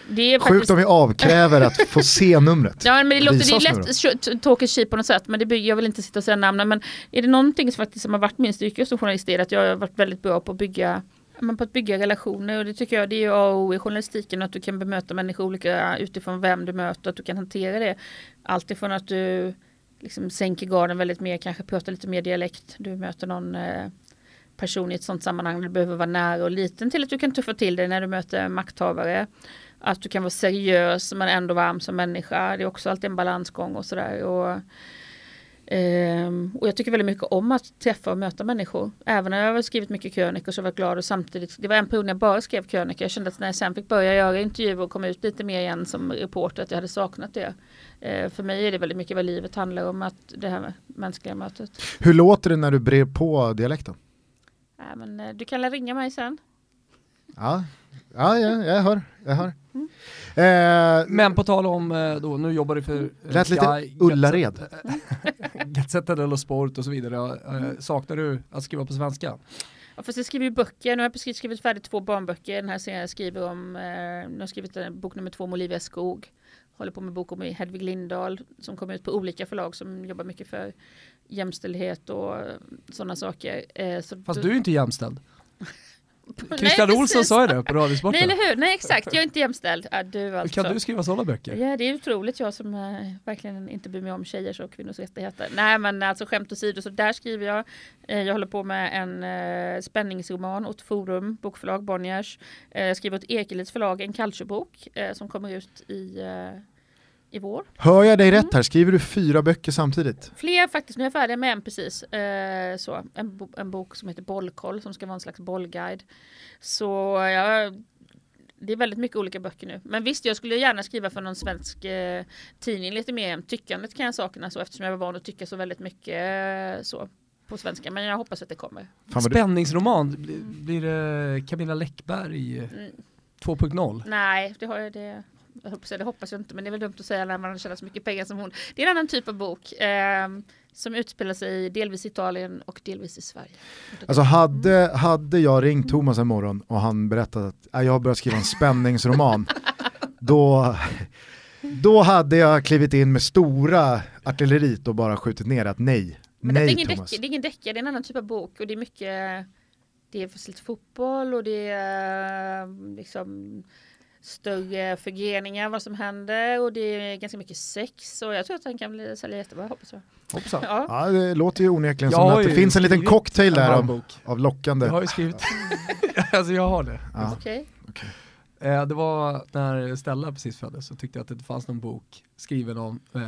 [SPEAKER 2] det är
[SPEAKER 3] Sjukt
[SPEAKER 2] faktiskt,
[SPEAKER 3] om vi avkräver att få [LAUGHS] se numret.
[SPEAKER 2] Ja men det låter det är lätt t- talk is cheap på något sätt men det bygger, jag vill inte sitta och säga namnen men är det någonting som faktiskt som har varit min styrka som journalist är att jag har varit väldigt bra på att bygga men på att bygga relationer och det tycker jag det är ju A och O i journalistiken att du kan bemöta människor olika utifrån vem du möter att du kan hantera det. Alltifrån att du liksom sänker garden väldigt mer, kanske pratar lite mer dialekt, du möter någon eh, person i ett sånt sammanhang där du behöver vara nära och liten till att du kan tuffa till dig när du möter makthavare. Att du kan vara seriös men ändå varm som människa. Det är också alltid en balansgång och sådär. Och, ehm, och jag tycker väldigt mycket om att träffa och möta människor. Även när jag har skrivit mycket krönikor så var jag glad och samtidigt, det var en period när jag bara skrev krönikor. Jag kände att när jag sen fick börja göra intervjuer och komma ut lite mer igen som reporter att jag hade saknat det. Eh, för mig är det väldigt mycket vad livet handlar om, att det här mänskliga mötet.
[SPEAKER 3] Hur låter det när du brer på dialekten?
[SPEAKER 2] Äh, men, eh, du kan ringa mig sen.
[SPEAKER 3] Ja, ja, ja jag hör. Jag hör.
[SPEAKER 2] Mm.
[SPEAKER 3] Eh,
[SPEAKER 1] Men på tal om, eh, då, nu jobbar du för eh,
[SPEAKER 3] Lät lite Ullared. [LAUGHS]
[SPEAKER 1] Gazzetta dello Sport och så vidare. Eh, Saknar du att skriva på svenska?
[SPEAKER 2] Ja, fast jag skriver ju böcker. Nu har jag precis skrivit färdigt två barnböcker. Den här serien jag skriver om, eh, nu har jag skrivit en bok nummer två om Olivia Skog. Håller på med bok om Hedvig Lindahl som kommer ut på olika förlag som jobbar mycket för jämställdhet och sådana saker. Eh, så
[SPEAKER 1] Fast du är inte jämställd. [LAUGHS]
[SPEAKER 2] Nej,
[SPEAKER 1] Christian Olsson sa ju det på
[SPEAKER 2] Nej,
[SPEAKER 1] Radiosporten.
[SPEAKER 2] eller hur? Nej, exakt. Jag är inte jämställd. Ja, du alltså.
[SPEAKER 1] kan du skriva sådana böcker?
[SPEAKER 2] Ja, det är otroligt jag som eh, verkligen inte bryr mig om tjejers och kvinnors rättigheter. Nej, men alltså skämt åsido, så där skriver jag. Eh, jag håller på med en eh, spänningsroman åt Forum, bokförlag Bonniers. Eh, jag skriver åt Ekelits förlag en calciobok eh, som kommer ut i, eh, i vår.
[SPEAKER 3] hör jag dig rätt här? Skriver du fyra böcker samtidigt?
[SPEAKER 2] Fler faktiskt, nu är jag färdig med en precis. Eh, så, en, bo en bok som heter Bollkoll som ska vara en slags bollguide. Så ja, det är väldigt mycket olika böcker nu. Men visst, jag skulle gärna skriva för någon svensk eh, tidning lite mer. Tyckandet kan jag sakna så eftersom jag var van att tycka så väldigt mycket eh, så på svenska. Men jag hoppas att det kommer.
[SPEAKER 1] Spänningsroman, blir, blir det Camilla Läckberg eh,
[SPEAKER 2] Mm.
[SPEAKER 1] 2.0?
[SPEAKER 2] Nej, det har jag det. Jag hoppas, det hoppas jag inte, men det är väl dumt att säga när man tjänar så mycket pengar som hon. Det är en annan typ av bok eh, som utspelar sig delvis i Italien och delvis i Sverige.
[SPEAKER 3] alltså hade, hade jag ringt Thomas en morgon och han berättat att "Ah, jag har börjat skriva en spänningsroman, [LAUGHS] då, då hade jag klivit in med stora artilleriet och bara skjutit ner att nej,
[SPEAKER 2] Men det är,
[SPEAKER 3] nej
[SPEAKER 2] ingen
[SPEAKER 3] Thomas.
[SPEAKER 2] deckare, det är ingen deckare, det är en annan typ av bok och det är mycket Det är lite fotboll och det är eh, liksom större förgreningar vad som händer och det är ganska mycket sex och jag tror att den kan bli sälja jättebra hoppas jag.
[SPEAKER 1] Hoppsan.
[SPEAKER 2] Ja.
[SPEAKER 3] Ja, det låter ju onekligen
[SPEAKER 1] Jag
[SPEAKER 3] som att det finns en liten cocktail
[SPEAKER 1] en
[SPEAKER 3] där av,
[SPEAKER 1] bok.
[SPEAKER 3] av lockande.
[SPEAKER 1] Jag har ju skrivit, [LAUGHS] alltså jag har det.
[SPEAKER 3] Ja.
[SPEAKER 2] Okej.
[SPEAKER 1] Eh, det var när Stella precis föddes så tyckte jag att det fanns någon bok skriven om eh,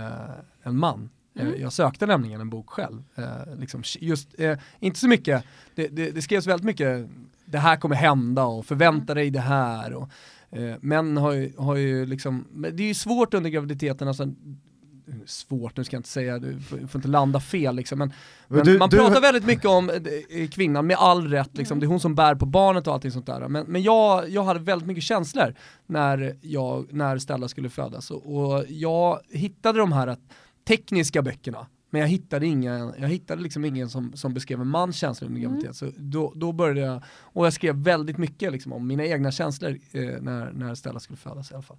[SPEAKER 1] en man. Eh,
[SPEAKER 2] Mm.
[SPEAKER 1] Jag sökte nämligen en bok själv. Eh, liksom, just, eh, inte så mycket, det, det, det skrevs väldigt mycket, det här kommer hända och förvänta dig det här. Och, eh, män har ju, har ju liksom, det är ju svårt under graviditeten, alltså, svårt, nu ska jag inte säga, du får, får inte landa fel liksom, men, men
[SPEAKER 3] du-
[SPEAKER 1] man
[SPEAKER 3] du-
[SPEAKER 1] pratar väldigt mycket om eh, kvinnan, med all rätt, liksom. det är hon som bär på barnet och allting sånt där. Men, men jag, jag hade väldigt mycket känslor när, jag, när Stella skulle födas och, och jag hittade de här tekniska böckerna, men jag hittade ingen, jag hittade liksom ingen som, som beskrev en mans känslor under graviditet. Så då, då började jag, och jag skrev väldigt mycket liksom om mina egna känslor eh, när, när Stella skulle födas i alla fall.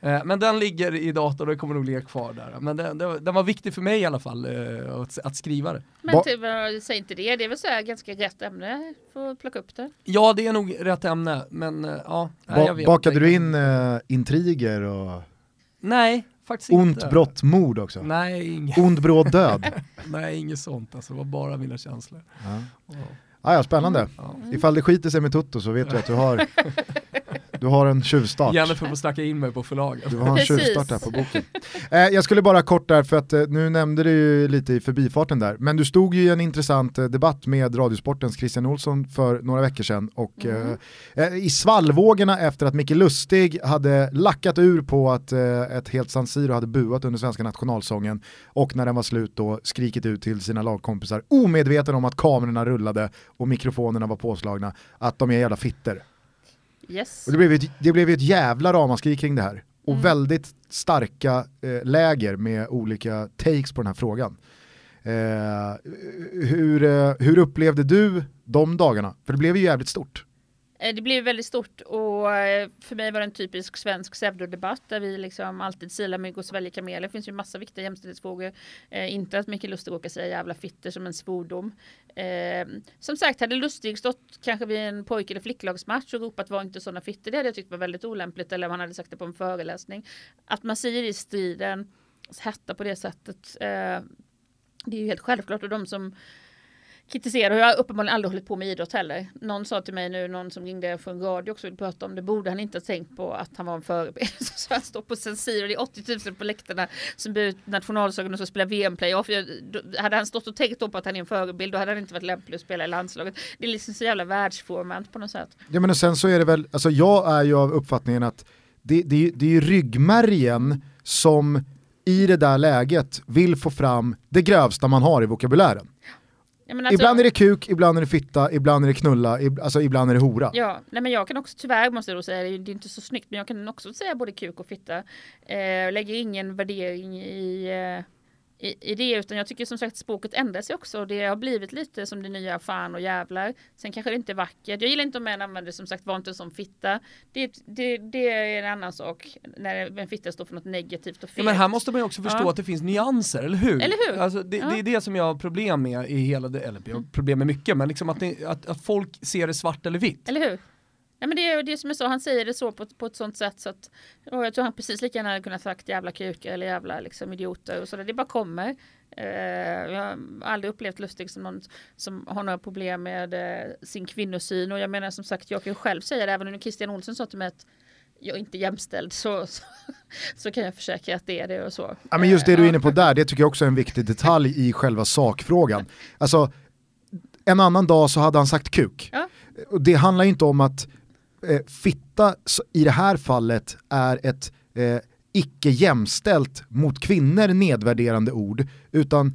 [SPEAKER 1] Eh, men den ligger i datorn och det kommer nog ligga kvar där. Men den, den, var viktig för mig i alla fall, eh, att, att skriva det.
[SPEAKER 2] Men typ, vad- säg inte det, det är väl så här ganska rätt ämne för att plocka upp det.
[SPEAKER 1] Ja, det är nog rätt ämne, men eh, ja.
[SPEAKER 3] Ba-
[SPEAKER 1] jag vet
[SPEAKER 3] bakade
[SPEAKER 1] inte.
[SPEAKER 3] du in intriger och
[SPEAKER 1] Nej, faktiskt
[SPEAKER 3] ont,
[SPEAKER 1] inte.
[SPEAKER 3] brott, mord också?
[SPEAKER 1] Nej, inget,
[SPEAKER 3] Ond, bråd, död? [LAUGHS]
[SPEAKER 1] nej, inget sånt alltså. Det var bara mina känslor.
[SPEAKER 3] Ja.
[SPEAKER 1] Ja.
[SPEAKER 3] Ah, ja, spännande.
[SPEAKER 1] Ja.
[SPEAKER 3] Ifall det skiter sig med Toto så vet du att du har, [LAUGHS] du har en tjuvstart.
[SPEAKER 1] Jennifer får snacka in mig på förlaget.
[SPEAKER 3] Du har en
[SPEAKER 2] Precis.
[SPEAKER 3] tjuvstart här på boken. Eh, jag skulle bara kort där, för att eh, nu nämnde du ju lite i förbifarten där, men du stod ju i en intressant eh, debatt med Radiosportens Christian Olsson för några veckor sedan och
[SPEAKER 2] Mm.
[SPEAKER 3] eh, eh, i svallvågorna efter att Micke Lustig hade lackat ur på att eh, ett helt San Siro hade buat under svenska nationalsången och när den var slut då skrikit ut till sina lagkompisar omedveten om att kamerorna rullade och mikrofonerna var påslagna att de är jävla fitter.
[SPEAKER 2] Yes.
[SPEAKER 3] Och det blev ett, det blev ett jävla ramaskri kring det här. och
[SPEAKER 2] Mm.
[SPEAKER 3] väldigt starka eh, läger med olika takes på den här frågan. Eh, hur, eh, hur upplevde du de dagarna? För det blev ju jävligt stort.
[SPEAKER 2] Eh, det blev väldigt stort och eh, för mig var det en typisk svensk pseudodebatt där vi liksom alltid silar mygg och sväljer kameler. Det finns ju massa viktiga jämställdhetsfrågor. Eh, inte att mycket Lustig råkar säga jävla fitter som en svordom. Eh, som sagt, hade Lustig stått kanske vid en pojk eller flicklagsmatch och ropat var inte sådana fitter, det hade jag tyckt var väldigt olämpligt. Eller om han hade sagt det på en föreläsning. Att man säger det i striden, hetta på det sättet. Eh, det är ju helt självklart och de som kritiserar och jag har uppenbarligen aldrig hållit på med idrott heller. Någon sa till mig nu, någon som ringde från radio också vill prata om det, borde han inte ha tänkt på att han var en förebild. [LAUGHS] Så han står på Sensir och det är 80 000 på läktarna som ber ut nationalsången och så spelar VM-playoff. Hade han stått och tänkt då på att han är en förebild då hade han inte varit lämplig att spela i landslaget. Det är liksom så jävla världsformant på något sätt.
[SPEAKER 3] Ja men och sen så är det väl, alltså jag är ju av uppfattningen att det, det, det är ju ryggmärgen som i det där läget vill få fram det grövsta man har i vokabulären.
[SPEAKER 2] Alltså-
[SPEAKER 3] ibland är det kuk, ibland är det fitta, ibland är det knulla, ib- alltså ibland är det hora.
[SPEAKER 2] Ja, nej men jag kan också tyvärr måste jag då säga, det är inte så snyggt, men jag kan också säga både kuk och fitta. Eh, lägger ingen värdering i, eh, i, i det, utan jag tycker som sagt språket ändrar sig också. Det har blivit lite som det nya fan och jävlar. Sen kanske det inte är vackert. Jag gillar inte om män använder som sagt var inte som fitta. Det, det, det är en annan sak när en fitta står för något negativt och fel.
[SPEAKER 1] Ja, men här måste man ju också förstå
[SPEAKER 2] Ja.
[SPEAKER 1] att det finns nyanser, eller hur?
[SPEAKER 2] Eller hur?
[SPEAKER 1] Alltså, det,
[SPEAKER 2] Ja. Mm.
[SPEAKER 1] det är det som jag har problem med i hela det, eller jag har problem med mycket, men liksom att, det, att, att folk ser det svart eller vitt.
[SPEAKER 2] Eller hur? Nej men det är det som jag sa, han säger det så på, på ett sånt sätt så att och jag tror han precis lika gärna hade kunnat sagt jävla kukar eller jävla liksom idioter och sådär. Det bara kommer. Eh, jag har aldrig upplevt Lustig som någon som har några problem med eh, sin kvinnosyn och jag menar som sagt jag kan ju själv säga det även om Christian Olsson sa till mig att jag är inte jämställd så, så, [LAUGHS] så kan jag försäkra att det är det och så.
[SPEAKER 3] Ja, men just det du är
[SPEAKER 2] Eh,
[SPEAKER 3] inne på där, det tycker jag också är en viktig detalj i själva sakfrågan. Alltså, en annan dag så hade han sagt kuk.
[SPEAKER 2] Ja.
[SPEAKER 3] Det handlar inte om att eh, fitta i det här fallet är ett eh, icke jämställt mot kvinnor nedvärderande ord, utan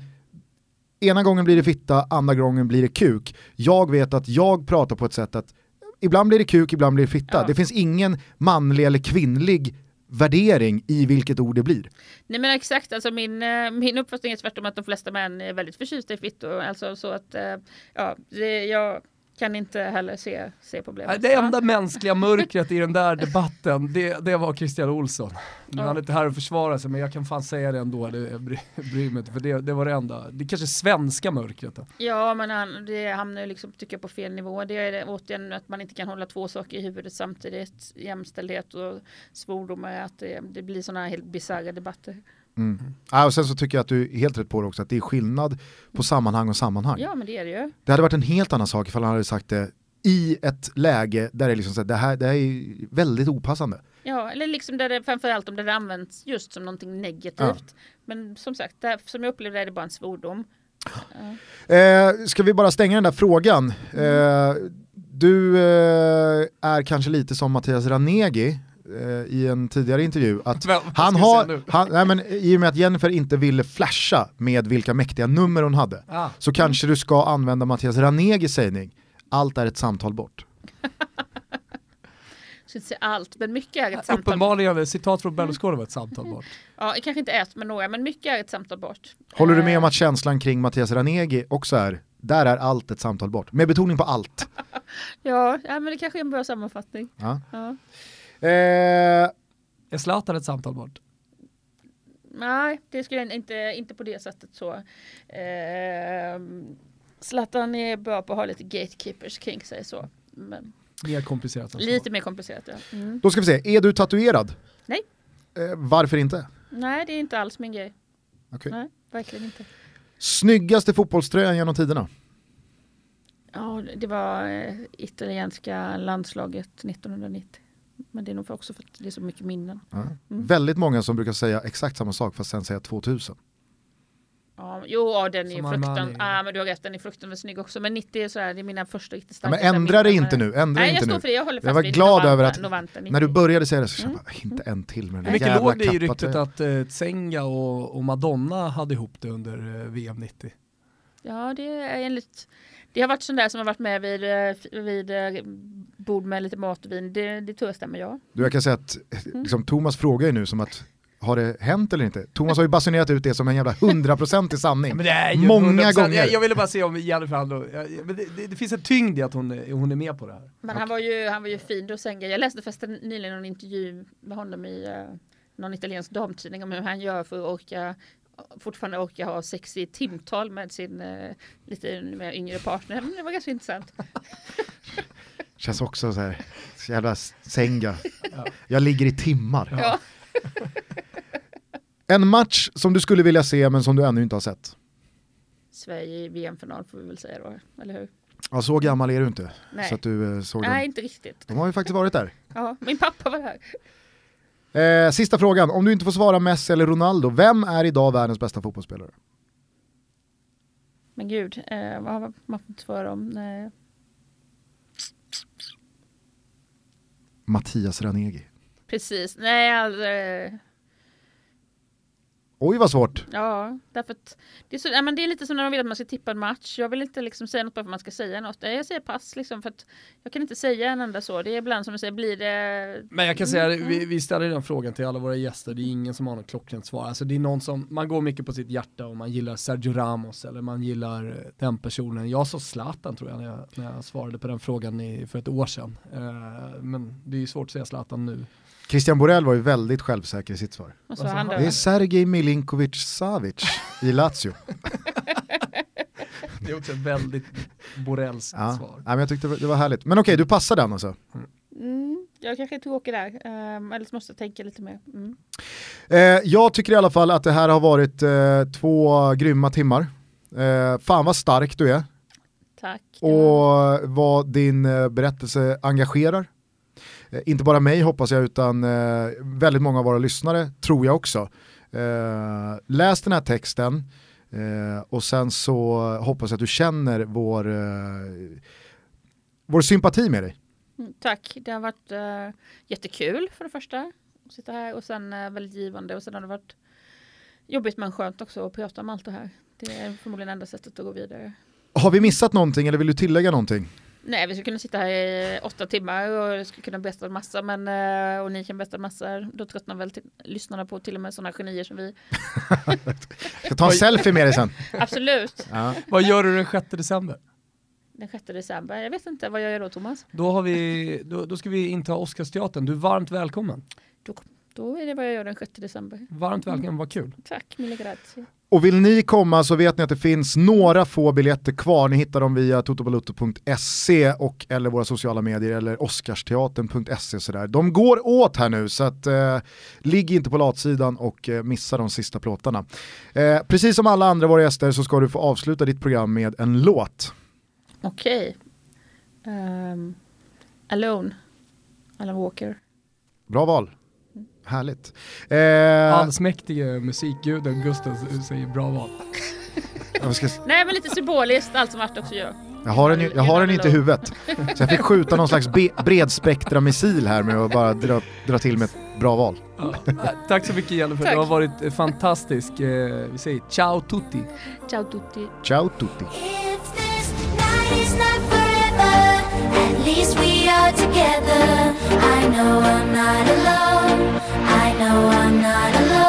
[SPEAKER 3] ena gången blir det fitta, andra gången blir det kuk. Jag vet att jag pratar på ett sätt att ibland blir det kuk, ibland blir det fitta.
[SPEAKER 2] Ja.
[SPEAKER 3] Det finns ingen manlig eller kvinnlig värdering i vilket ord det blir.
[SPEAKER 2] Nej men exakt, alltså min, eh, min uppfattning är tvärtom att de flesta män är väldigt förtjusta i fittor. Alltså så att, eh, ja, det, jag kan inte heller se, se problemet.
[SPEAKER 1] Det enda mänskliga mörkret i den där [LAUGHS] debatten, det, det var Christian Olsson. Är han
[SPEAKER 2] Ja.
[SPEAKER 1] inte här och försvara sig, men jag kan fan säga det ändå, det, bry, bryr mig inte, för det, det var det enda, det kanske svenska mörkret. Då.
[SPEAKER 2] Ja men han, det hamnar ju liksom tycker jag på fel nivå. Det är det, återigen att man inte kan hålla två saker i huvudet samtidigt. Jämställdhet och svordomar. Att det, det blir sådana här helt bisarra debatter.
[SPEAKER 3] Mm. Ja, och sen så tycker jag att du är helt rätt på det också, att det är skillnad på sammanhang och sammanhang.
[SPEAKER 2] Ja men det är det ju.
[SPEAKER 3] Det hade varit en helt annan sak ifall han hade sagt det i ett läge där det, liksom så det, här, det här är väldigt opassande.
[SPEAKER 2] Ja, eller liksom där det framförallt om det används just som någonting negativt. Men som sagt, där, som jag upplevde det är det bara en svordom. Ja.
[SPEAKER 3] Eh, ska vi bara stänga den där frågan? Eh, du eh, är kanske lite som Mattias Ranegi i en tidigare intervju. Att
[SPEAKER 1] vad
[SPEAKER 3] han har, han, nej men, I och med att Jennifer inte ville flasha med vilka mäktiga nummer hon hade
[SPEAKER 1] Ah.
[SPEAKER 3] så kanske du ska använda Mattias Ranegis sägning. Allt är ett samtal bort.
[SPEAKER 2] Jag ska inte säga allt, men mycket är ett samtal.
[SPEAKER 1] Uppenbarligen, citat från Berlusconi var ett samtal bort. [LAUGHS]
[SPEAKER 2] Ja, kanske inte ett, men några, men mycket är ett samtal bort.
[SPEAKER 3] Håller du med om
[SPEAKER 2] Eh,
[SPEAKER 3] att känslan kring Mattias Ranegi också är, där är allt ett samtal bort? Med betoning på allt. [LAUGHS]
[SPEAKER 2] Ja, ja, men det kanske är en bra sammanfattning.
[SPEAKER 3] Ja.
[SPEAKER 2] Ja.
[SPEAKER 3] Eh,
[SPEAKER 1] Är Zlatan ett samtal bort?
[SPEAKER 2] Nej, det skulle jag inte, inte på det sättet så. Eh, Zlatan är bra på att ha lite gatekeepers kring sig så. Men
[SPEAKER 1] Mer komplicerat än så.
[SPEAKER 2] lite mer komplicerat ja. Mm.
[SPEAKER 3] då ska vi se, är du tatuerad?
[SPEAKER 2] Nej.
[SPEAKER 3] Eh, varför inte?
[SPEAKER 2] Nej, det är inte alls min grej.
[SPEAKER 3] Okej.
[SPEAKER 2] Nej, verkligen inte.
[SPEAKER 3] Snyggaste fotbollströjan genom tiderna?
[SPEAKER 2] Ja, det var eh, italienska landslaget 1990. Men det är nog för också för att det är så mycket minnen.
[SPEAKER 3] Ja.
[SPEAKER 2] Mm.
[SPEAKER 3] Väldigt många som brukar säga exakt samma sak fast sen säga 2000.
[SPEAKER 2] Ja, jo, ja, den är
[SPEAKER 1] Armani.
[SPEAKER 2] ja, men du har rätt, den är fruktansvärt snygg också. Men 90 är sådär, det är mina första riktigt
[SPEAKER 3] Ja,
[SPEAKER 2] starka
[SPEAKER 3] men ändra det inte nu, ändra
[SPEAKER 2] Nej, jag
[SPEAKER 3] inte
[SPEAKER 2] står
[SPEAKER 3] nu.
[SPEAKER 2] för det, jag håller fast
[SPEAKER 3] Jag var
[SPEAKER 2] vid
[SPEAKER 3] glad
[SPEAKER 2] Novanta,
[SPEAKER 3] över att
[SPEAKER 2] Novanta 90.
[SPEAKER 3] När du började säga det så kände
[SPEAKER 2] Mm.
[SPEAKER 3] jag, inte en till med den
[SPEAKER 1] Hur
[SPEAKER 3] där
[SPEAKER 1] mycket låg det i ryktet att eh, Tsenga och, och Madonna hade ihop det under eh, VM 90?
[SPEAKER 2] Ja, det är enligt Det har varit sån där som har varit med vid, eh, vid eh, bord med lite mat och vin. Det, det tror jag stämmer ja.
[SPEAKER 3] Du, jag kan säga att liksom, Thomas frågar ju nu som att har det hänt eller inte? Thomas har ju basunerat ut det som en jävla hundraprocentig sanning.
[SPEAKER 1] Men det är ju
[SPEAKER 3] Många
[SPEAKER 1] 100%.
[SPEAKER 3] gånger.
[SPEAKER 1] Jag, jag ville bara se om Jennifer Handlo, det, det, det finns en tyngd i att hon, är- hon är med på det här.
[SPEAKER 2] Men han var ju, han var ju fin då Senga. Jag läste förresten nyligen en intervju med honom i uh, någon italiensk damtidning om hur han gör för att orka fortfarande orka ha sex i timtal med sin eh, lite mer yngre partner. Men det var ganska intressant. [LAUGHS]
[SPEAKER 3] Känns också så här, så jävla sänga. Jag ligger i timmar.
[SPEAKER 2] Ja. [LAUGHS]
[SPEAKER 3] En match som du skulle vilja se men som du ännu inte har sett.
[SPEAKER 2] Sverige i VM-final får vi väl säga då, eller hur?
[SPEAKER 3] Ja, så gammal är du inte.
[SPEAKER 2] Nej.
[SPEAKER 3] Så att du eh, såg
[SPEAKER 2] Nej, inte riktigt.
[SPEAKER 3] De har ju faktiskt varit där.
[SPEAKER 2] Ja, min pappa var här.
[SPEAKER 3] Eh, sista frågan, om du inte får svara Messi eller Ronaldo, vem är idag världens bästa fotbollsspelare?
[SPEAKER 2] Men gud, eh, vad har man fått svara om? Nej.
[SPEAKER 3] Mattias Ranegi.
[SPEAKER 2] Precis, nej alltså, eh,
[SPEAKER 3] Oj vad svårt.
[SPEAKER 2] ja, därför att det är, så, ja, men det är lite som när de vill att man ska tippa en match. Jag vill inte liksom säga något bara för att man ska säga något. Jag säger pass liksom för att jag kan inte säga en enda så. Det är ibland som du säger, blir det...
[SPEAKER 1] Men jag kan säga,
[SPEAKER 2] Mm,
[SPEAKER 1] vi, vi ställer den frågan till alla våra gäster, det är ingen som har något klockrent svar. Alltså det är någon som, man går mycket på sitt hjärta och man gillar Sergio Ramos eller man gillar eh, den personen. Jag sa Zlatan tror jag när jag, när jag svarade på den frågan i, för ett år sedan. Eh, men det är ju svårt att säga Zlatan nu.
[SPEAKER 3] Christian Borell var ju väldigt självsäker i sitt svar.
[SPEAKER 2] Och så
[SPEAKER 1] Alltså.
[SPEAKER 3] Det är Sergej Milinkovic Savic i Lazio.
[SPEAKER 1] Det är också ett väldigt Borrells
[SPEAKER 3] Ja.
[SPEAKER 1] svar.
[SPEAKER 3] Ja, men jag tyckte det var härligt. Men okej, du passar den alltså.
[SPEAKER 2] Mm, jag kanske är tråkig där. Um, eller så måste jag tänka lite mer. Mm.
[SPEAKER 3] Eh, jag tycker i alla fall att det här har varit eh, två grymma timmar. Eh, fan vad stark du är
[SPEAKER 2] Tack.
[SPEAKER 3] Och vad din eh, berättelse engagerar. Eh, inte bara mig hoppas jag utan eh, väldigt många av våra lyssnare tror jag också. Eh, läs den här texten och sen så hoppas jag att du känner vår, vår sympati med dig.
[SPEAKER 2] Mm, Tack, det har varit uh, jättekul för det första. Att sitta här och sen uh, väldigt givande och sen har det varit jobbigt men skönt också att prata om allt det här. Det är förmodligen enda sättet att gå vidare.
[SPEAKER 3] Har vi missat någonting eller vill du tillägga någonting?
[SPEAKER 2] Nej, vi skulle kunna sitta här i åtta timmar och jag skulle kunna berätta en massa, men, eh, och ni kan berätta en massa. Då tröttnar väl till, lyssnarna på till och med sådana genier som vi.
[SPEAKER 3] Jag [LAUGHS] ska ta en selfie med dig sen.
[SPEAKER 2] Absolut.
[SPEAKER 3] Ja.
[SPEAKER 1] Vad gör du den 6 december?
[SPEAKER 2] Den 6 december. Jag vet inte, vad gör jag då Thomas?
[SPEAKER 1] Då, har vi, då, då ska vi inta Oscarsteatern, du är varmt välkommen.
[SPEAKER 2] Då är det vad jag gör den 6 december.
[SPEAKER 1] Varmt välkommen, vad kul.
[SPEAKER 2] Tack, mille grazie.
[SPEAKER 3] Och vill ni komma så vet ni att det finns några få biljetter kvar. Ni hittar dem via totobalutto.se och eller våra sociala medier eller oscarsteatern.se. Sådär. De går åt här nu så att eh, ligg inte på latsidan och eh, missa de sista plåtarna. Eh, precis som alla andra våra gäster så ska du få avsluta ditt program med en låt.
[SPEAKER 2] Okej. Ehm, alone. Alan Walker.
[SPEAKER 3] Bra val. Härligt. Eh,
[SPEAKER 1] Allsmäktige musikguden Gustav säger bra val.
[SPEAKER 3] ska,
[SPEAKER 2] Nej, men lite symboliskt, allt som Art också gör.
[SPEAKER 3] jag har den, ju- jag har den inte i huvudet. Så jag fick [LAUGHS] skjuta någon slags be, bredspektra missil här med att bara dra, dra till med ett bra val.
[SPEAKER 1] Ja. Tack så mycket Jennifer,
[SPEAKER 2] Tack.
[SPEAKER 1] du har varit eh, fantastisk. Eh, Vi säger ciao tutti.
[SPEAKER 2] Ciao tutti.
[SPEAKER 3] Ciao tutti.
[SPEAKER 5] we are together. I know I'm not alone. I know I'm not alone.